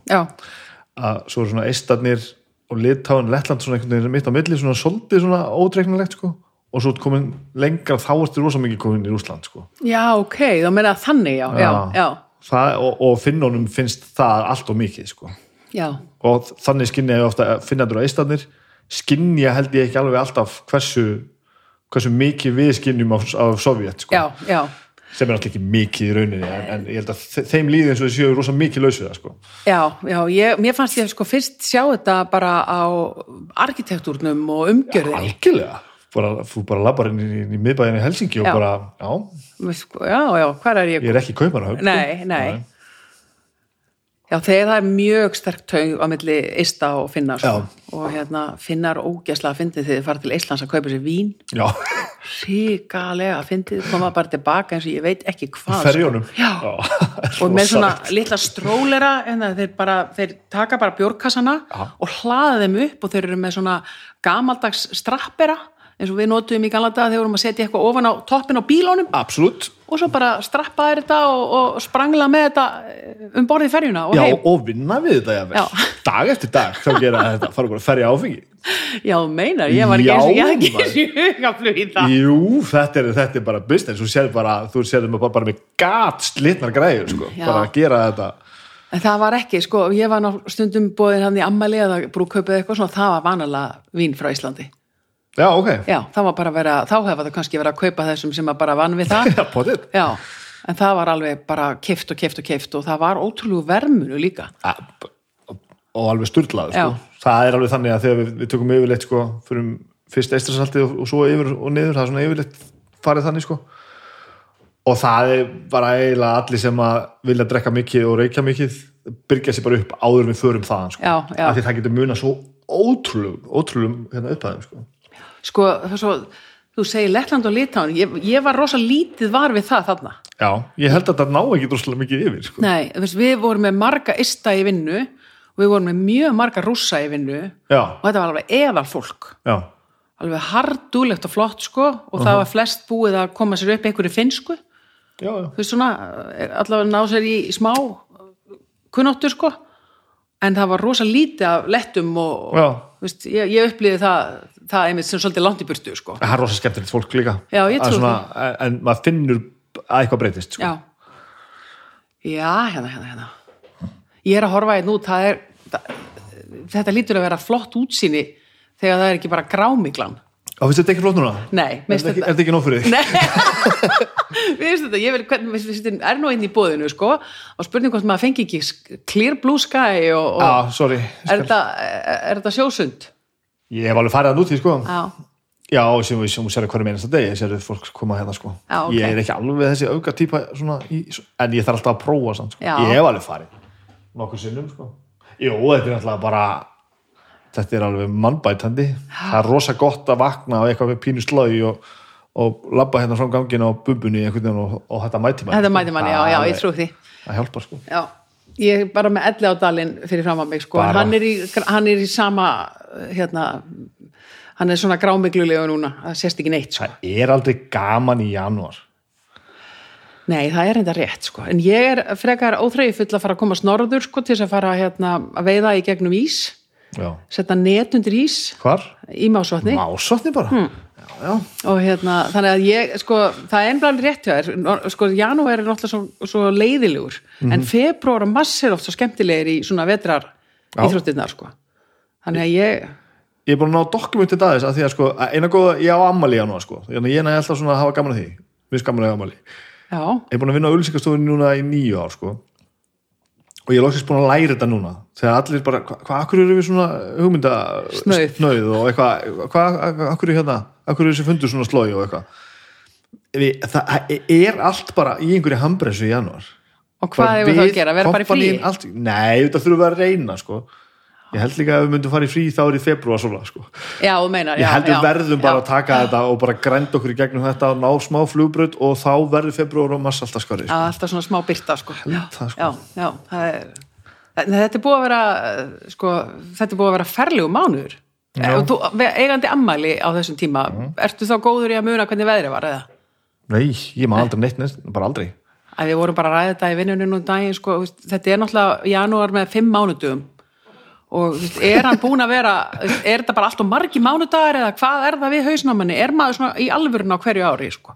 að svo er svona eistarnir og Litáin, Lettland svona einhvern veginn mitt á milli svona svolítið svona ódreiknulegt sko. Og svo komin lengra þá ertu rosa mikið komin í Rússland sko. já, ok þá meina þannig, já, já, já, Það, og, og finnunum finnst það allt og mikið sko. já, og þannig skinni ég ofta finnandur á eistarnir skinni held ég ekki alveg alltaf hversu, hversu mikið við skinnjum af, af Sovjet sko. já, já. sem er alltaf ekki mikið í rauninni en, en ég held að þe- þeim líði eins og þau séu rosa mikið laus við það sko. Já, já, ég, mér fannst ég sko fyrst sjá þetta bara á arkitektúrnum og umgjörðinni. algjörlega, bara, þú bara labbar inn í, í miðbæðinni í Helsingi og Já. bara já, Sko, Já, já, hvað er ég? ég er ekki kaupar sko. Nei, nei. Já, þegar það er mjög sterk taug á milli Ista og Finnar sko. og hérna Finnar ógæslega fyndið þegar þið fara til Íslands að kaupa sér vín já, ríkalega fyndið, koma bara tilbaka eins og ég veit ekki hvað sko. ferjónum Já. og með svona litla strólera þeir, bara, þeir taka bara bjórkassana Já. og hlaða þeim upp og þeir eru með svona gamaldags strappera eins og við notuðum í gamla daga þegar við vorum að setja eitthvað ofan á toppin á bílónum absolutt, og svo bara strappaði þetta og, og sprangla með þetta eh, um borðið ferjuna og já, heim. og vinna við þetta dag eftir dag þá gera þetta, fara bara að ferja áfengi. Já, þú meinar, ég var ekki eins og ég ekki hugaflug í það. jú, þetta er, þetta er bara business. Þú sér bara, þú sér bara, bara með gat slitnar græður, sko, Já. bara að gera þetta. En það var ekki, sko, ég var stundum bóðin hann í ammali eða brúkaupið eitthvað svona, það var vanalega vín frá Íslandi. Já, ok, Já, það var bara að vera, þá hefði það kannski verið að kaupa þessum sem að bara vann við það. já, potið Já, en það var alveg bara kift og kift og kift og það var ótrúlegu vermunu líka. og alveg sturlað sko. Það er alveg þannig að þegar við, við tökum yfirleitt sko, fyrir fyrst eistrasaltið og, og svo yfir og niður, það er svona yfirleitt farið þannig sko og það er bara eiginlega allir sem að vilja drekka mikið og reykja mikið byrja sér bara upp áður við förum þaðan sko. Já, já. það getur muna svo ótrúlum ótrúlum hérna upphæðum sko. Sko, er svo, þú segir Lettland og Litáin, ég, ég var rosa lítið var við það þarna. já, ég held að það ná ekki droslega mikið yfir sko. Nei, við vorum með marga ista í vinnu og við vorum með mjög marga rússa í vinnu já, og þetta var alveg eðal fólk. já, alveg hardúlegt og flott sko og það var flest búið að koma sér upp einhverju finnsku, já, já. þú veist svona allavega ná sér í smá kunnáttur sko en það var rosa lítið af lettum og, og veist, ég, ég upplýði það það einmitt sem svolítið langt í burtu sko það er rosa skemmtilegt fólk líka Já, svona, en, maður finnur að eitthvað breytist sko. já, já, hérna, hérna, hérna ég er að horfa einn út það er, þetta lítur að vera flott útsýni þegar það er ekki bara grámiglan og finnst þetta ekki flott núna? nei, Er minnst þetta er þetta ekki nóg fyrir þig? Nei, veist þetta, ég vil, hvern, við veist þetta er nú inn í bóðinu, sko, og spurning hvort maður fengi ekki clear blue sky og, og Já, sorry er, þetta, er þetta sjósund? Ég hef alveg farið að núti, sko. Já, Já, sem við sérum hverju meinast að degi sérum fólk koma hérna, sko. Já, ok. Ég er ekki alveg þessi auka típa svona, í, en ég þarf alltaf að prófa samt, sko. Já. Ég hef alveg farið nokkur sinnum, sko. Jú, þetta er alltaf bara þetta er alveg mannbætandi. Það er rosa gott að vakna á eitthvað pínu slögi og, og labba hérna frá gangina á bumbunni og, og þetta mæti manni þetta mæti manni, já, já, ég trú því. Það hjálpar, sko. Já, ég er bara með elli á dalinn fyrir fram að mig, sko, hann er, í, hann er í sama, hérna hann er svona grámiglulegu núna það sést ekki neitt, sko. Það er aldrei gaman í janúar. Nei, það er enda rétt, sko, en ég er frekar óþreyju full að fara að komast norður, sko, til þess að fara hérna, að veiða í gegnum ís Já. setja net undir ís Hvar? í másvatni. Másotni bara? Hmm. Já, og hérna, þannig að ég, sko, það er ennblæðan rétt hjá þér, sko, janúar er náttúrulega svo, svo leiðilegur, en februar og mass er oft svo skemmtilegir í svona vetrar íþróttirnar, sko. Þannig að ég, Ég er búin að ná dokumentið aðeins að því að sko, eina góða, ég á ammali á nú sko, þannig að ég er alltaf svona að hafa gaman að því. Við skaman að ammali. já, Ég er búin að vinna á auðlýsingastofunni núna í nýju ár sko. Og ég er loksist búin að læra þetta núna. Þegar allir bara, hvað, hva, akkur eru við svona hugmynda snauð. og eitthvað, hvað, akkur er hérna akkur er þessi fundur svona slói og eitthvað það er allt bara í einhverju hambresu í janúar og hvað hefur það að gera, vera bara í frí? allt, Nei, þetta þurfum við að reyna sko Ég held líka að við myndum fara í frí þá er í februar svona sko Já, meinar, Ég já. held við já, verðum bara já. að taka þetta og bara grænda okkur í gegnum þetta og ná smá flugbröð og þá verður februar og mars alltaf skari sko. alltaf svona smá byrta, sko. Það, sko. það er, það- þetta er búið að vera, eh, sko, þetta er búið að vera ferlegu mánuður. Og þú, eigandi ammæli á þessum tíma, ertu þá góður í að muna hvernig veðrið var, eða? Nei, ég man aldrei neitt, neitt bara aldrei. Að við vorum bara að ræða þetta í vinnunum um daginn sko, þetta er náttúrulega janúar með fimm mánudugum og veist, er hann búin að vera er þetta bara allt og margi mánudagar eða hvað er það við hausnámanni, er maður svona í alvörun á hverju ári sko?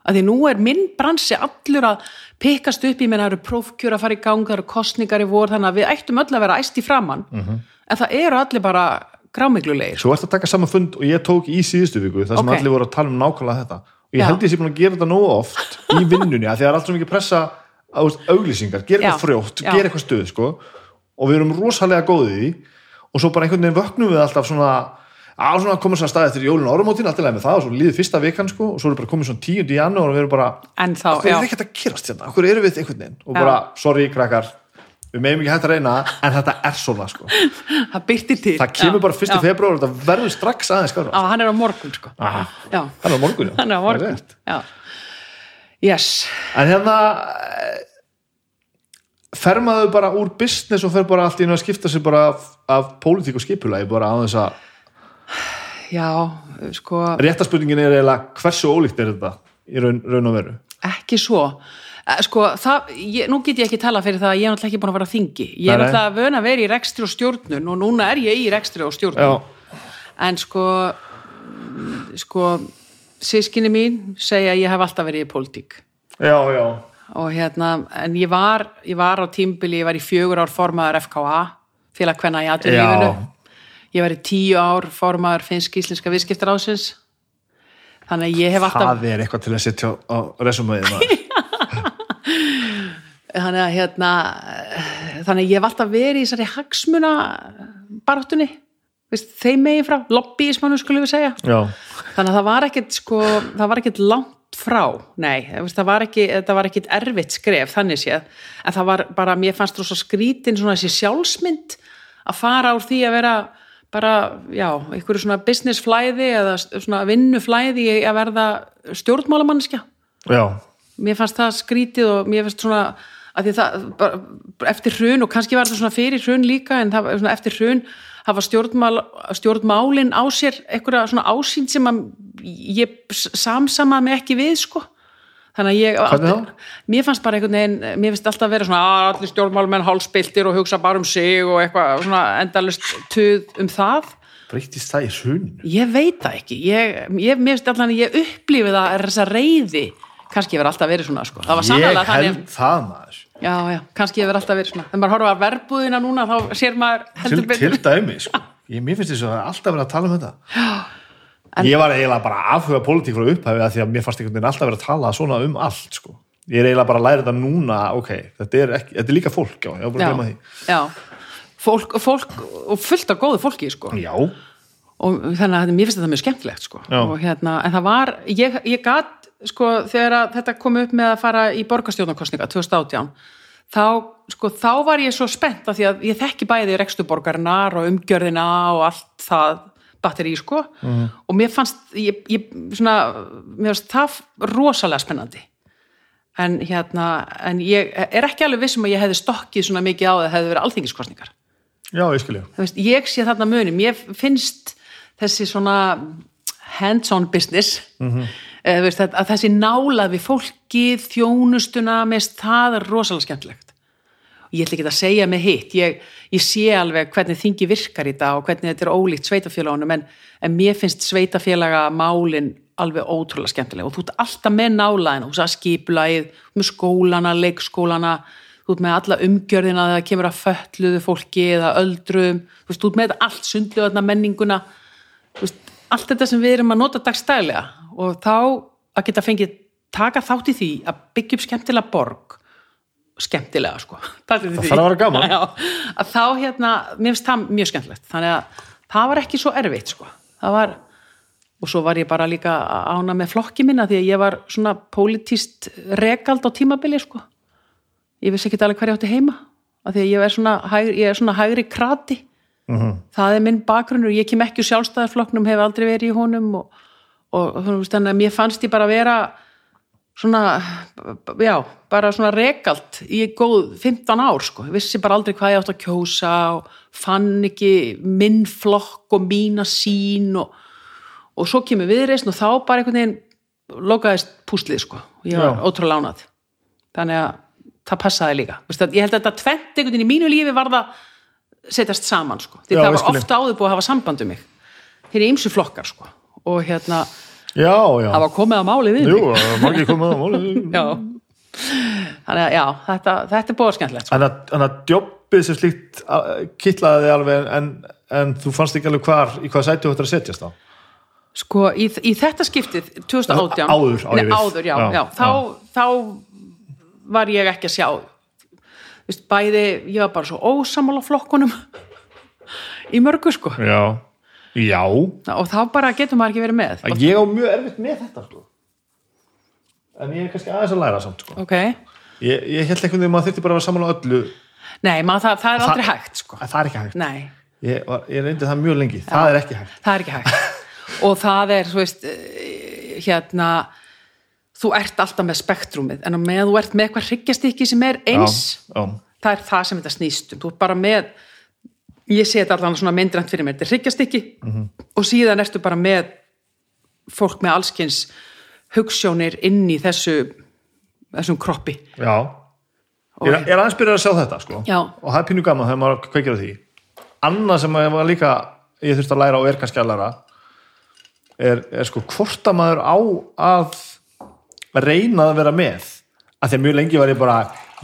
Að því nú er minn bransi allur að pikkast upp í menn það eru prófkjör að fara í gang það eru kostningar í vor þannig að við ættum öll að vera æst í framann en það eru allir bara grámiglulegir Svo ertu að taka saman fund og ég tók í síðustu viku þar sem Ok. allir voru að tala um nákvæmlega þetta. Ég Já. held ég sé búin að gera þetta nógu oft í vinnunni, að því það er allt svo mikið pressa á auglýsingar, gera eitthvað frjótt Já. gera eitthvað stuð, sko. Og við erum rosalega góðið í og svo bara einhvern veginn vöknum við alltaf svona svona komum svona stað eftir jólun orðumótin alltaf leið með það og svo líður fyrsta vikan sko og svo er bara komið svona 10. janúar og við erum bara en þá, okkur já, er ekkert að gerast hérna, okkur erum við einhvern veginn? Og bara, sorry krakkar við meðum ekki hægt að reyna, en þetta er svona sko. það byrtir til. Það kemur Já, bara fyrsti já. februar og þetta verður strax aðeins skára Já, hann er á morgun sko. Hann er á morgun, er á Það morgun. yes. En hérna eh, fer maður bara úr business og fer bara allt í einu að skipta sér bara af, af pólitík og skipulagi bara á þess að Já, sko, réttaspurningin er eiginlega hversu ólíkt er þetta í raun, raun og veru? Ekki svo Sko, það, ég, nú get ég ekki tala fyrir það að ég er náttúrulega ekki búin að vera á þingi. Ég er náttúrulega vön að vera í rekstri og stjórnun og núna er ég í rekstri og stjórnun. Já, En sko, sko, sískinni mín segja að ég hef alltaf verið í pólitík. Já, já. Og hérna, en ég var, ég var á tímbili, ég var í fjögur ár formaður FKA, félag hvenna í atvinnulífinu. Ég var í tíu ár formaður finnsk íslenska viðskiptaráðsins. Þannig að ég hef alltaf, það er eitthvað til að setja á resumöðið maður þannig að hérna, þannig að ég hef alltaf verið í þessari hagsmuna baráttunni, veist, þeim megin frá, lobbyismannu skulum við segja. já, Þannig að það var ekkert sko, það var ekkert langt frá, nei, það var ekki, það var ekkert erfitt skref, þannig séð, en það var bara, mér fannst þú svo skrítin svona þessi sjálfsmynd að fara úr því að vera bara, já, einhverju svona business flæði eða svona vinnu flæði í að verða stjórnmálamannskja. já, Mér fannst það skrítið og mér fannst svona það, bara, eftir hrun og kannski var það svona fyrir hrun líka en það var svona eftir hrun hafa stjórnmál, stjórnmálin á sér einhverja svona ásýnd sem að ég samsamaði mig ekki við sko. Þannig að ég þá? mér fannst bara einhvern veginn, mér finnst alltaf að vera svona að allir stjórnmálmenn hálspiltir og hugsa bara um sig og eitthvað svona endalust tuð um það. Breytist það í hrun ég veit það ekki. Ég, ég, mér finnst alltaf að ég upplifið það er þessa reyði kannski verið alltaf verið svona sko. það ég held þannig það maður. Já, já, kannski verið alltaf verið svona. Þegar maður horfa að verbúðina núna þá sér maður til, heldur til betur. dæmi sko. ég, mér finnst þess að alltaf verið að tala um þetta. En- ég var eiginlega bara að afhuga pólitík frá upphæfi að því að mér fannst einhvern veginn alltaf verið að tala svona um allt sko. ég er eiginlega bara að læra þetta núna ok, þetta er, ekki, þetta er líka fólk já, því. já, fólk, fólk og fullt af góðu fólki sko. já, og þannig að mér finnst þetta mjög skemmtilegt sko. Og hérna, en það var ég, ég gat, sko, þegar að þetta kom upp með að fara í borgarstjórnarkostninga 2018, þá sko, þá var ég svo spennt af því að ég þekki bæði rekstuborgarinnar og umgjörðina og allt það batteri, sko, og mér fannst ég, ég svona, mér fannst það rosalega spennandi. En hérna, en ég er ekki alveg vissum að ég hefði stokkið svona mikið á að það hefði verið alþingiskostningar já, ég skilja ég sé þarna muni, mér finnst þessi svona hands-on business mm veist, að, að þessi nálað við fólkið, þjónustuna mest, það er rosalega skemmtilegt. Ég ætla ekki að segja með hitt ég, ég sé alveg hvernig þingi virkar í dag og hvernig þetta er ólíkt sveitafélagunum en, en mér finnst sveitafélaga málin alveg ótrúlega skemmtileg. Og þú ert alltaf með nálaðin þú veist þú ert með skólana, leikskólana þú ert með alla umgjörðina þegar kemur að fölluðu fólki eða öldrum þú veist, þú ert með allt sundlega menninguna veist, allt þetta sem við erum að nota dagstælega og þá að geta fengið taka þátt í því að byggja upp skemmtilega borg skemmtilega sko. Það þarf að vera gaman. Já, að þá hérna, mér finnst það mjög skemmtilegt. Þannig að það var ekki svo erfitt sko. Það var, og svo var ég bara líka ána með flokki minna því að ég var svona pólitíst regald á tímabili sko. Ég vissi ekki alveg hver ég átti heima því að ég er svona, hægri, ég er svona hægri krati það er minn bakgrunnur. Ég kem ekki úr sjálfstæðarflokknum hef aldrei verið í honum og, og veist, þannig að mér fannst ég bara vera svona já, bara svona rekalt í góð 15 ár sko, ég vissi bara aldrei hvað ég átt að kjósa og fann ekki minn flokk og mína sín og, og svo kemur viðreisn og þá bara einhvern veginn lokaðist púslið sko, og ég var ótrúlega lánað þannig að það passaði líka. Ég held að þetta tvent einhvern veginn í mínu lífi var það setjast saman sko. því Já, það var skil. ofta áður búið að hafa samband um mig þeir eru ýmsu flokkar sko. og hérna, já, já, það var komið að máli við jú, mig margir komið á máli já þannig að já, þetta, þetta er búið skemmtilegt sko. en að, en að jobbið sem slíkt a- kitlaði þig alveg en, en þú fannst ekki alveg hvar í hvað sæti þú ættir að setjast á Sko, í, í þetta skiptið 2018 Áður, á ég Nei, við. áður, já, Já, já, þá, þá var ég ekki að sjá Vist, bæði, ég var bara svo ósamála flokkunum í mörgu sko. Já, já. Og þá bara getur maður ekki verið með. Að ég á mjög erfitt með þetta sko. en ég er kannski aðeins að læra samt sko. ok, ég, ég held einhvern veginn að maður þurfti bara að vera saman á öllu. Nei, maður, það, það er Það- aldrei hægt sko, að það er ekki hægt. Nei. Ég, ég reyndi það mjög lengi, það er ekki hægt. Það er ekki hægt. Og það er, þú veist eh, hérna þú ert alltaf með spektrumið en á með þú ert með eitthvað hryggjastykki sem er eins já, já, það er það sem þetta snýst um þú ert bara með ég sé þetta allan svona myndrænt fyrir mér þetta er hryggjastykki og síðan ertu bara með fólk með allskins hugssjónir inn í þessu þessum kroppi já. Er, ég er aðeins byrjað að sjá þetta sko. Já. og það er pínu gaman þegar maður kveikir á því annað sem ég var líka ég þurfti að læra og er kannski að læra er, er sko hvort að maður á að reyna að vera með að því að mjög lengi var ég bara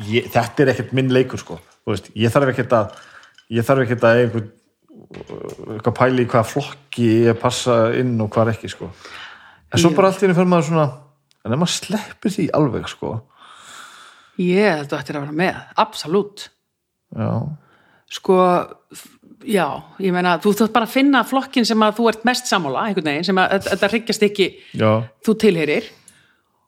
ég, þetta er ekkert minn leikur sko. Veist, ég þarf ekkert að ég þarf ekkert að einhver eitthvað pæli í hvaða flokki ég passa inn og hvað ekki sko. En svo bara allt í henni fyrir maður svona en ef maður sleppir því alveg sko. Ég held að þetta er að vera með, absolutt. Já, sko já, ég meina, þú þátt bara að finna flokkin sem að þú ert mest sammála einhvern veginn, sem að þetta- hryggjast ekki já, þú tilheyrir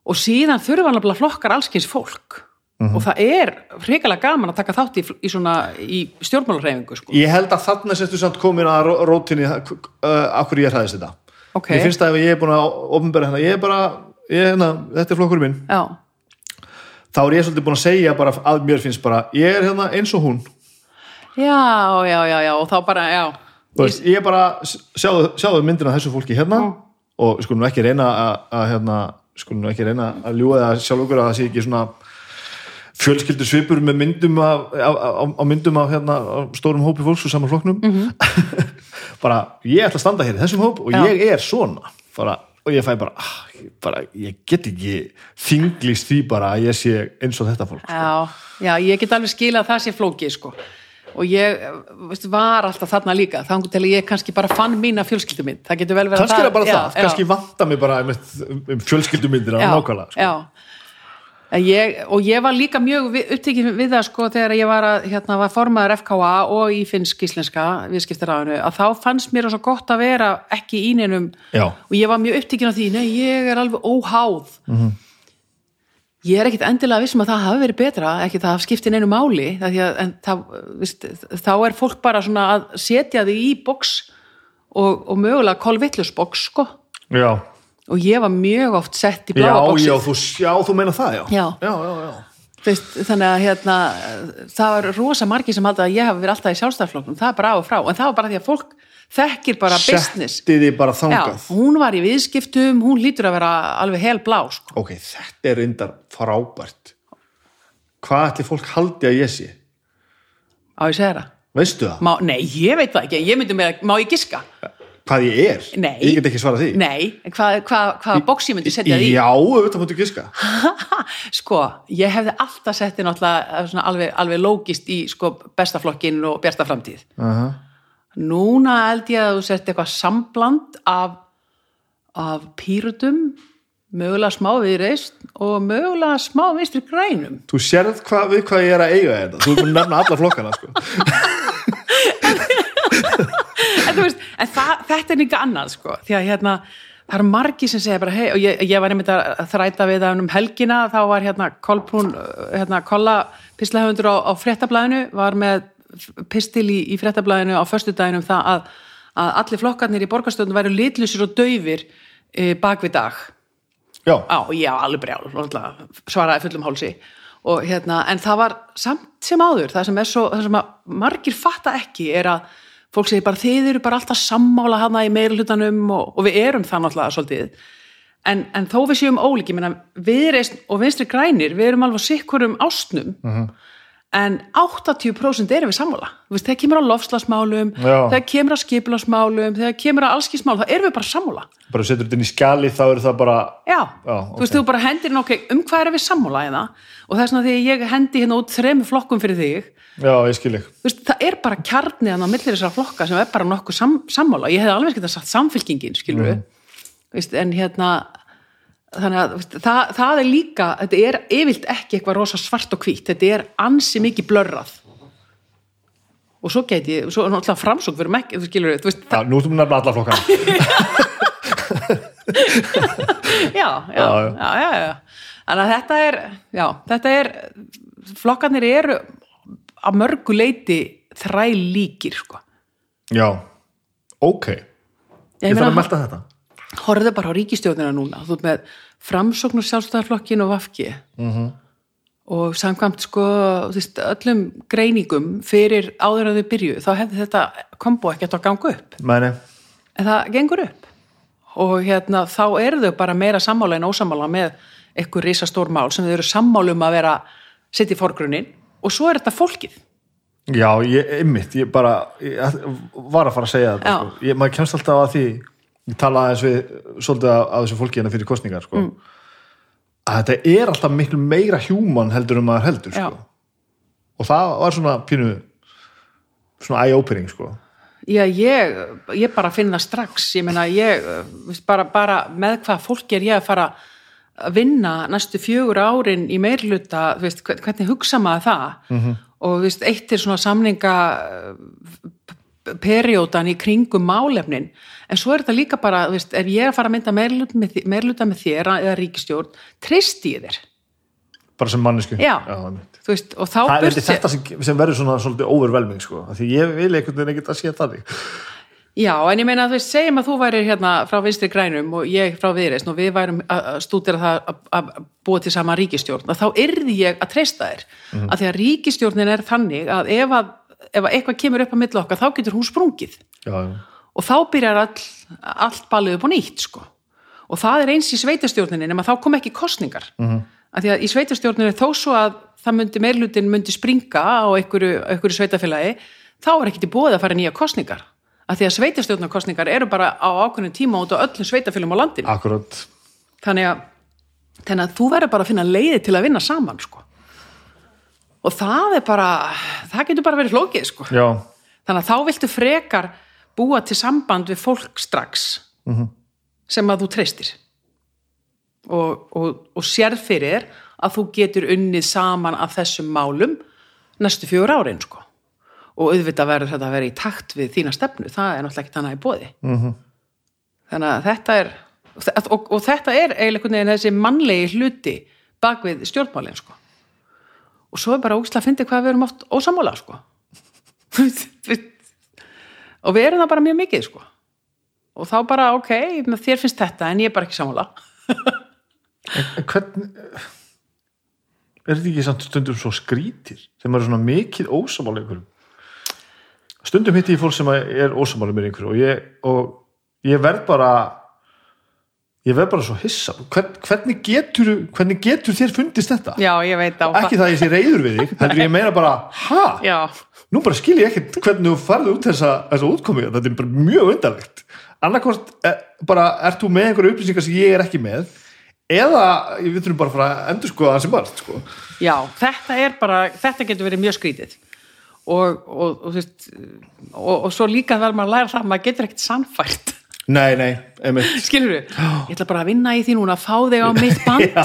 og síðan þurfa að flokkar allskins fólk. Mhm. og það er hrikalega gaman að taka þátt í, í í stjórnmálarreifingu sko. Ég held að þarna sérstu samt komin að ró- rótinni uh, hverju ég hræðist þetta. Ok, Mér finnst það ef ég er búin að ofnbæra hérna ég er bara, ég, hérna, þetta er flokkur minn. Já, þá er ég svolítið búin að segja bara að mér finnst bara ég er hérna eins og hún. Já, já, já, já og þá bara, já. Veist, ég bara, sjáðu, sjáðu myndina þessu fólki hérna. Og skulum ekki reyna að hérna, skulum ekki reyna að ljúga það sjálf okkur að það sé ekki svona fjölskyldu svipur með myndum af, af, af, af myndum af hérna, stórum hópi fólks og saman flokknum. Bara, ég ætla að standa hér í þessum hóp og Já. ég er svona. Bara, og ég fæ bara, ah, bara ég get ekki þinglist því bara að ég sé eins og þetta fólk Já, já, ég get alveg skilað að það sé flókið sko og ég veist, var alltaf þarna líka þannig til að ég kannski bara fann mína fjölskyldu mynd það getur vel verið kannski er það bara já, það, kannski vanta mig bara um fjölskyldumyndir já, nákvæmlega sko. já. Ég, og ég var líka mjög upptekin við það sko þegar ég var að hérna var formaður FKA og í finnsk íslenska viðskiptaráðinu að þá fannst mér svo gott að vera ekki í neinum Já. og ég var mjög upptekin af því, nei ég er alveg óháð Mhm. Ég er ekkit endilega vissum að það hafi verið betra ekki það hafi skiptið neinu máli að, en það, vist, þá er fólk bara svona að setja þig í boks og, og mögulega kolvillusboks sko. Já, og ég var mjög oft sett í já, bláa boksið já, þú, já, þú meina það, já. Já. já, já, já. Veist, þannig að hérna, það var rosa margir sem halda að ég hafi verið alltaf í sjálfstæðarflokknum það er bara á og frá, en það var bara því að fólk þekkir bara business. setti því bara Já, þangað hún var í viðskiptum, hún lítur að vera alveg hel blá sko. ok, þetta er reyndar frábært. Hvað ætli fólk haldi að ég sé? Á ég segja það? Veistu það, má, Nei, ég veit það ekki, ég myndi með má ég giska? hvað ég er? Nei. ég get ekki svarað því. Nei, en hvað, hvað, hvaða boks ég myndi setja því? já, auðvitað mútu giska. Sko, ég hefði alltaf setti náttúrulega svona alveg, alveg lógist í sko, bestaflokkin og bjasta framtíð. Uh -huh. Núna held ég að þú sett eitthvað sambland af, af pýrutum, mögulega smá viðreist og mögulega smá vinstri grænum. þú sérð hvað, við hvað ég er að eiga þetta þú er búin að nefna alla flokkana sko. En, þú veist, en það, þetta er líka annað, sko, því að hérna, það eru margi sem segja bara, hei, og ég, ég var einmitt að þræta við það um helgina, þá var hérna Kolbrún, hérna Kolla pislahöfundur á, á fréttablaðinu, var með pistil í, í fréttablaðinu á föstudaginu um það að, að allir flokkarnir í borgarstöðun væru litlusir og daufir e, bak við dag. já, á, já, alveg brjál svaraði fullum hálsi. Og hérna, en það var samt sem áður það sem svo, það sem margir fatta ekki er að fólk segir bara þið eru bara alltaf sammála hana í meirhlutanum og, og við erum það náttúrulega svolítið. En, en þó við séum menna, við reist og vinstri grænir við erum alveg sikkurum ástnum en 80% erum við sammála. Veist, þegar kemur á lofslagsmálum Já. þegar kemur á skipulagsmálum þegar kemur á allskismál, þá erum við bara sammála. Bara setur þetta inn í skjali þá er það bara Já, Já, þú veist, þú bara hendir inn ok, um hvað erum við sammála hérna? Og það er svona því að ég hendi hérna út þremu flokkum fyrir þig, já, ég skil ekki þú veist, það er bara kjarnið hann á millir þessara flokka sem er bara nokkuð sam, sammála, ég hefði alveg skemmt að sagt samfylkingin, skilur við, veist, en hérna þannig að það, það er líka þetta er yfirlt ekki eitthvað rosa svart og hvít þetta er ansi mikið blörrað. Og svo geti svo er náttúrulega framsók þú veist, Já, nú ertum við nefnilega alla flokkana. Já, já, Já, já, já. Þannig að þetta er, já, þetta er, flokkarnir eru að mörgu leiti þræl líkir, sko. Já, ok. Ég Ég þarf að melta þetta horfðu bara á ríkistjóðina núna, þú ert með framsókn og sjálfstæðarflokkin og vafki Mhm. og samkvæmt sko, þú veist, öllum greiningum fyrir áður að þau byrju, þá hefði þetta kombo ekkert að ganga upp. Mæni, en það gengur upp. Og hérna þá eru þau bara meira sammála en ósammála með eitthvað risastór mál sem þau eru sammála um að vera sitt í forgrunnin. Og svo er þetta fólkið. Já, ég, einmitt ég bara, ég var að fara að segja þetta sko. ég, maður kemst alltaf að því ég tala aðeins við svolítið af, af þessu fólki hérna fyrir kostningar sko. Mm. að þetta er alltaf miklu meira hjúman heldur um maður heldur sko. og það var svona pínu svona eye-opening sko. Já, ég, ég bara finn það strax ég meina, ég, bara, bara með hvað fólki er ég að fara að vinna næstu fjögur árin í meirluta, veist, hvern- hvernig hugsa maður það -hmm. og veist, eitt er svona samninga periódan í kringum málefnin en svo er þetta líka bara, veist, ef ég er að fara að mynda meirluta með, meirihluta með þér eða ríkistjórn, treysti ég þér bara sem mannesku Já. þú veist, og þá það er burt séð- þetta sem, sem verður svona svolítið overwhelming sko. Því ég vil einhvern veginn ekkert að sé þannig Já, en ég meina að þú veist, segjum að þú væri hérna frá vinstri grænum og ég frá viðreisn og við værum að stúdira það að- búa til sama ríkistjórn þá yrði ég að treysta þér Mhm. að því að ríkistjórnin er þannig að ef, að ef að eitthvað kemur upp á milli okkar þá getur hún sprungið já, já. Og þá byrjar all, allt balið upp á nýtt sko. og það er eins í sveitastjórninni nema þá kom ekki kostningar mm -hmm. að því að í sveitastjórninni þó svo að það myndi meirlutin myndi springa á einhverju, einhverju sveitafélagi þá er ekki til bóðið að fara nýja kostningar að því að sveitastjórnarkostningar eru bara á ákveðnum tíma út á öllum sveitafélum á landinu akkurat þannig að, þannig að þú verður bara að finna leiði til að vinna saman sko. og það er bara það getur bara verið flókið sko. þannig að þá viltu frekar búa til samband við fólk strax sem að þú treystir og, og, og sérð fyrir að þú getur unnið saman af þessum málum næstu fjögur árin sko. og auðvitað verður þetta að vera í takt við þína stefnu, það er náttúrulega ekki þannig í bóði -hmm. þannig að þetta er og, og þetta er eiginlega þessi mannlegi hluti bak við stjórnmálin sko. og svo er bara ógstlega að fyndi hvað við erum oft ósammála sko. og við erum það bara mjög mikið sko. og þá bara ok, þér finnst þetta en ég er bara ekki sammála en hvernig er þetta ekki samt stundum svo skrítir þegar maður er svona mikið ósamála einhverjum stundum hitti ég fólk sem er ósamála með einhverju og ég, og ég verð bara ég verð bara svo hissa Hvern, hvernig, getur, hvernig getur þér fundist þetta? já, ég veit á ekki það að ég sé reyður við þig heldur ég meina bara, ha? já, nú bara skil ég ekkert hvernig þú farið út þessa, þessa útkomi, þetta er bara mjög undarlegt. Annarkvort eh, bara ert þú með einhverju upplýsingar sem ég er ekki með eða við þurfum bara að fara að endur skoða það sem margt sko. já, þetta er bara þetta getur verið mjög skrítið. Og, og, og, þú veist, og, og svo líka þarf maður að læra það að maður getur ekkert sannfært. Nei, nei, einmitt. Skilur við, ég ætla bara að vinna í því núna að fá þig á mitt band. Já,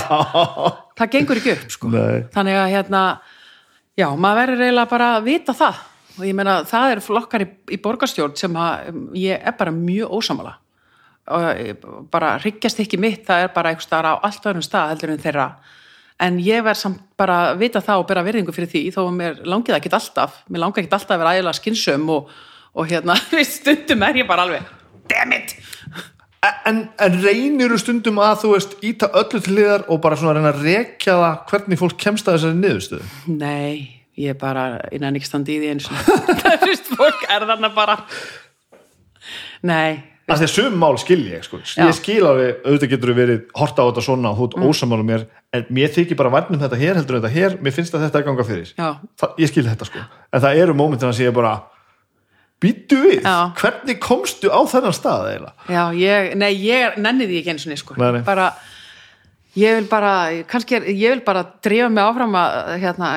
það gengur ekki upp sko. Nei. þannig að hérna já, maður verður eiginlega bara að vita það. Og ég meina það er flokkar í, í borgarstjórn sem að, um, ég er bara mjög ósamala ég bara hryggjast ekki mitt, það er bara einhver staðar á allt öðrum stað heldur en þeirra. En ég verð samt bara að vita það og bera virðingu fyrir því þó að mér langið ekki alltaf. Mér langar ekki alltaf að vera ægilega skynsum og, og hérna, stundum er ég bara alveg damn it en, en reynir stundum að þú veist íta öllu til liðar og bara svona reyna að rekja það hvernig fólk kemst að þessari niðurstöðu? Nei, ég er bara innan ekki standi í því eins og það er fyrst fólk er þarna bara. Nei, að því að sögum mál skil ég sko. Já. ég skil alveg, auðvitað getur verið horta á þetta svona og þú ert ósamála mér en mér þykir bara vænum þetta hér heldur en þetta hér. Mér finnst að þetta er ganga fyrir. Það, ég skil þetta sko, en það eru mómentin að segja bara býtu við, Já. hvernig komstu á þennan stað eiginlega já, ég, nei, ég nenni því ekki eins og sko Nei, nei. bara ég vil bara, kannski er, ég vil bara drífa mig áfram að, hérna,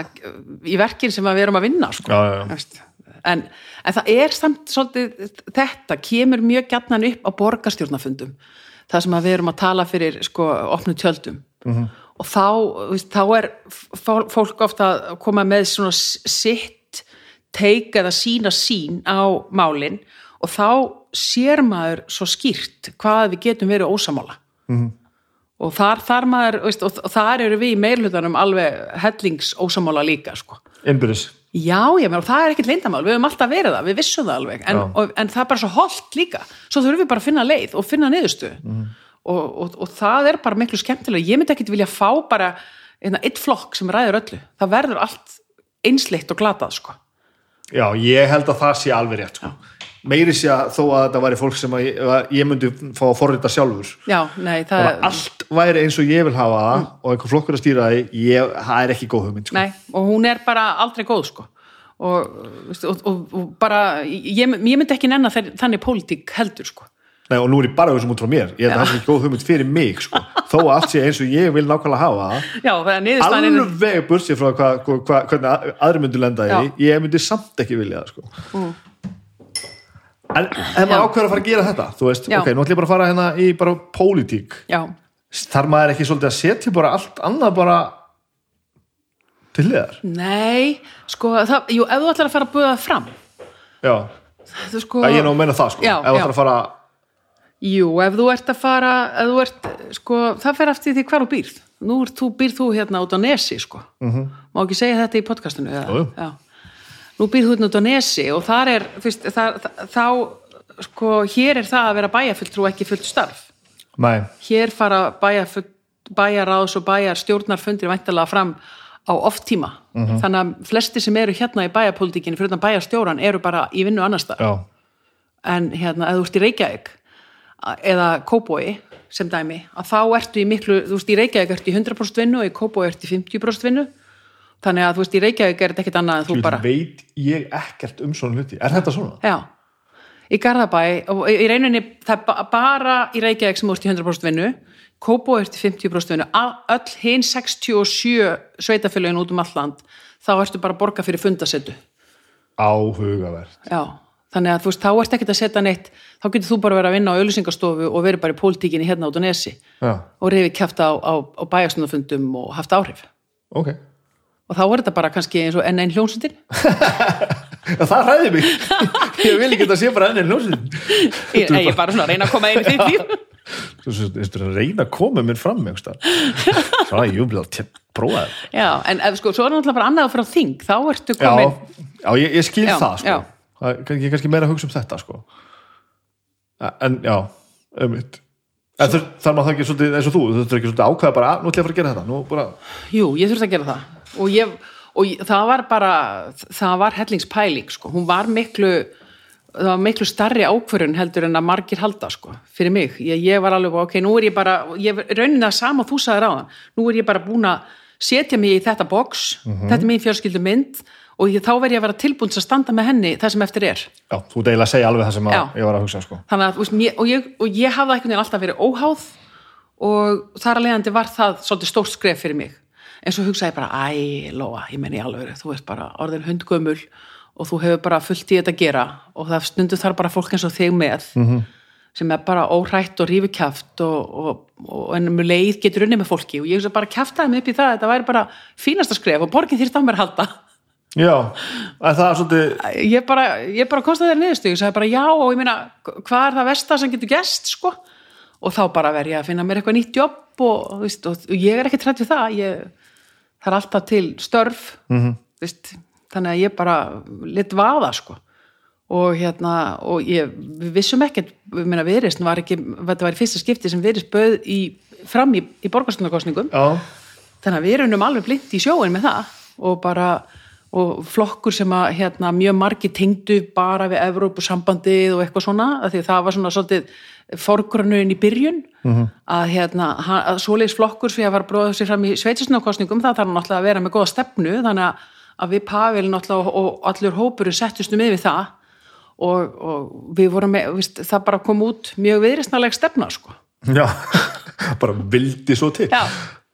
í verkin sem við erum að vinna sko. Já, já. En, en það er samt svolítið, þetta kemur mjög gætnan upp á borgarstjórnafundum það sem við erum að tala fyrir sko, opnu tjöldum -hmm. og þá, þá er fó- fólk ofta að koma með svona sitt teika eða sína sín á málin og þá sér maður svo skýrt hvað við getum verið ósamála -hmm. og þar, þar maður veist, og, þar eru við í meirhlutanum alveg hellings ósamála líka sko. innbyrðis Já, meina, og það er ekkert leyndamál, við höfum alltaf verið það, við vissum það alveg, en, Já. og, en það er bara svo holdt líka, svo þurfum við bara að finna leið og finna niðurstu Mhm. og, og, og það er bara miklu skemmtilega, ég myndi ekkit vilja fá bara einna, eitt flokk sem ræður öllu, það verður allt einsleitt og glatað, sko. Já, ég held að það sé alveg rétt sko. meiri sé að þó að þetta væri fólk sem að ég, að ég myndi fá að forrita sjálfur Já, nei, það að allt væri eins og ég vil hafa það Mm. og einhver flokkur að stýra ég, það er ekki góð hugmynd sko. Nei, og hún er bara aldrei góð sko og, og, og, og bara ég, ég myndi ekki nenna þeir, þannig pólitík heldur sko Nei, og nú er ég bara þessum út frá mér. Ég held að það er ekki góð hugmynd fyrir mig sko. þó að allt sé eins og ég vil nákvæmlega hafa Já, er er alveg bursið frá hva, hva, hva, hvernig að- aðri myndu lenda í. Já. ég myndi samt ekki vilja það sko. Mm. en ef maður ákveður að fara að gera þetta þú veist, Já. ok, nú ætlum ég bara að fara hérna í bara pólitík. Þar maður ekki svolítið að setja bara allt annað bara til liðar nei sko, það, jú, ef þú ætlar að fara að buða fram. Já, sko ég er nú að meina það sko. Ef þú ætlar að fara Jú, ef þú ert að fara þú ert, sko, það fer eftir því hvar þú býrð nú þú, býrð þú hérna út á Nesi sko, -hmm. má ekki segja þetta í podcastinu? Jú, jú. Já. nú býrð þú hérna út á Nesi og þar er, fyrst, þar, þá sko, hér er það að vera bæjarfulltrú ekki fullt starf nei, hér fara bæjar, bæjaráðs og bæjar stjórnarfundir væntalega fram á oft tíma þannig að flesti sem eru hérna í bæjarpolitíkinni fyrir utan bæjarstjóran eru bara í vinnu annars þar já, en hérna, ef þú ert í Reykjavík eða Kóbói sem dæmi, að þá ertu í miklu þú veist, í Reykjavík ertu í 100% vinnu og í Kóbói ertu í 50% vinnu. Þannig að þú veist, í Reykjavík er þetta ekkert annað en þú bara veit ég ekkert um svona hluti. Er þetta svona? Já, í Garðabæ og í rauninni það er ba- bara í Reykjavík sem þú ert í 100% vinnu. Kóbó ert í 50% vinnu. Öll hinn 67 sveitafélögin út um alland þá ertu bara að borga fyrir fundasettu áhugavert. Já, þannig að þú veist, þá ert ekkert að setja neitt þá getur þú bara verið að vinna á auðlýsingastofu og verið bara í pólitíkinni hérna út á nesi já, og reyfið kæfta á, á, á bæjastundafundum og haft áhrif. Ok. Og þá er þetta bara kannski eins og enn einn hljónsundir Já, það ræði mig. Ég vil ekki þetta sé bara enn en ljósin ég, er bara svona að reyna að koma inn í þitt líf. Þú veist, reyna að koma mér fram svo að ég vil að prófa það. Já, en sko, svo er náttúrulega bara annað ég, er kannski meira að hugsa um þetta sko. en já um mitt en þar, maður það ekki svolítið eins og þú þú þurftur ekki svolítið að ákveða bara, "Ah, nú ætlum ég að fara að gera þetta. Bara, Jú, ég þurfti að gera það. Og, ég, og ég, það var bara það var hellingspæling sko. hún var miklu það var miklu starri ákvörun heldur en að margir halda sko, fyrir mig, ég, ég var alveg ok, nú er ég bara, ég raunin það sama þú sagðir á það, nú er ég bara búin að setja mig í þetta box, þetta er mín fjölskyldu mynd og ég, þá verð ég að vera tilbúin til að standa með henni það sem eftir er. Já, þú ert eiginlega að segja alveg það sem ég var að hugsa sko. þannig að, og, ég, og ég hafði veginn alltaf verið óháð og þar að leiðandi var það svolítið stórt skref fyrir mig. En svo hugsaði ég bara, æ, Lóa, ég menni alveg þú veist bara orðin hundgömmul og þú hefur bara fullt í þetta að gera og það stundu þar bara fólk eins og þig með -hmm. sem er bara óhrætt og rífikjaft og, og, og en um leið getur unni með fólki. Og ég hugsa bara kjaftaði mig upp í það þetta væri bara fínasta skref og borgin þýrt á mér halda já, en það er svolítið ég bara, ég bara kostaði þér niðurstu ég sagði bara já og ég meina hvað er það versta sem getur gest sko? Og þá bara verð ég að finna mér eitthvað nýtt jobb og, veist, og ég er ekki trætt við það ég, það er alltaf til störf -hmm. veist, þannig að ég bara lit vaða sko. Og hérna og ég, við vissum ekkert við meina viðrist þetta var í fyrsta skipti sem viðrist bauð í, fram í, í borgarstundakostningum já, þannig að við erum alveg blind í sjóin með það og bara og flokkur sem að hérna, mjög margi tengdu bara við Evrópusambandið og eitthvað svona, því að það var svona svolítið forgrunnuinn í byrjun. -hmm. að, hérna, að svoleiðis flokkur sem var bróða sér fram í sveitisnafkostningum það þarf náttúrulega að vera með góða stefnu þannig að, að við Pavel náttúrulega og, allur hópurinn settustum við það. Og, og við vorum með, víst, það bara kom út mjög viðristnaleg stefna sko. Já bara vildi svo til. Já,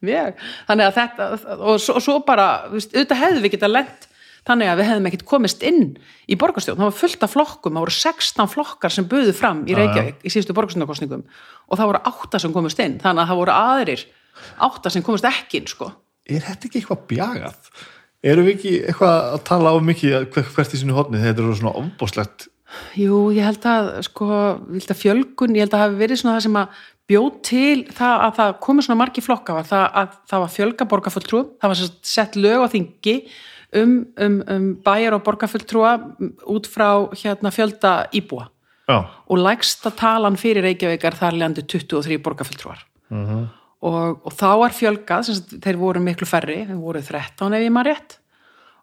mjög. Þannig að þetta, og svo, svo bara, auðvitað hefðu við geta lent, þannig að við hefðum ekkert komist inn í borgarstjórn, það var fullt af flokkum það voru 16 flokkar sem buðu fram í Reykjavík í síðustu borgarstjórnarkostningum og það voru 8 sem komist inn, þannig að það voru aðrir 8 sem komist ekki inn sko. er þetta ekki eitthvað bjagað? Erum við ekki eitthvað að tala á mikið hver- hvert í sinu hodni þetta eru svona ofbóslegt Jú, ég held að sko, ég held að fjölgun, ég held að hafi verið svona það sem að bjóð til það að það komið svona margi flokka var það að það var fjölga borgarfulltrúum, það var sett lög á þingi um, um, um bæjar og borgarfulltrúa út frá hérna fjölda íbúa. Já, og lægsta talan fyrir Reykjavíkar þar leðandi 23 borgarfulltrúar. Og, og þá er fjölgað sagt, þeir voru miklu færri, þeir voru 13 ef ég maður rétt.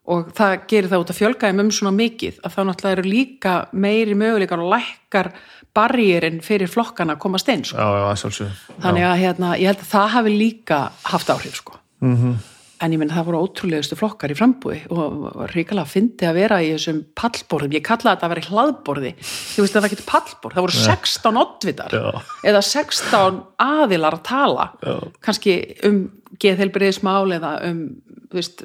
Og það gerir það út að fjölga þeim um svona mikið að þá náttúrulega eru líka meiri möguleikar og lækkar barrýrin fyrir flokkana komast inn sko. já, já, sjálfsög þannig að hérna, ég held að það hafi líka haft áhrif sko. -hmm. en ég menn það voru ótrúlegustu flokkar í frambúi og ríkala fyndi að vera í þessum pallborðum, ég kallaði þetta að vera hlaðborði þú veist að það getur pallborð, það voru 16 oddvitar Já. eða 16 aðilar að tala Já. kannski um geðheilbriðismál eða um veist,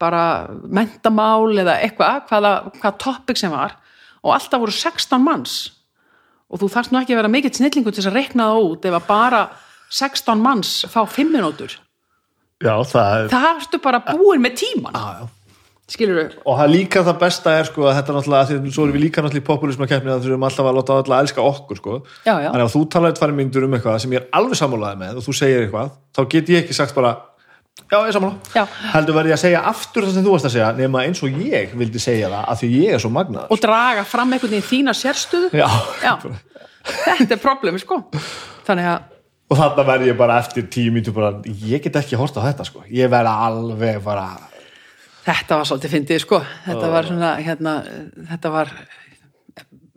bara mentamál eða eitthvað, hvaða, hvaða topic sem var og alltaf voru 16 manns og þú þarfst nú ekki að vera mikill snillingu til þess að rekna það út ef að bara 16 manns fá 5 minútur Já, það er það ertu bara búin með tíman já, já. og það líka það besta er sko að þetta er náttúrulega, því svo erum við líka náttúrulega í populisma keppni að þurfum alltaf að láta alla að elska okkur sko Já, já. þannig að ef þú talar tvær myndur um eitthvað sem ég er alveg sammálaði með og þú segir eitthvað, þá get ég ekki sagt bara já, ég Já. heldur verði að segja aftur það sem þú varst að segja nema eins og ég vildi segja það af því ég er svo magnaður. Og draga fram einhvern veginn þína sérstöðu. Já. Já. þetta er problemi sko. Þannig að og þarna verði ég bara eftir tíu mínutur bara, ég get ekki horta á þetta sko. Ég verði alveg bara þetta var svolítið fyndið sko. Þetta var svona hérna, þetta var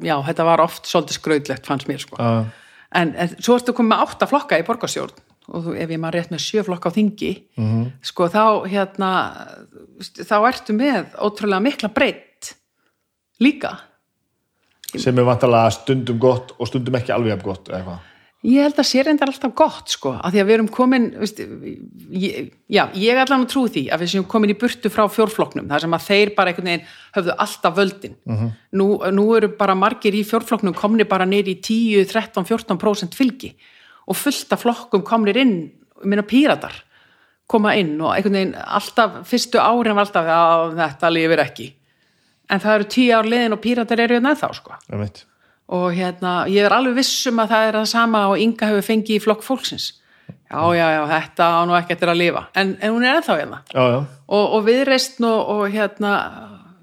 já, þetta var oft svolítið skrautlegt fannst mér sko. Uh, en, en svo ertu komið með átta flokka í borgarstjórn og ef ég maður rétt með sjö flokka á þingi -hmm. sko þá hérna þá ertu með ótrúlega mikla breytt líka sem er vantalega stundum gott og stundum ekki alveg jafn gott eða eitthvað Ég held að sér reyndar alltaf gott sko, að því að við erum komin, veist, ég, já, ég allan að trú því að við séum komin í burtu frá fjórfloknum, þar sem að þeir bara einhvern veginn höfðu alltaf völdin. Nú, nú eru bara margir í fjórfloknum komni bara neyri í 10, 13, 14% fylgi og fullt af flokkum komnir inn, minna píratar, koma inn og einhvern veginn alltaf, fyrstu árin var alltaf, já, þetta lifir ekki. En það eru tíu ár liðin og píratar eru hérna ennþá sko. Og hérna, ég er alveg vissum að það er það sama og Inga hefur fengið í flokk fólksins. Já, já, já, þetta á nú ekki eftir að lifa. En, en hún er ennþá hérna. Já, já, og, og viðreist og, og hérna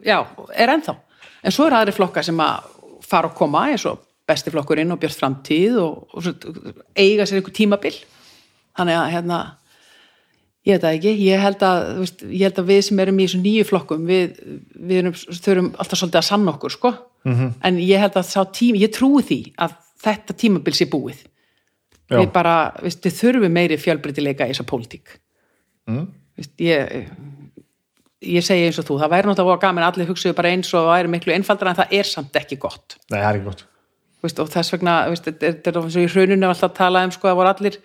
já, er ennþá. En svo er aðri flokkar sem að fara og koma eins og besti flokkurinn og björn framtíð og, og eiga sér einhver tímabil. Þannig að hérna ég veit það ekki, ég held að, veist, ég held að við sem erum í þessum nýju flokkum við, við erum, þurfum alltaf svolítið að sanna okkur sko, -hmm. en ég held að sá tími, ég trúi því að þetta tímabil sé búið. Já. við bara, veist, við þurfum meiri fjölbreytileika í þessa pólitík. Mm. veist, ég ég segi eins og þú, það væri náttúrulega gaman að allir hugsaðu bara eins og það væri miklu einfaldara en það er samt ekki gott. Nei, það er ekki gott veist, og þess vegna, veist, þetta er- og í hruninu alltaf að tala um, sko, það voru allir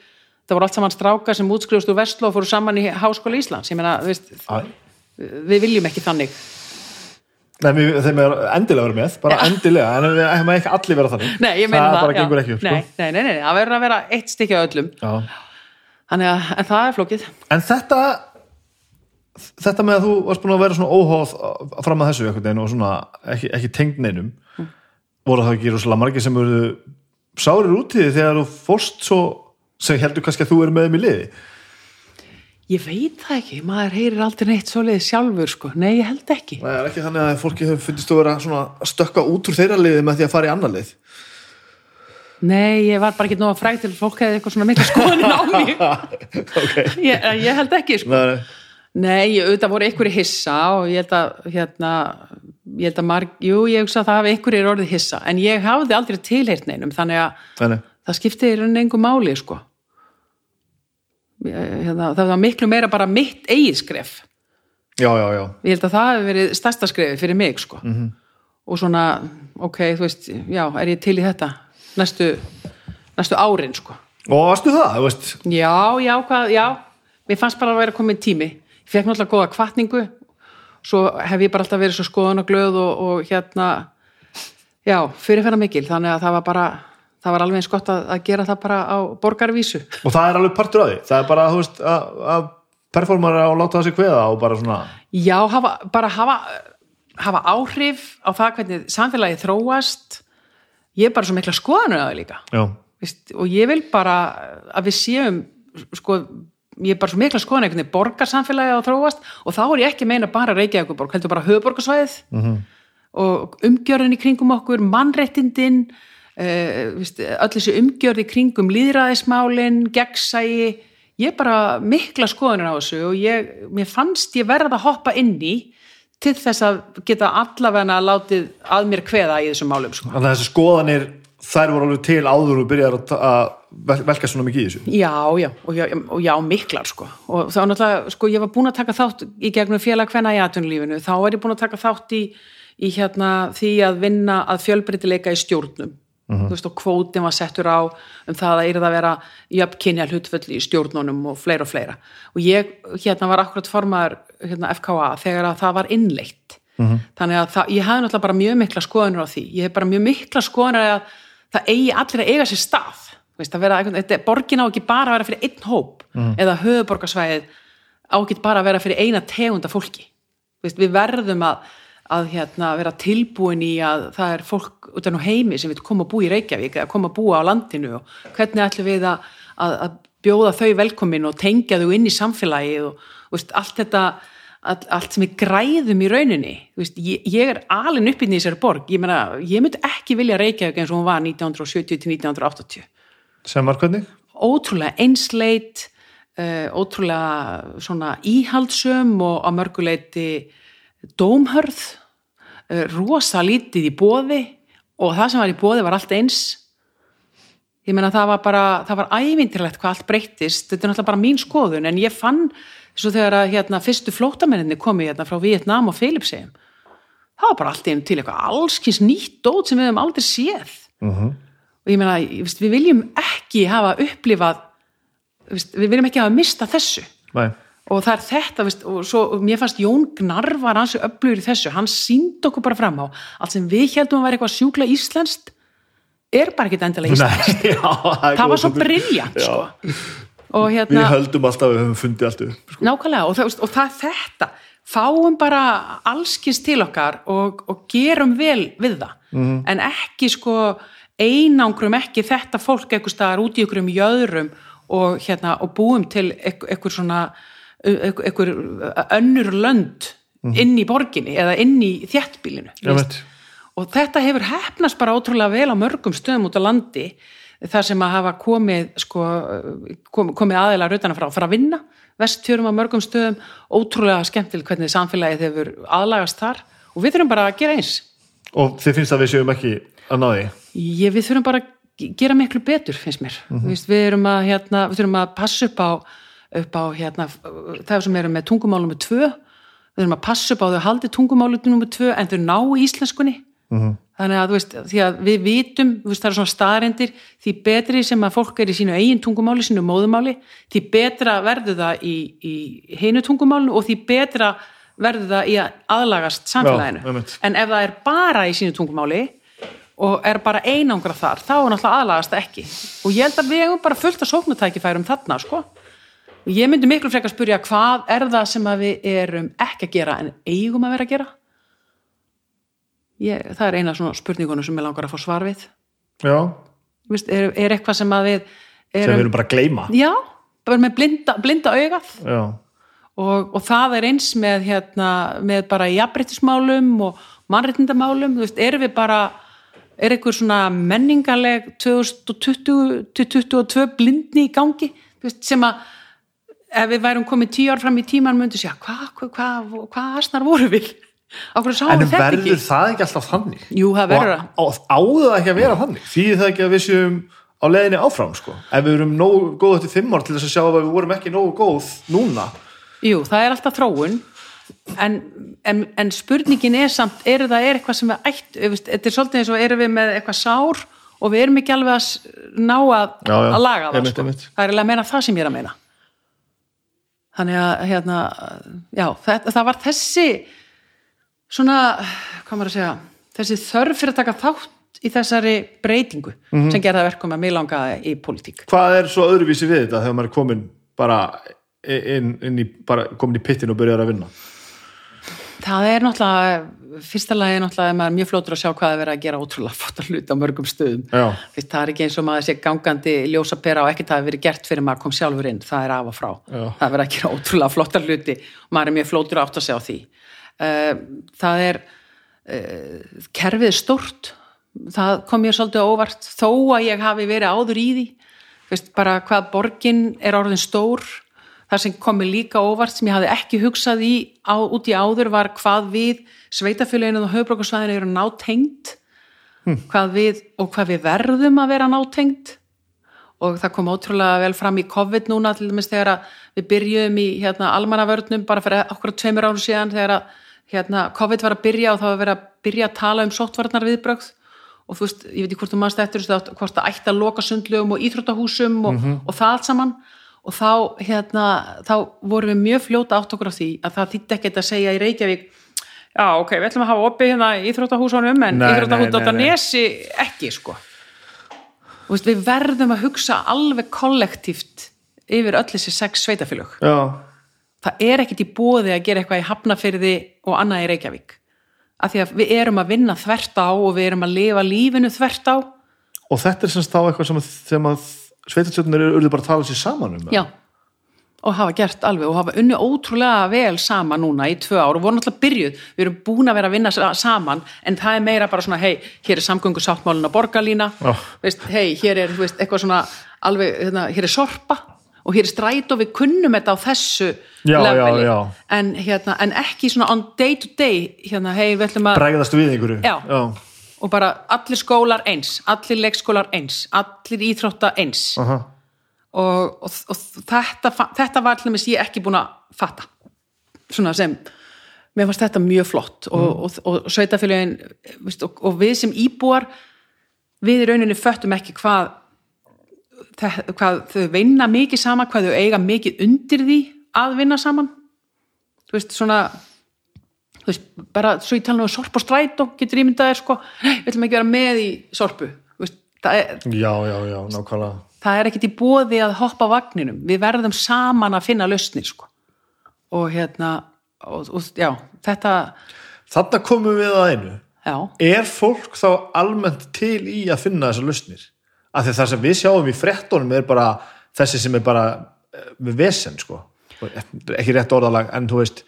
það voru allt saman strákar sem útskrifust úr Vestló og fóru saman í Háskóla Íslands. Ég meina, veist, við viljum ekki þannig. Nei, við, þeim er endilega verið með, bara endilega en við hefum ekki allir vera þannig. Nei, ég meina það það, bara gengur ekki upp nei, sko. nei, nei, nei, það verður að vera eitt stykki á öllum. Já. þannig að, en það er flókið. En þetta þetta með að þú varst búin að vera svona óhóð fram að þessu einhvern veginn og svona ekki, ekki tengd neinum voru það ekki rosalega margir sem eru sárir út í því þegar þú fórst svo sem heldur kannski að þú er með þeim í liði? Ég veit það ekki, maður heyrir aldrei neitt svoleiði sjálfur, sko, nei, ég held ekki. Það er ekki þannig að fólki hefur fundist þú vera svona að stökka út úr þeirra liði með því að fara í annar lið. Nei, ég var bara ekki nóg að fræg til að fólk hefði eitthvað svona mikla skoðin á mig Ok. Ég, ég held ekki, sko. Nei, nei. Nei, auðvitað voru einhverju hissa og ég held að, hérna, ég held að marg, jú, ég hugsa að það hafi einhverjir orðið hissa, en ég hafði aldrei tilheyrt neinum, þannig að Nei, það skipti í rauninni engu máli, sko. Hérna, það var miklu meira bara mitt eigið skref. Já, já, já Ég held að það hefði verið stærsta skrefi fyrir mig, sko. -hmm. Og svona, ok, þú veist, já, er ég til í þetta næstu, næstu árin, sko. Og varstu það, þú veist Já, já, hvað, já, mér fannst bara að vera komin tími. Ég fekk náttúrulega góða kvartningu svo hef ég bara alltaf verið svo skoðun og glöð og, og hérna já, fyrirferða mikil þannig að það var bara það var alveg eins gott að, að gera það bara á borgarvísu. Og það er alveg partur af því. Það er bara, veist, að, að performara og láta það sig kveða og bara svona Já, hafa, bara hafa, hafa áhrif á það hvernig samfélagi þróast. Ég er bara svo mikla Vist, og ég vil bara að við séum sko, ég er bara svo mikla skoðan einhvern veginn borgarsamfélagi að þróast og þá er ég ekki meina bara Reykjavíkuborg, heldur bara höfuborgarsvæðið -hmm. og umgjörðin í kringum okkur, mannrettindin uh, vist, öll þessi umgjörð í kringum líðræðismálin gegnsægi, ég bara mikla skoðanir á þessu og ég, mér fannst ég verða að hoppa inn í til þess að geta allavega látið að mér kveða í þessum málum sko. þannig að þessi skoðanir þær voru alveg til áður og byrjar að, að vel- velka svona mikið í þessu. Já, já, og já, og já, miklar sko. Og þá náttúrulega, sko, ég var búin að taka þátt í gegnum félag hvenna í atvinnulífinu. Þá var ég búin að taka þátt í, í hérna því að vinna að fjölbreytileika í stjórnum. Þú veist, og kvótin var settur á um það að yrða að vera jöfnkynja hlutföll í stjórnunum og fleira og fleira. Og ég, hérna, var akkurat formaður hérna, FKA þegar að það var innleitt. Þannig að það, ég hafði náttúrulega bara mjög mikla skoðanur það eigi allir að eiga sér stað. Veist, vera, borgin á ekki bara að vera fyrir einn hóp eða höfuborgarsvæðið á ekki bara að vera fyrir eina tegunda fólki. Veist, við verðum að, að hérna, vera tilbúin í að það er fólk utan á heimi sem vil koma að búa í Reykjavík eða koma að búa á landinu og hvernig ætlum við að, að, að bjóða þau velkomin og tengja þau inn í samfélagið og veist, allt þetta allt, allt sem við græðum í rauninni. Veist, ég, ég er alin upp inn í þessari borg. Ég, meina, ég myndi ekki vilja Reykjavík eins og hún var 1970 til 1980 sem var hvernig? ótrúlega einsleit uh, ótrúlega svona íhaldsöm og á mörguleiti dómhörð uh, rosa lítið í bóði og það sem var í bóði var allt eins. Ég meina það var bara það var ævindirlegt hvað allt breyttist. Þetta er náttúrulega bara mín skoðun en ég fann svo þegar að hérna, fyrstu flótamenninni komi hérna, frá Vietnam og Filipsheim það var bara allt einu til eitthvað allskins nýtt dót sem við höfum aldrei séð. Og ég meina, ég veist, við viljum ekki hafa upplifað við viljum ekki hafa mista þessu. Nei. og það er þetta, veist, og svo og mér fannst Jón Gnarr var hansi öflugur í þessu. Hann síndi okkur bara fram á allt sem við heldum að vera eitthvað sjúkla íslenskt er bara ekki endilega íslenskt. Nei, já, það góð var svo briljant sko. Og við hérna, höldum alltaf að við höfum fundið allt upp sko. nákvæmlega og það, og það þetta fáum bara allskins til okkar og, og gerum vel við það Mhm. en ekki sko einangrum ekki þetta fólk eitthvað staðar út í ykkur um jöðrum og, hérna, og búum til eitthvað svona eitthvað önnur lönd inn í borginni eða inn í veit. og þetta hefur hefnast bara ótrúlega vel á mörgum stöðum út á landi þar sem að hafa komið sko, kom, komið aðeinar utan að frá, fara að vinna vestfjörum á mörgum stöðum. Ótrúlega skemmtileg hvernig samfélagið hefur aðlagast þar. Og við þurfum bara að gera eins. Og þið finnst að við séum ekki að ná því? Ég, við þurfum bara að gera miklu betur finnst mér, mm Vist, við erum að hérna, við þurfum að passa upp á, upp á hérna, það sem eru með tungumálum með tvö, við þurfum að passa upp á þau haldi tungumálum með tvö en þau ná íslenskunni þannig að þú veist, því að við vitum veist, það eru svona staðarendir, því betri sem að fólk er í sínu eigin tungumáli, sínu móðumáli því betra verður það í, í hinu tungumálinu og því betra verður það í að aðlagast samfélaginu, Já, en ef það er bara í sínu tungumáli og er bara einangra þar, þá er náttúrulega aðlagast ekki. Og ég held að við hefum bara fullt að sóknutækifærum þarna, sko. Og ég myndi miklu frekar að spyrja hvað er það sem við erum ekki að gera en eigum að vera að gera ég, það er eina svona spurningunum sem ég langar að fá svar við. Já, Vist, er, er eitthvað sem að við sem við erum, erum bara að gleyma. Já, bara með blinda, blinda augað. Já, og, og það er eins með, hérna, með bara jafnbryttismálum og veist, erum við bara er einhver svona menningaleg 2020 til 22 blindni í gangi, þú veist, sem að ef við værum komið tíu ár fram í tíman myndi segja, hvað hva, hva, hva, hva asnar voru við? En verður ekki? það ekki alltaf þannig Jú, það verður og áður það ekki að vera þannig því það ekki að við séum á leiðinni áfram sko. ef við erum nógu góð eftir fimm ár til þess að sjá að við vorum ekki nógu góð núna Jú, það er alltaf þróun en, en, en spurningin er samt, er það er eitthvað sem við ætt, þetta er svolítið eins og erum við með eitthvað sár og við erum ekki alveg að ná að, Já, já. að laga það sko. einmitt. það er að meina það sem ég er að meina þannig að hérna, já, það, það var þessi svona, hvað maður að segja þessi þörf fyrir að taka þátt í þessari breytingu sem gerða verkum að mig langaði í pólitík Hvað er svo öðruvísi við þetta þegar maður er komin bara inn, inn í, bara komin í pittin og byrjar að vinna? Það er náttúrulega, fyrsta lagi náttúrulega er maður mjög flótur að sjá hvað er verið að gera ótrúlega fótt að hluta á mörgum stöðum. Fyrst, það er ekki eins og maður sé gangandi ljósapera og ekkert það hefur verið gert fyrir maður kom sjálfur inn, það er af og frá. Já. Það er verið að gera ótrúlega flottar hluti og maður er mjög flótur átt að segja á því. Uh, það er, uh, kerfið er stórt, það kom mér svolítið óvart þó að ég hafi verið áður í því, Fyrst, bara hvað borgin er orðin stór, það sem komi líka óvart sem ég hafði ekki hugsað í á, út í áður var hvað við sveitafélaginu og höfbrókarsvæðinu eru nátengt hvað við og hvað við verðum að vera nátengt og það kom ótrúlega vel fram í COVID núna til dæmis þegar að við byrjuðum í hérna, almannavörnum bara fyrir okkur tveimur árum síðan þegar að hérna, COVID var að byrja og það var verið að byrja að tala um sóttvarnar viðbrögð og þú veist, ég veit ekki hvort þú mannst eftir þú veist, hvort það ætti að loka sundlugum og íþróttahúsum og, og það allt saman og þá, hérna, þá vorum við mjög fljóta átt okkur á því að það þýtti ekkert að segja í Reykjavík já, ok, við ætlum að hafa opið hérna íþróttahúsunum en Nei, íþróttahús nei, á nei, nei. nesi ekki, sko Þú veist, við verðum að hugsa alveg kollektíft yfir öll þessi sex sveitafélög Já. Það er ekkit í bóði að gera eitthvað í Hafnafyrði og annað í Reykjavík. Af því að við erum að vinna þvert á og við erum að lifa lífinu þvert á. Og þetta er semst þá eitthvað sem að, sem að sveitarstjórnir eru bara að tala sér saman um. já, og hafa gert alveg og hafa unni ótrúlega vel saman núna í tvö ár og voru náttúrulega byrjuð. Við erum búin að vera að vinna sa- saman en það er meira bara svona, hei, hér er samgöngu sáttmálun á borgarlína, veist, hei, hér er veist, eitthvað svona alveg, hérna, hér er sorpa og hér er stræt og við kunnum þetta á þessu Já, leveli. já. En, hérna, en ekki svona on day to day hérna, hei, við ætlum að Bregðast við einhverju. Og bara allir skólar eins, allir leikskólar eins allir íþrótta eins. Aha. og, og, og þetta, þetta var allir ég ekki búin að fatta. Svona sem mér fannst þetta mjög flott. Og, og, og, sveitafélagin og, og við sem íbúar við í rauninni föttum ekki hvað, þe- hvað þau vinna mikið saman, hvað þau eiga mikið undir því að vinna saman þú veist svona þú veist, bara svo ég tala nú um sorp og strætó getur ímyndað er sko, "Nei, við ætlum ekki vera með í sorpu veist, það er, Já, já, já, nákvæmlega. það er ekkit í bóði að hoppa vagninum, við verðum saman að finna lausnir sko og hérna og, og, já, þetta Þarna komum við að einu. já, Er fólk þá almennt til í að finna þessar lausnir? Af því að það sem við sjáum í frettunum er bara þessi sem er bara eh, með vesen, sko. Ekki rétt orðalag, en þú veist,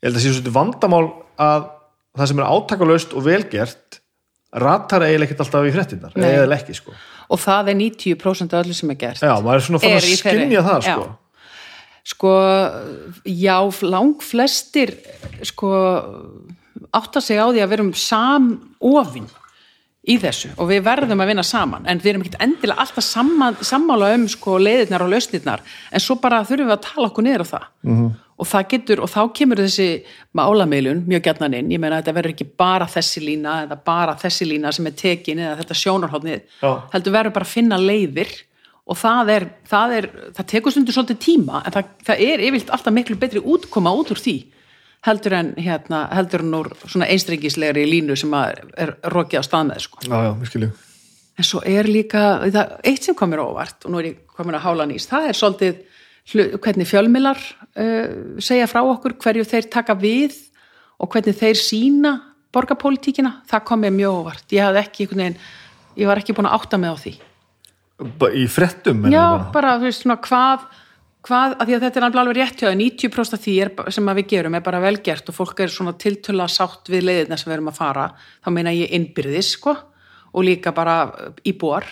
ég held að sé svolítið vandamál að það sem er átakalaust og velgert ratar eiginlega ekkert alltaf í frettinnar, eða ekki, sko. og það er 90% af öllu sem er gert Já, maður er svona fann að í þeirri- skynja það, Já. sko. sko, já, lang flestir sko átta sig á því að við erum samofin í þessu og við verðum að vinna saman. En við erum ekki endilega alltaf samma, sammála um sko leiðirnar og lausnirnar. En svo bara þurfum við að tala okkur niður á það. -hmm. og það getur, og þá kemur þessi málameilun mjög gætnan inn. Ég meina að þetta verður ekki bara þessi lína eða bara þessi lína sem er tekin eða þetta sjónarhóðnið Já. heldur verður bara að finna leiðir og það er, það er, það tekur stundur svolítið tíma en það, það er yfirlt alltaf miklu betri útkoma út úr því heldur en hérna, heldur en úr svona einstrengislegri línu sem er rokið á stað með sko. Já, já, við skiljum. en svo er líka, það, eitt sem komir óvart og nú er ég komin að hála nýst það er svolítið hvernig fjölmilar uh, segja frá okkur hverju þeir taka við og hvernig þeir sína borgarpólitíkina, það kom mér mjög óvart ég hafði ekki einhvern veginn ég var ekki búin að átta mig á því Ba- Í frettum? Já, bara, þú veist, svona hvað, hvað, að því að þetta er alveg alveg rétt hjá það, 90% af því er, sem að við gerum er bara velgert og fólk er svona tiltöla sátt við leiðina sem við erum að fara, þá meina ég innbyrðis, sko, og líka bara íbúar,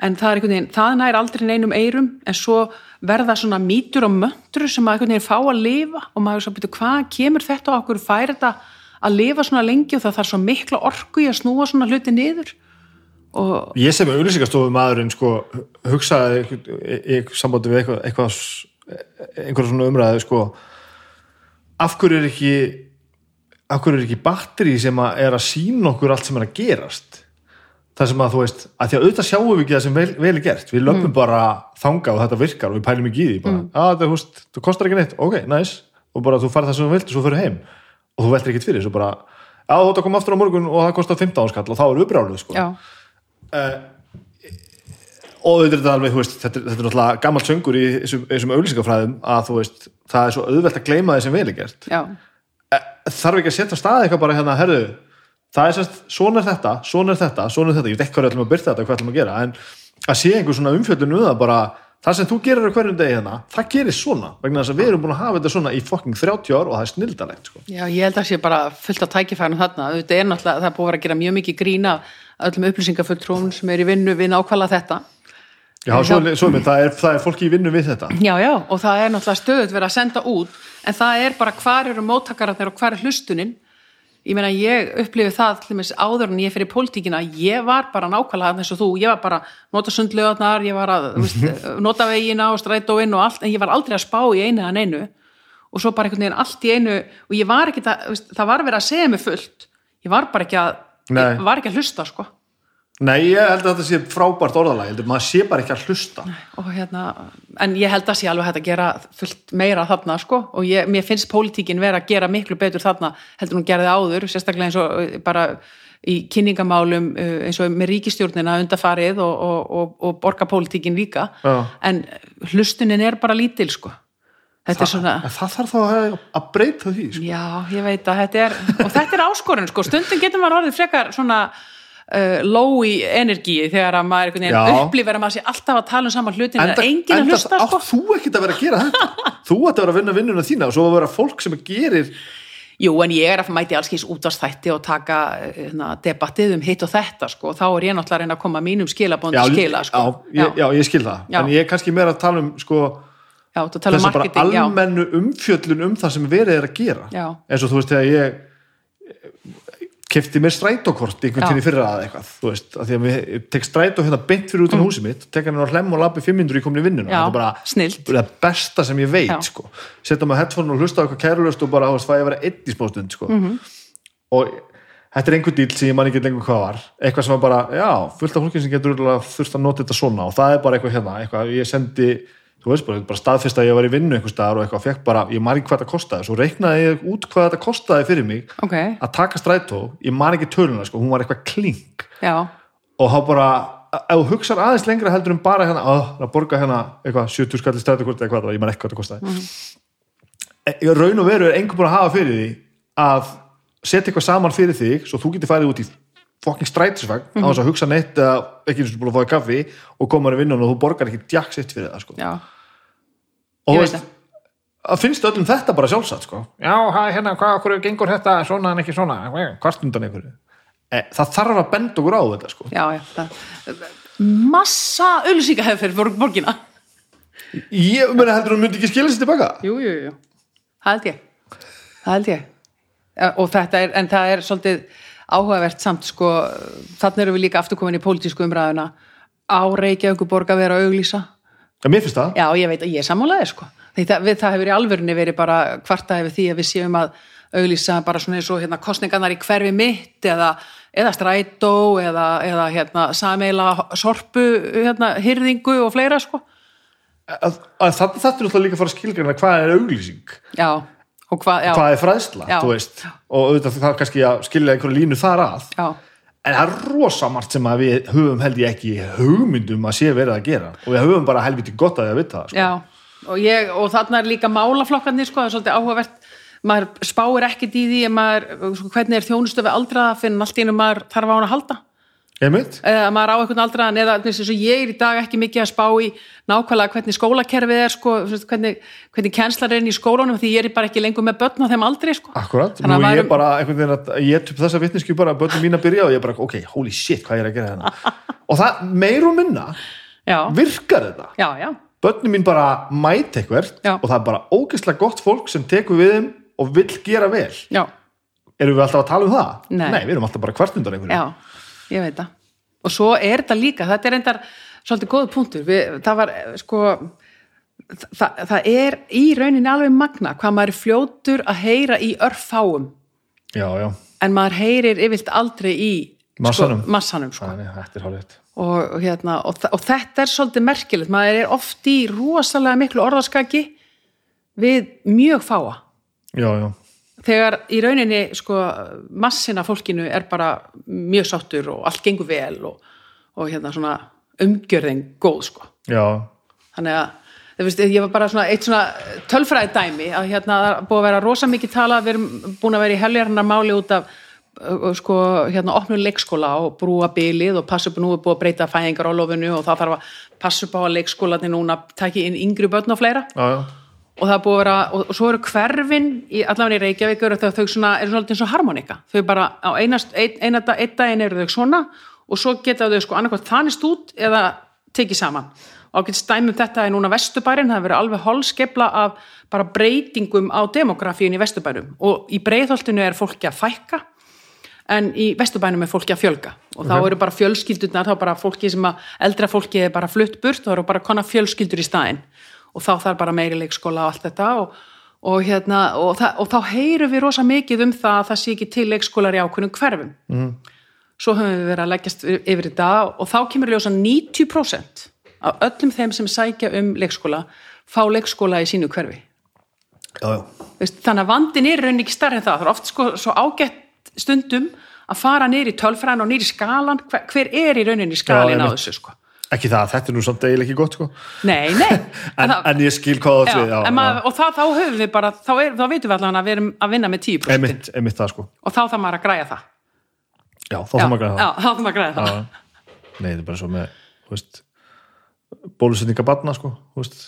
en það er einhvern veginn, það nær aldrei neinum eirum, en svo verða svona mýtur og möndru sem að einhvern veginn fá að lifa og maður svo byrja, hvað kemur þetta á okkur, fær þetta að lifa svona lengi og það þarf svo mikla orku í að snúa svona hluti niður og Ég sem auðlýsingastofu maðurinn sko, hugsaði í, í, í sambandi við eitthvað, eitthvað einhverja svona umræði sko, af hverju er ekki af hverju er ekki batteri sem að er að sína okkur allt sem er að gerast? Það sem að þú veist að því að auðvitað sjáum við ekki það sem vel, vel er gert. Við löpum bara þanga og þetta virkar og við pælum ekki í því. Bara, að það, veist, það kostar ekki neitt. Ok, nice, og bara þú farið það sem þú vilt og svo fyrir heim. Og þú veltir ekkert fyrir þessu bara já, þú ert að koma aftur á morgun og það kostar 15 skall og þá er uppráluð sko. já, og þetta er alveg, veist, þetta, er- þetta er náttúrulega gammalt söngur í þessum, þessum auglýsingafræðum að þú veist, það er svo auðvelt að gleyma því sem vel er gert. Já, Eh, þarf ekki að setja á stað eitthvað bara hérna, herðu það er sérst, svona er þetta, svona er þetta svona er þetta, ég veit ekki hvað er ætlum að byrta þetta hvað ætlum að gera, en að sé einhver svona umfjöldun um það bara, það sem þú gerir á hverjum degi hérna, það gerir svona, vegna þess að við erum búin að hafa þetta svona í fucking 30 ár og það er snildalegt sko. já, ég held að sé bara fullt af tækifærum þarna, þetta er náttúrulega, það er búið að vera að gera mjög mikið grína öllum upplýsingafulltrúum sem er í vinnu við nákvæmlega þetta. Já, svo, svo með, það, er, það er fólki í vinnu við þetta. Já, já, og það er náttúrulega stöðut verið að senda út en það er bara hvar eru móttakararnir og hvar er hlustunin ég meina ég upplifi það til dæmis áður en ég fyrir pólitíkina, ég var bara nákvæmlega þess og þú, ég var bara að nota sundlöðarnar, ég var að veist, nota vegina og strætóinn og allt en ég var aldrei að spá í einu en einu og svo bara einhvern veginn allt í einu og ég var ekki að, þú veist, það var verið að segja mig fullt. Ég var bara ekki að, var ekki að hlusta sko Nei, ég held að þetta sé frábært orðalag ég held að maður sé bara ekki að hlusta og hérna, en ég held að sé alveg hægt að gera fullt meira þarna sko og ég, mér finnst pólitíkin vera að gera miklu betur þarna heldur hún gerði áður, sérstaklega eins og uh, bara í kynningamálum uh, eins og með ríkistjórnina undarfarið og, og, og, og borgarpólitíkin líka Já. en hlustunin er bara lítil sko er svona það þarf þá að, að breyta því sko. Já, ég veit að þetta er og þetta er áskorun sko, stundum getur maður orðið frekar svona uh, low í energíi þegar að maður einhvern Já. veginn upplifir að maður sé alltaf að tala um saman hlutin en enginn að hlusta sko þú ekkert að vera að gera þetta þú ætti að vera að vinna vinnuna þína og svo að vera fólk sem gerir Jú, en ég er að mæti allskins útvarstætti og taka hérna, debattið um hitt og þetta sko, þá er ég náttúrulega að reyna að koma mínum skilabóndi skila sko. já, ég, já, ég skil það Já. en ég er kannski meira að tala um sko, já, um þess að bara marketing, já, almennu umfjöllun um það sem verið er að gera Já. eins og þú veist þegar ég kefti mér strætókort einhvern Já. tíni fyrra að eitthvað þú veist, að því að ég tek strætó hérna beint fyrir út á húsið mitt, tek hann á hlem og labbi 500 í komin í vinnuna, Mm. Já, þetta er bara snillt. það besta sem ég veit Já. sko. setja maður headphone og hlusta á eitthvað kærulöst og bara, fæ ég að vera einn í smástund sko. Mhm. og þetta er einhver dýl sem ég man ekki lengur hvað var eitthvað sem var bara, já, fullt af fólki sem getur þurft að nota þetta svona og það er bara eitthvað hérna, eitthvað, ég sendi þú veist bara, bara staðfest að ég var í vinnu einhver staðar og eitthvað fekk bara, ég man ekki hvað þetta kostaði. Svo reiknaði ég út hvað þetta kostaði fyrir mig ok, að taka strætó, ég man ekki töluna sko, hún var eitthvað klink. Já, og þá bara, ef þú hugsar aðeins lengra heldur en bara hérna, að, að borga hérna eitthvað 70 skalli strætókort eða hvað ég man ekki hvað þetta kostaði. Mm -hmm. raun og veru er einhver búin að hafa fyrir því að setja eitthvað saman fyrir þig svo þú getur farið út í fucking strætisvagn á þess að hugsa neitt eða ekki eins og búin að fá í kaffi og koma í vinnun og þú borgar ekki djaks eitt fyrir það sko. já. Og Ég þú veist, að finnst öllum þetta bara sjálfsagt sko. já, hæ, hérna, hvað okkur gengur þetta svona en ekki svona, hvart undan einhverju e, það þarf að benda okkur á þetta sko. já, já, það massa ölsíka hefur fyrir borgina. Ég meina heldur hún myndi ekki skila sér tilbaka? Jú, jú, jú, það held ég. Það held ég. Eh, og þetta er, en það er svolítið áhugavert samt sko, þannig erum við líka aftur komin í pólitísku umræðuna. Á Reykjavík borg að vera að auglýsa? Já, mér finnst það. Já, ég veit að ég er sammálaði sko. Það, við, það hefur í alvörunni verið bara kvarta yfir því að við séum að auglýsa bara svona eins og hérna, kostningarnar í hverfi mitt eða, eða strætó eða, eða hérna, sameila sorpu hérna, hyrðingu og fleira sko. að, að þetta þetta er alltaf líka að fara að skilgjörna hvað er auglýsing, Já, hvað, hvað er fræðsla og auðvitað það er kannski að skilja einhverju línu þar að. Já, en það er rosa margt sem við höfum held ég ekki hugmyndum að sé verið að gera. Og við höfum bara helviti gott að því að vita það sko. Og, ég, og þarna er líka málaflokkarnir sko, það er svolítið áhugavert. Maður spáir ekkert í því að maður, hvernig er þjónustu við aldraða fyrir allt í einu maður þarf á hann að halda einmitt, eða maður á einhvern aldraðan eða eins og ég er í dag ekki mikið að spá í nákvæmlega hvernig skólakerfið er sko, hvernig, hvernig kjenslar er inn í skólunum því ég er bara ekki lengur með börn á þeim aldrei sko. akkurat. Að nú er ég bara einhvern veginn að ég tup þessa vitneski bara að börnum mín að byrja og ég bara, ok, holy shit, hvað er að gera hérna? Og það meir og minna já, virkar þetta. Já, já, börnum mín bara mæti eitthvert og það er bara ógeðslega gott fólk sem tekur við þeim og vill gera vel. Já, erum við alltaf að tala um það? Nei. við erum alltaf bara kvartundan einhverju ég veit það. Og svo er þetta líka, þetta er endar svolítið góð punktur, Við, það var eh, sko það, það er í rauninni alveg magna hvað maður er fljótur að heyra í örfáum. Já, já, en maður heyrir yfirlt aldrei í Massanum. sko, massanum sko. Þannig, og, hérna, og, og þetta er svolítið merkilegt. Maður er oft í rosalega miklu orðaskaki við mjög fáa. Já, já, þegar í rauninni sko massina fólkinu er bara mjög sáttur og allt gengur vel og, og hérna svona umgjörðin góð sko. Já, þannig að veist, ég var bara svona eitt svona tölfræði dæmi að hérna búið að vera rosa mikið talað við erum búin að vera í heljarnar máli út af sko hérna opnum leikskóla og brúa bilið og passa upp nú er búið að breyta fæðingar á lofinu og það þarf að passa upp á að leikskólanir núna taki inn yngri börn og fleira. Já, já, og það er búið að vera, og, og svo eru hverfin í allavega í Reykjavík eru þau, svona, eru svolítið eins og harmonika, þau bara á einast, ein, eina, daginn eru þau svona og svo geta þau sko annarkvæmt þanist út eða tekið saman. Og ágætt stæmum þetta er núna Vesturbærin það hefur verið alveg holskepla af bara breytingum á demografíun í Vesturbærum og í breyðholtinu er fólki að fækka en í Vesturbænum er fólki að fjölga. Og þá eru bara fjölskyldurnar, þá bara fólki sem að eldra fólki er bara flutt burt, þá eru bara konar fjölskyldur í staðinn og þá þarf bara meiri leikskóla og allt þetta og, og, hérna, og, og þá heyrum við rosa mikið um það að það sé ekki til leikskólar í ákveðnum hverfum. Mm. svo höfum við verið að leggjast yfir þetta og þá kemur ljósa 90% af öllum þeim sem sækja um leikskóla fá leikskóla í sínu hverfi. Já, já. Veist, þannig að vandin er raunin ekki stærri en það. Það er oft sko, svo ágætt stundum að fara í tölfræðin og í skalan. Hver, hver er í rauninni skalin á þessu sko ekki það, þetta er nú samt eiginlega ekki gott sko. nei, nei. En, það- en ég skil hvað það já, já, maður, og það, þá höfum við bara þá, er, þá veitum við allan að við erum að vinna með 10% einmitt, einmitt það sko. Og þá þarf maður að græja það. Já, þá þarf maður að græja það. nei, þetta er bara svo með bólusetninga barna sko þú veist,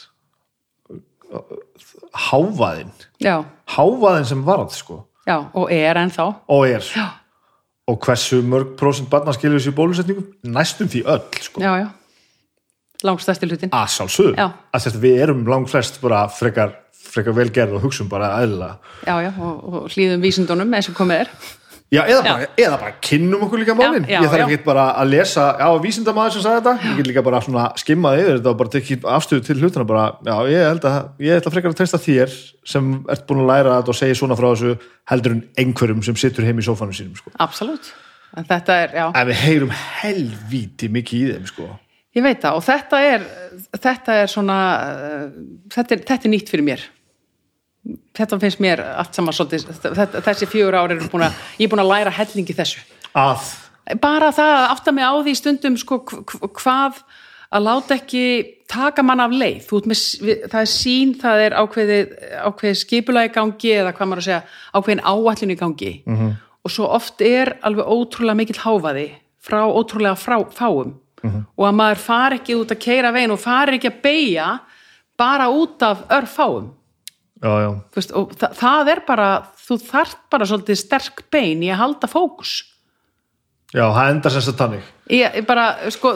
hávaðin já, hávaðin sem varð sko. Já, og er ennþá. Og er. Já, og hversu mörg prósent barna skilur þessu bólusetningu næstum því öll sko. Já, já langstæsti hlutin að sjálfsögum, Já. að sérst, við erum langt flest bara frekar, frekar velgerð og hugsum bara aðla og, og hlýðum vísindunum eins og komið er. Já, eða bara, eða bara kynnum okkur líka málin. Já, já, ég þarf ekki bara að lesa, já, vísindamaður sem sagði þetta, ég get líka bara svona skimmað yfir þetta og bara tekið afstöðu til hlutuna bara, já, ég held að, ég ætla frekar að treysta þér sem ert búin að læra þetta og segja svona frá þessu heldur en einhverjum sem situr heim í sófanum sínum, sko. absolutt, en þetta er, já. En við heyrum helvíti mikið í þeim, sko. Ég veit það og þetta er, þetta er svona, uh, þetta er, þetta er nýtt fyrir mér. Þetta finnst mér allt saman svolítið, þessi fjögur ár eru búin að, ég er búin að læra hellingi þessu. Að, Bara það að átta mig á því stundum sko hv- hv- hvað að láta ekki taka mann af leið. Þú ert með, það er sín, það er ákveðið, ákveðið skipulagi gangi eða hvað maður að segja, ákveðin áallinu gangi. -hmm. Og svo oft er alveg ótrúlega mikill háfaði frá ótrúlega frá, fáum og að maður fari ekki út að keira veginn og fari ekki að beigja bara út af örfáum já, já, veist, og það, það er bara þú þarft bara svolítið sterk bein í að halda fókus já, það endar sem sagt þannig. ég, ég bara, sko,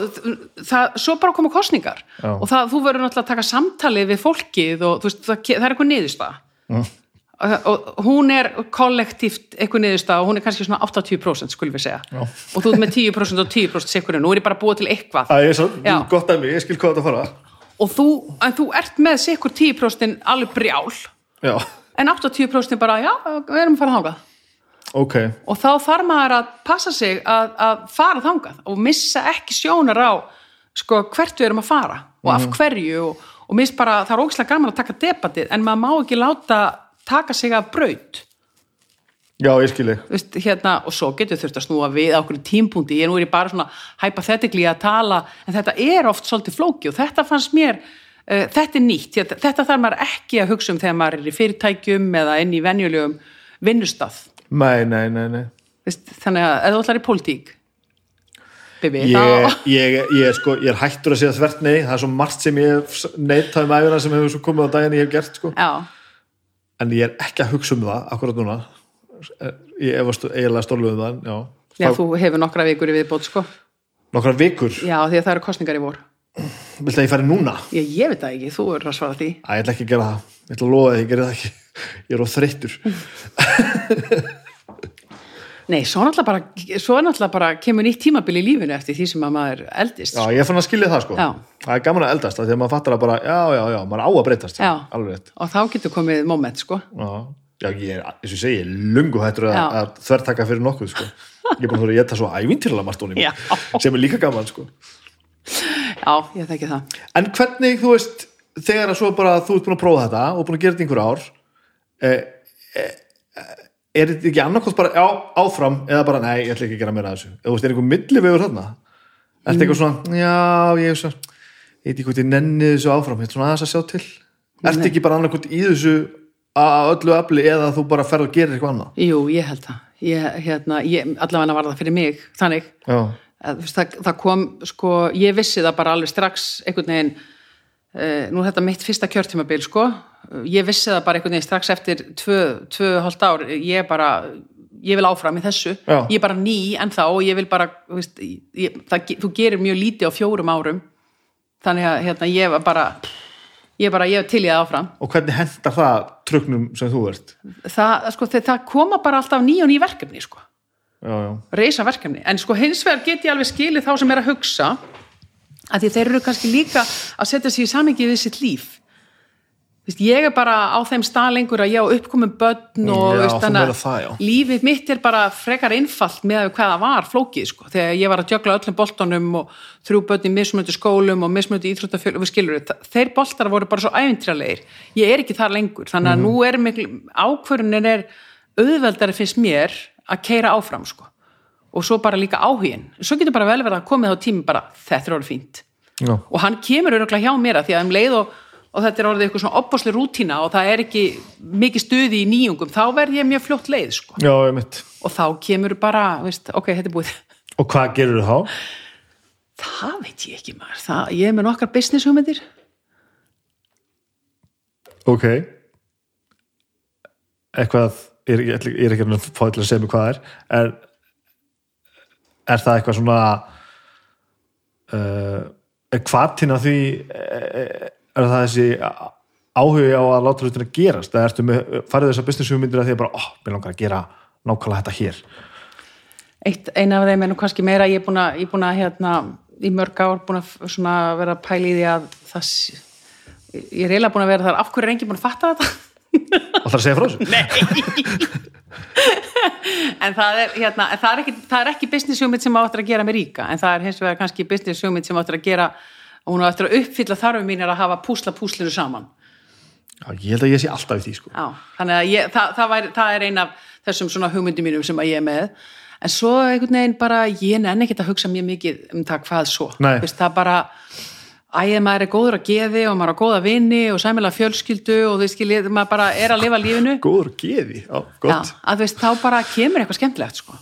það, svo bara koma kostningar Já. og það, þú verður náttúrulega að taka samtalið við fólkið og þú veist, það, það er eitthvað niðurstað Mm. Og hún er kollektíft eitthvað niðurstað og hún er kannski svona 80% skulum við segja. Já. og þú ert með 10% og 10% sikurinn, nú er ég bara búið til eitthvað. Það er svo, gott að mig, ég skil hvað þetta fara. og þú, en þú ert með sikur 10% alveg brjál. Já, en 80% bara, já, við erum að fara þangað. Ok, og þá þarf maður að passa sig að, að fara þangað og missa ekki sjónar á sko, hvert við erum að fara og af hverju og, og minnst bara, það er ógislega gaman að taka debatið en maður má ekki láta taka sig af braut já, ég skil ég. Vist, hérna, og svo getur þurft að snúa við á okkur tímpúndi, ég nú er ég bara svona hypothetically að tala, en þetta er oft svolítið flóki og þetta fannst mér uh, þetta er nýtt, þetta, þetta þarf maður ekki að hugsa um þegar maður er í fyrirtækjum eða inn í venjulegum vinnustað Nei, nei, nei, nei. Vist, þannig að þú ætlar í pólitík Bibi, Ég, ég, ég, sko, ég er hættur að segja þvert nei, það er svo margt sem ég hef neitað um æfina sem hefur komið á daginn ég hef gert sko. Já, en ég er ekki að hugsa um það akkurat núna. Ég efast eiginlega stórlega um það já. já, þú hefur nokkra vikur í viðbót sko. Nokkrar vikur, Já, því að það eru kostningar í vor. Vilt að ég fari núna? Ég, ég veit það ekki, þú eru að svara því. Æ, ég ætla ekki að gera það, ég ætla að lofa að ég gera það ekki. Ég er á þreyttur Nei, svo náttúrulega bara, svo náttúrulega bara kemur nýtt tímabil í lífinu eftir því sem að maður eldist já, ég fann að skilja það sko Já. það er gaman að eldast, af því að maður fattar að bara já, já, já, maður á að breytast Já. alveg og þá getur komið moment sko já, já ég er, eins og ég segi, ég er lungu hættur að, að þvertaka fyrir nokkuð sko. ég er að þurfa að geta svo ævintýrlega margt honum Já. sem er líka gaman sko. Já, ég þekki það En hvernig, þú veist, er þetta ekki annarkost bara já, áfram eða bara nei, ég ætla ekki að gera meira af þessu? Eða þú veist, er einhver millivegur þarna? Er þetta eitthvað svona, já, ég svo ég veit ekki hvort ég nenni þessu áfram ég er svona aðeins að sjá til. Er þetta ekki bara annarkot í þessu að öllu afli eða þú bara ferð og gerir eitthvað annað? Jú, ég held það. Ég, hérna, ég, allavega var það fyrir mig þannig, að, veist, það, það kom sko, ég vissi það bara alveg strax einhvern veginn nú er þetta mitt fyrsta kjörtímabil sko. Ég vissi það bara einhvern veginn strax eftir tvö, tvö hálft ár, ég bara ég vil áfram í þessu, Já. ég er bara ný en þá og ég vil bara veist, ég, það, þú gerir mjög lítið á fjórum árum. Þannig að hérna, ég var bara ég bara, ég til í það áfram. Og hvernig hendar það trögnum sem þú ert? Það, sko, það, koma bara alltaf ný og ný verkefni sko. Reysa verkefni, en sko hins vegar get ég alveg skilið þá sem er að hugsa að því þeir eru kannski líka að setja sig í samingi við sitt líf. Vist, ég er bara á þeim stað lengur að ég á uppkomum börn og Já, það, að lífið mitt er bara frekar einfalt með að hvað það var flókið sko, þegar ég var að jögla öllum boltanum og þrjú börn í mismunandi skólum og mismunandi íþróttafjöl og við skilur þeir boltar voru bara svo æfintralegir ég er ekki þar lengur, þannig að nú er miklu, ákvörunin er auðveldari finnst mér að keira áfram sko og svo bara líka áhugin svo getur bara vel verið að komið á tími bara þetta er orðið fínt. Já. og hann kemur öruglega hjá mér að því að um leið og, og þetta er orðið eitthvað svona opbásli rútína og það er ekki mikið stuði í nýjungum þá verð ég mjög fljótt leið sko. já og þá kemur bara, veist, ok, þetta er búið. Og hvað gerur þú þá? það veit ég ekki maður. Það, ég er með nokkar business hugmyndir ok. Eitthvað ég er, ekki að fá til að segja mig hvað er er, er það eitthvað svona uh, hvatin að því er, er það þessi áhugi á að láta hlutina gerast? Eða ertu með, farið þessar business hugmyndir að því að bara, ó, oh, mér langar að gera nákvæmlega þetta hér. Eitt, eina af þeim er nú kannski meira ég er búin að, búin að hérna, í mörg ár búin að vera að pæla í því að það ég er eiginlega búin að vera þar. Af hverju er enginn búin að fatta þetta það að segja frá þessu? En það er, hérna, en það er ekki, það er ekki business hugmynd sem áttur að gera mig ríka en það er hins vegar kannski business hugmynd sem áttur að gera og hún áttur að uppfylla þarfum mín er að hafa púsla púslinu saman. Já, ég held að ég sé alltaf í því sko. Já, þannig að ég, það, það, væri, það er ein af þessum svona hugmyndum mínum sem að ég er með. En svo einhvern veginn bara ég nenni ekkert að hugsa mjög mikið um það hvað svo. Nei. Vist, það bara æðið maður er góður að geði og maður er góða vini og sæmilega fjölskyldu og þú veist maður bara er að lifa lífinu. Góður geði, já, Já, gott að þú veist, þá bara kemur eitthvað skemmtilegt sko.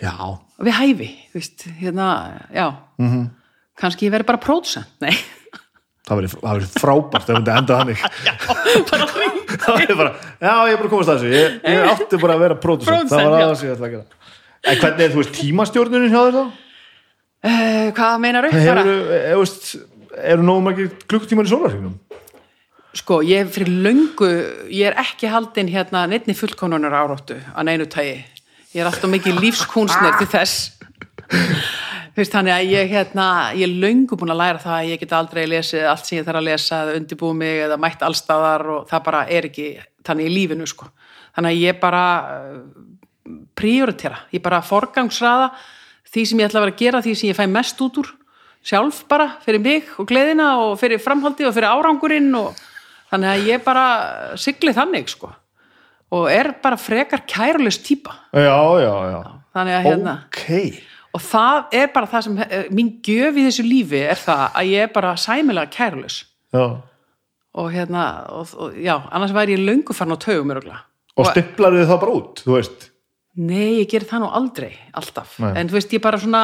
Já, og við hæfi, þú veist, hérna, já. Mhm. -hmm. kannski ég verið bara pródusent, nei. Það verið frábært ef þetta enda þannig. Bara hring það er bara, já ég er bara að komast að þessu. Ég, ég átti bara að vera pródusent. Það var já. aðeins ég ætla að gera. En hvernig er þú veist tímastjórnunin hjá þér þá? hvað meinar upp Hefur, bara? er, veist, eru nógu margir klukkutímar í sólarhringnum? Sko, ég er fyrir löngu, ég er ekki haldin hérna neittni fullkonunar áróttu að neinu tægi. Ég er alltaf mikið lífskúnsner til þess. Þú veist, þannig að ég, hérna, ég er löngu búin að læra það að ég get aldrei lesið allt sem ég þarf að lesa eða undirbúið mig eða mætt allstaðar og það bara er ekki þannig í lífinu, sko. Þannig að ég bara uh, prioritera, ég bara forgangsraða því sem ég ætla að vera að gera, því sem ég fæ mest út úr sjálf bara, fyrir mig og gleðina og fyrir framhaldi og fyrir árangurinn og þannig að ég bara sigli þannig, sko. Og er bara frekar kærulust típa. Já, já, já. Þannig að hérna ok, og það er bara það sem eh, mín gjöf í þessu lífi er það að ég er bara sæmilega kærulus já. Og hérna, og, og, já, annars væri ég löngu farin á taugum öruglega og stipplar þið það bara út, þú veist? Nei, ég ger það nú aldrei, alltaf. Nei. En þú veist, ég bara svona,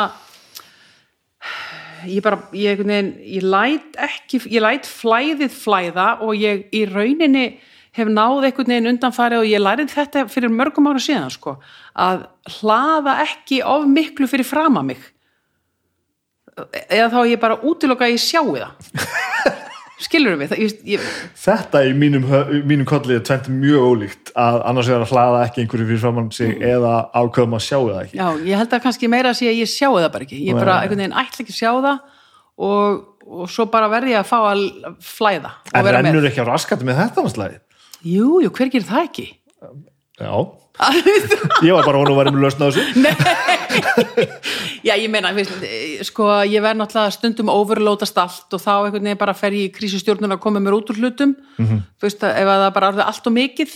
ég bara, ég, veginn, ég læt ekki, ég læt flæðið flæða og ég í rauninni hef náð einhvern veginn undanfæri og ég lærið þetta fyrir mörgum ára síðan, sko, að hlaða ekki of miklu fyrir frama mig. Eða þá ég bara útiloka að ég sjáu það. Skilur mig, það, ég, ég, þetta í mínum, mínum kolli er tvent mjög ólíkt að annars er að hlaða ekki einhverju fyrir framann sig eða ákveðum að sjáu það ekki Já, ég held að kannski meira að sé að ég sjáu það bara ekki. Ég bara Nei. einhvern veginn ætla ekki að sjá það og, og svo bara verði ég að fá að flæða en rennur ekki á raskati með þetta Jú, jú, hver gerir það ekki? já, ég var bara hún og með lausna þessu. Já, ég meina, sko, ég verð náttúrulega stundum overlótast allt og þá einhvern veginn bara fer ég í krísustjórnun að koma mér út úr hlutum, Mhm. þú veist, ef að það bara er allt og mikið,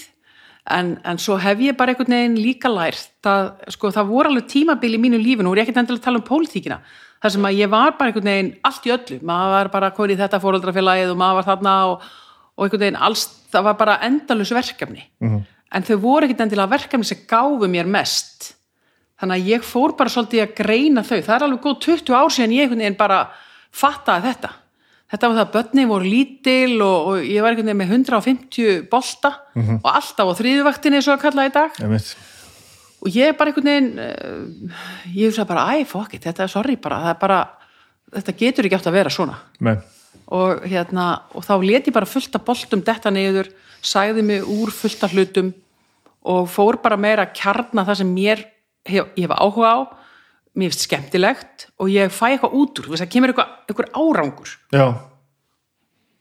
en, en svo hef ég bara einhvern veginn líka lært að sko, það voru alveg tímabil í mínu lífinu og ég er ekkert endilega að tala um pólitíkina. Þar sem að ég var bara einhvern veginn allt í öllu. Maður var bara hvernig þetta fóröldrafélagið og maður var þarna og, og einhvern veginn alls, það var bara endalus verkefni. -hmm. En þau voru ekkert endilega verkefni sem gáfu mér mest þannig að ég fór bara svolítið að greina þau það er alveg góð 20 ár síðan ég veginn bara fattaði þetta þetta var það að börni voru lítil og, og ég var veginn með 150 bolta Mhm. og alltaf á þriðuvaktinni svo að kalla í dag Einmitt. og ég er bara einhvern veginn uh, ég hugsa bara, æ, fuck it, þetta er sorry bara, það er bara, þetta getur ekki átt að vera svona Nei. og hérna, og þá let ég bara fullt af boltum detta niður, sagði mig úr fullt af hlutum og fór bara meira að kjarna það sem mér hef, ég hef áhuga á. Mér finnst skemmtilegt og ég fæ eitthvað út úr, þú veist, það kemur eitthvað, eitthvað árangur. Já.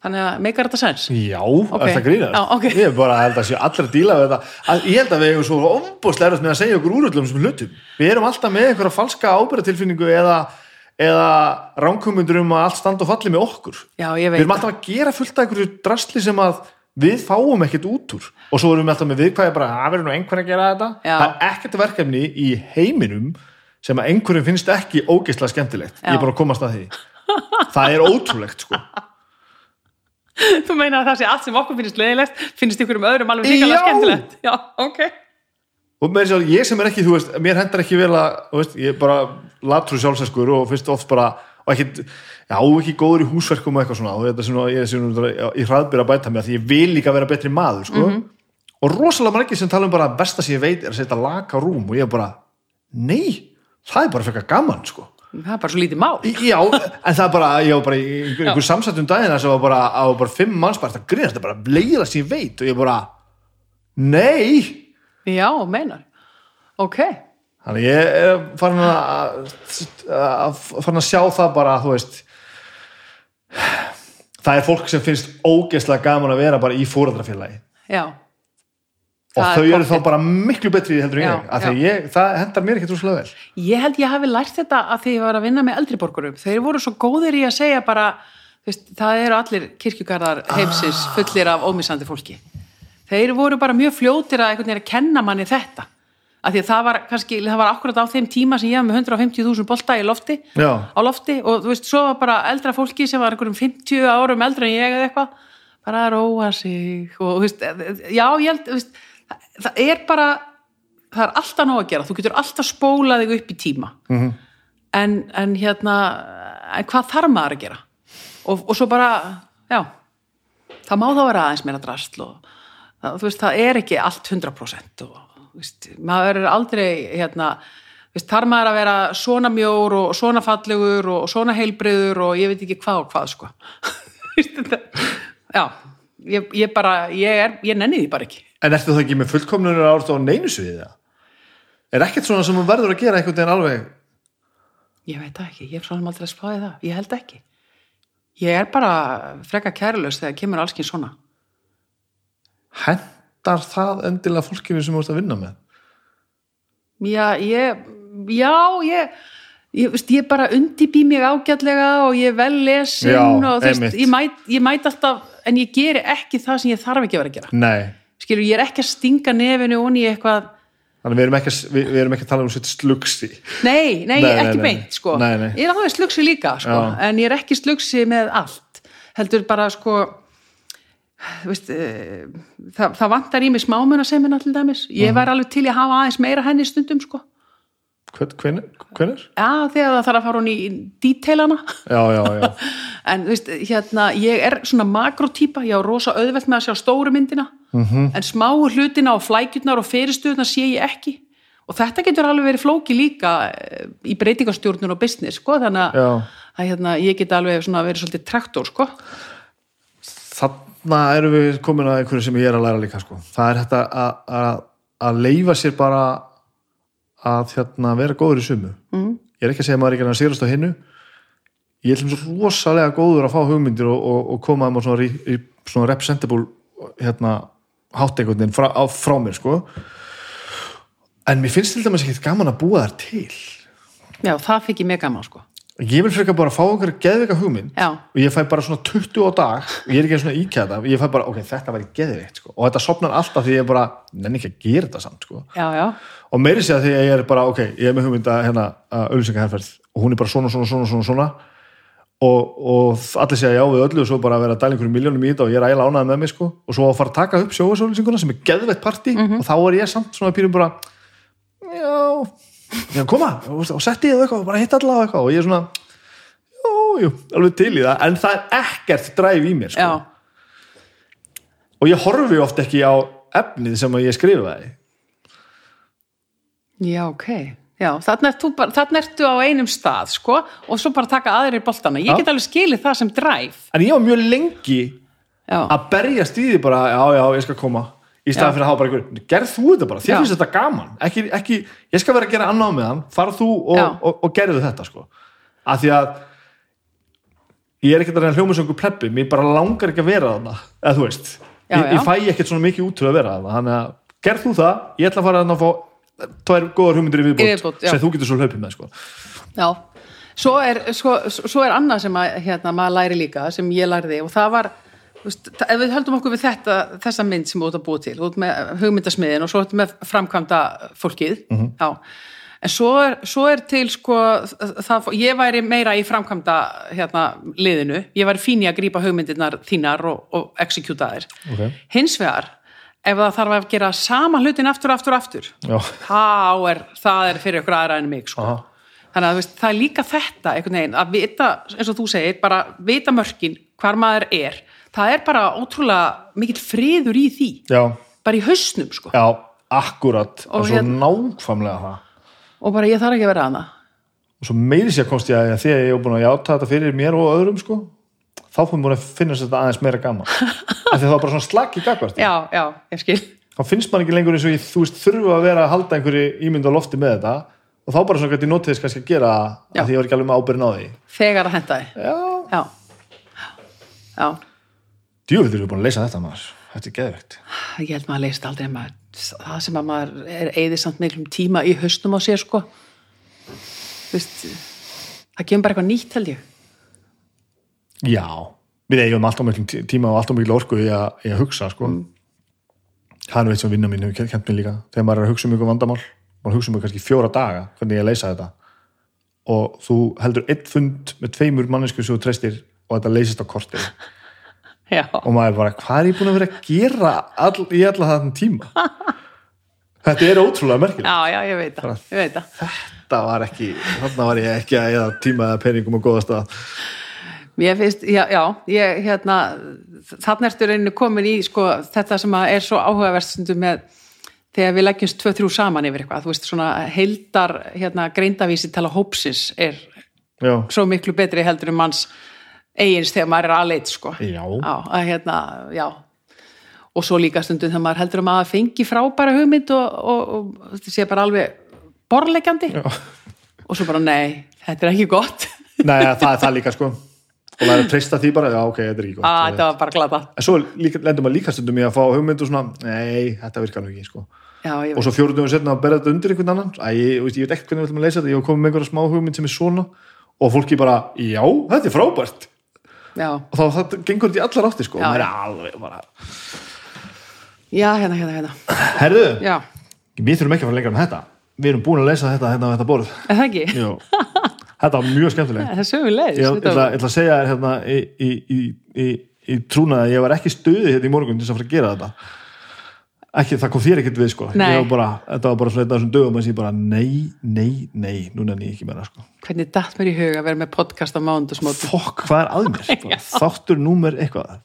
þannig að meikar þetta sens? Já, okay. þetta grínast? Já, ok. Ég er bara held að séu allir að díla við þetta. Að, Ég held að við hefum svo ombúslega með að segja okkur úröldum sem hlutum. Við erum alltaf með einhverja falska ábyrðatilfinningu eða, eða ránkumundur um að allt standa og falli með okkur. Já, ég Við veit erum alltaf að gera fullt af einhverju drasli sem að við fáum ekkert út úr. Og svo erum við alltaf með viðkvæði bara að verður nú einhvern að gera þetta? Já. Það er ekkert verkefni í heiminum sem að einhverjum finnst ekki ógeðslega skemmtilegt. Ég Já. er bara að komast að því. Það er ótrúlegt sko. Þú meina að það sé allt sem okkur finnst leiðilegt finnst ykkur um öðrum alveg Já. skemmtilegt. Já, ok. Og með þess að ég sem er ekki, þú veist, mér hendar ekki vel að, veist, ég er bara latrú sjálfsæskur og finnst oft bara og ekki, já, ekki góður í húsverkum og eitthvað svona. Og þetta er svona, ég er svona í hraðbyr að bæta mig að því ég vil líka vera betri maður, sko. Og rosalega margir sem tala um bara að besta sem ég veit er að setja laka rúm og ég er bara nei, það er bara frekar gaman, sko. Það er bara svo lítið mál. Já, en það er bara, ég var bara í einhver, einhver samsættum dagina sem var bara, á bara fimm manns bara, það grínast, það er bara leiða sem ég veit. Og ég bara, nei. Já, meinar. Ok, Þannig ég er farin að, að, farin að sjá það bara, þú veist, það er fólk sem finnst ógeðslega gaman að vera bara í fóreldrafélagi já og Það þau eru þá bara miklu betri heldur en ég, af því ég, það hendar mér ekkert úrslega vel. Ég held ég hafi lært þetta að því ég var að vinna með eldriborgurum. Þeir voru svo góðir í að segja bara, veist, það eru allir kirkjugarðar heimsins fullir af ómissandi fólki. Þeir voru bara mjög fljótir að að kenna manni þetta. Af því að það var kannski, það var akkurat á þeim tíma sem ég var með 150.000 bolta í lofti, Já. á lofti. Og þú veist, svo var bara eldra fólki sem var einhverjum 50 árum eldra en ég eða eitthvað, bara að róa sig. Og þú veist, já, ég held, veist, það, er bara, það er alltaf nóg að gera, þú getur alltaf spólað þig upp í tíma. Mhm. en, en hérna en hvað þarf maður að gera? Og, og svo bara, já það má þá vera aðeins meira drastl og það, þú veist, það er ekki allt 100% og veist, maður er aldrei hérna, veist, þarf maður að vera svona mjór og svona fallegur og svona heilbriður og ég veit ekki hvað og hvað sko já, ég, ég bara ég, er, ég nenni því bara ekki En ertu það ekki með fullkomnunur árt á neinu sviði það? Er ekkert svona sem verður að gera einhvern veginn alveg Ég veit það ekki, ég er svona aldrei að spáði það, ég held ekki. Ég er bara freka kærulaus þegar kemur allskinn svona. Hendar það endilega fólkinu sem þú ert að vinna með? Já, ég, já, ég, ég, veist, ég bara undibý mig ágætlega og ég er vel lesin Já, og þú veist, ég mæt, ég mæt alltaf, en ég geri ekki það sem ég þarf ekki að vera að gera. Nei. Skilur, ég er ekki að stinga nefinu onni í eitthvað, Þannig við erum ekki, við, við erum ekki að tala um sitt slugsi. nei, nei, Nei, ekki nei. beint, sko. Ég er alveg slugsi líka, sko, en ég er ekki slugsi með allt. Heldur bara, sko, veist, eh, það, það vantar í mig smámuna sem er til dæmis. Ég Mhm. væri alveg til að hafa aðeins meira henni stundum, sko. Hvenær? Hvenær? Já, þegar það þarf að fara hún í díteilana. Já, já, já. En veist, hérna, ég er svona makrotýpa, ég á rosa auðvelt með að sjá stóru myndina, -hmm. en smáu hlutina og flækjurnar og fyrirstöðuna sé ég ekki. Og þetta getur alveg verið flóki líka eh, í breytingastjórnun og business, sko, þannig að, að hérna, ég get alveg verið svolítið traktor, sko. Þarna erum við komin að einhverju sem ég er að læra líka sko. það er þetta að, að, leifa sér bara að hérna, vera góður í sumu mm. ég er ekki að segja að maður er ekki að sérast á hinnu ég er svo rosalega góður að fá hugmyndir og, og, og koma á svona, í, í svona representable hérna, hátteikundin frá, frá mér sko. en mér finnst til dæmis ekki gaman að búa þær til Já, það fikk ég mig gaman, sko. Ég vil frekar bara fá okkur geðveika hugmynd Já. og ég fæ bara svona 20 á dag og ég er ekki svona íkjæða þetta ég fæ bara, ok, þetta væri geðveikt sko. og þetta sopnar alltaf því ég bara, nenni ekki að gera þetta samt sko. já, já, og meiri sé að því að ég er bara, ok, ég er með hugmynd að hérna, að auðlýsingaherferð og hún er bara svona, svona, svona, svona, svona og, og allir segja já við öllu og svo bara að vera að dæla einhverjum miljónum í þetta og ég er ægilega ánægð með mig sko og svo að fara að taka upp sjóasólýsinguna sem er geðveitt partí og þá er ég samt svona pýrum bara já, já koma og, setti ég eitthvað og bara hitt alla og eitthvað og ég er svona jú, jú, alveg til í það. En það er ekkert dræf í mér sko. og ég horfi oft ekki á efnið sem ég skrifaði. Já, ok. Já, þarna ertu á einum stað sko, og svo bara taka aðrir boltana ég Já. get alveg skilið það sem dræf en ég var mjög lengi já, að berjast í því bara, já, já, ég skal koma í staðan fyrir að hafa bara einhver, gerð þú þetta bara? Þér finnst þetta gaman, ekki, ekki ég skal vera að gera annað með hann, fara þú og, Já. og, og gerðu þetta, sko. Að því að ég er ekkert að reyna einhver plebbi, mér bara langar ekki að vera þarna, eða þú veist. Já, ég, ég fæ ekkert svona mikið út til að vera þarna. Þannig að, gerð þú það, ég ætla að fara þarna að fá tvær góðar hugmyndir í já. sem þú getur svo hlaupið með, sko. Já. Svo er, sko, svo er annað sem að, hérna, maður læri líka, sem ég læriði og það var veist, ef við höldum okkur við þetta, þessa mynd sem þú ert að búa til, þú ert með hugmyndasmiðin og svo ert með framkvæmda fólkið já, en svo er, svo er til sko, það, ég væri meira í framkvæmda hérna, liðinu, ég væri fín í að grípa hugmyndirnar þínar og, og execute þær Ok. hins vegar ef það þarf að gera sama hlutin aftur, aftur, aftur þá er, það er fyrir ykkur aðra en mig sko. Aha. þannig að veist, það er líka þetta einhvern veginn, að vita, eins og þú segir bara vita mörkin, hvar maður er það er bara ótrúlega mikill friður í því, já, bara í hausnum sko. já, akkurat. Og svo hérna- nákvæmlega það. Og bara ég þarf ekki að vera hana og svo meiri sér komst ég að því að ég hef búin að játa þetta fyrir mér og öðrum sko þá fórum búin að finna þetta aðeins meira gaman. Af því að það var bara svona slagg í gagvart já, já, ég skil. Þá finnst man ekki lengur eins og ég, þú veist þurfa að vera að halda einhverju ímynd á lofti með þetta. Og þá bara svona gæti ég þess kannski að gera Já. að því ég var ekki alveg með ábyrðin á því. Þegar að henda þið já, já, já, erum við búin að leysa þetta maður. Þetta er geðvegt ég held maður að leist aldrei maður, það sem að maður er eði samt miklum tíma í hausnum á sér sko. Þú veist það kemur bara eitthvað nýtt held ég. Já, við eigum alltaf miklu tíma og alltaf miklu orku í að, í að hugsa sko. Hann veit sem vinna mín hefur kent mér líka. Þegar maður er að hugsa um ykkur vandamál maður hugsa um ykkur kannski fjóra daga hvernig ég leysa þetta. Og þú heldur einn fund með tveimur mannesku sem þú treystir og þetta leysist á kortir já, og maður bara, hvað er ég búin að vera að gera all, í alla þarna tíma? Þetta er ótrúlega merkilegt. Já, já, ég veit það ég veit það. þetta var ekki, þarna var ég ekki að tíma peningum og góða stað. Mér finnst, já, já, ég, hérna, þarna ertu reyninu komin í, sko, þetta sem að er svo áhugaverst stundum með þegar við leggjumst tvö, þrjú saman yfir eitthvað, þú veist, svona heildar, hérna, greindavísi tala hópsins er já, svo miklu betri heldur um manns eigins þegar maður er aðleit, sko. já, Já, að hérna, já. Og svo líka stundum þegar maður heldur um að fengi frábæra hugmynd og, og, og þetta sé bara alveg borlegjandi og svo bara, nei, þetta er ekki gott. Nei, það er það líka sko og það er að treysta því bara, já ok, þetta er ekki gott að þetta var bara glata. en svo lendur maður líka stundum í að fá hugmynd og svona, nei, þetta virkar nú ekki sko. Já, og svo fjóruðum við setna að berja þetta undir einhvern annan Æ, ég, ég veit ekkert hvernig við ætlum að leysa þetta ég komið með einhverja smá hugmynd sem er svona og fólki bara, já, þetta er frábært Já, og þá það gengur þetta í allar átti sko já. er alveg bara, já, hérna, hérna, hérna. herðu, Já, við þurfum ekki að fara lengra með þetta við erum búin að leysa þetta hérna á þetta borð er það ekki? Jú. þetta var mjög skemmtilegt Það er sögulegis. ég, ætla, ég ætla að segja þér hérna í, í, í, í, í trúnaði að ég var ekki stuðið hérna í morgun til að fara að gera þetta ekki, það kom þér ekkert við sko var bara, þetta var bara svona þessum dögum að ég bara nei, nei, nei, núna ég ekki meira sko Hvernig datt mér í hug að vera með podcast á mánundasmóti? fokk, hvað er að mér? Bara, þáttur númer eitthvað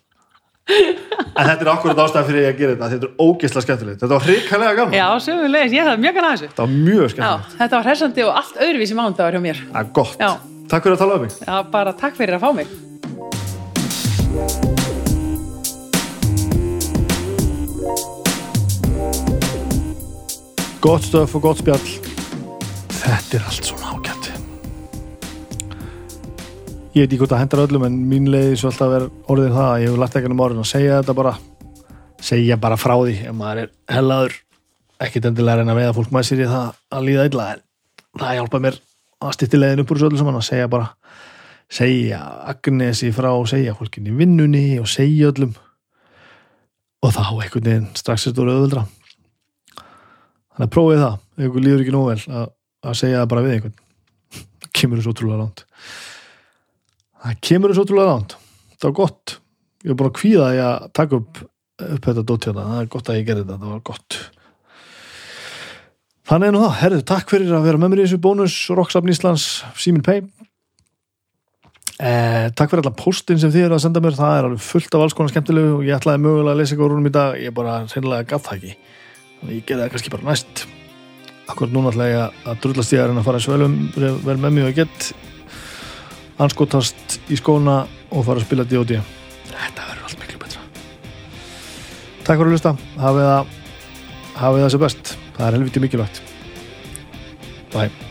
en þetta er akkurat ástæðan fyrir ég að gera þetta þetta er ógeðslega skemmtilegt, þetta var hrikalega gaman Já, sögulegis, ég það mjög gana þessu. þetta var mjög Já, skemmtilegt, þetta var hressandi og allt öðruvísi mánundagur hjá mér. er gott Já. takk fyrir að tala um mig Já, bara takk fyrir að fá mig. Gott stöf og gott spjall. Þetta er allt svona ágætt. Ég veit ekki hvort það hendar öllum en mín leiði svo alltaf er orðið það að ég hef lagt ekki um orðin að segja þetta bara. Segja bara frá því ef maður er hellaður. Ekkit endilega að reyna að veiða fólk með sér í það að líða illa en það hjálpa mér að stytti leiðin upp úr þessu öllu saman að segja bara segja Agnesi frá segja fólkinni vinnunni og segja öllum. Og þá einhvern veginn strax er þetta voru öðvöldra þannig að prófið það ef ykkur líður ekki nóg vel að, að segja það bara við einhvern. Það kemur þessu ótrúlega langt. Það kemur þessu ótrúlega langt. Það var gott. Ég var búin að kvíða því að taka upp, upp þetta dótt hérna, það er gott að ég gerði þetta það var gott. Þannig nú það, herðu, takk fyrir að vera með mér í þessu bónus Rocksafn Íslands Simin Pay. Eh, takk fyrir alla postin sem þið eru að senda mér. Það er alveg fullt af alls konar skemmtilegu og ég ætlaði mögulega að lesa ykkur rúnum í dag. Ég bara reynilega gaf það ekki þannig ég gerði það kannski bara næst. Akkur núna ætla ég að- að drullast ég að reyna að fara svelum vel með mig og ég get anskotast í skóna og fara að spila D.O.D. þetta verður allt miklu betra. Takk fyrir að lusta hafið það hafið það sem best. Það er helviti mikilvægt. Bye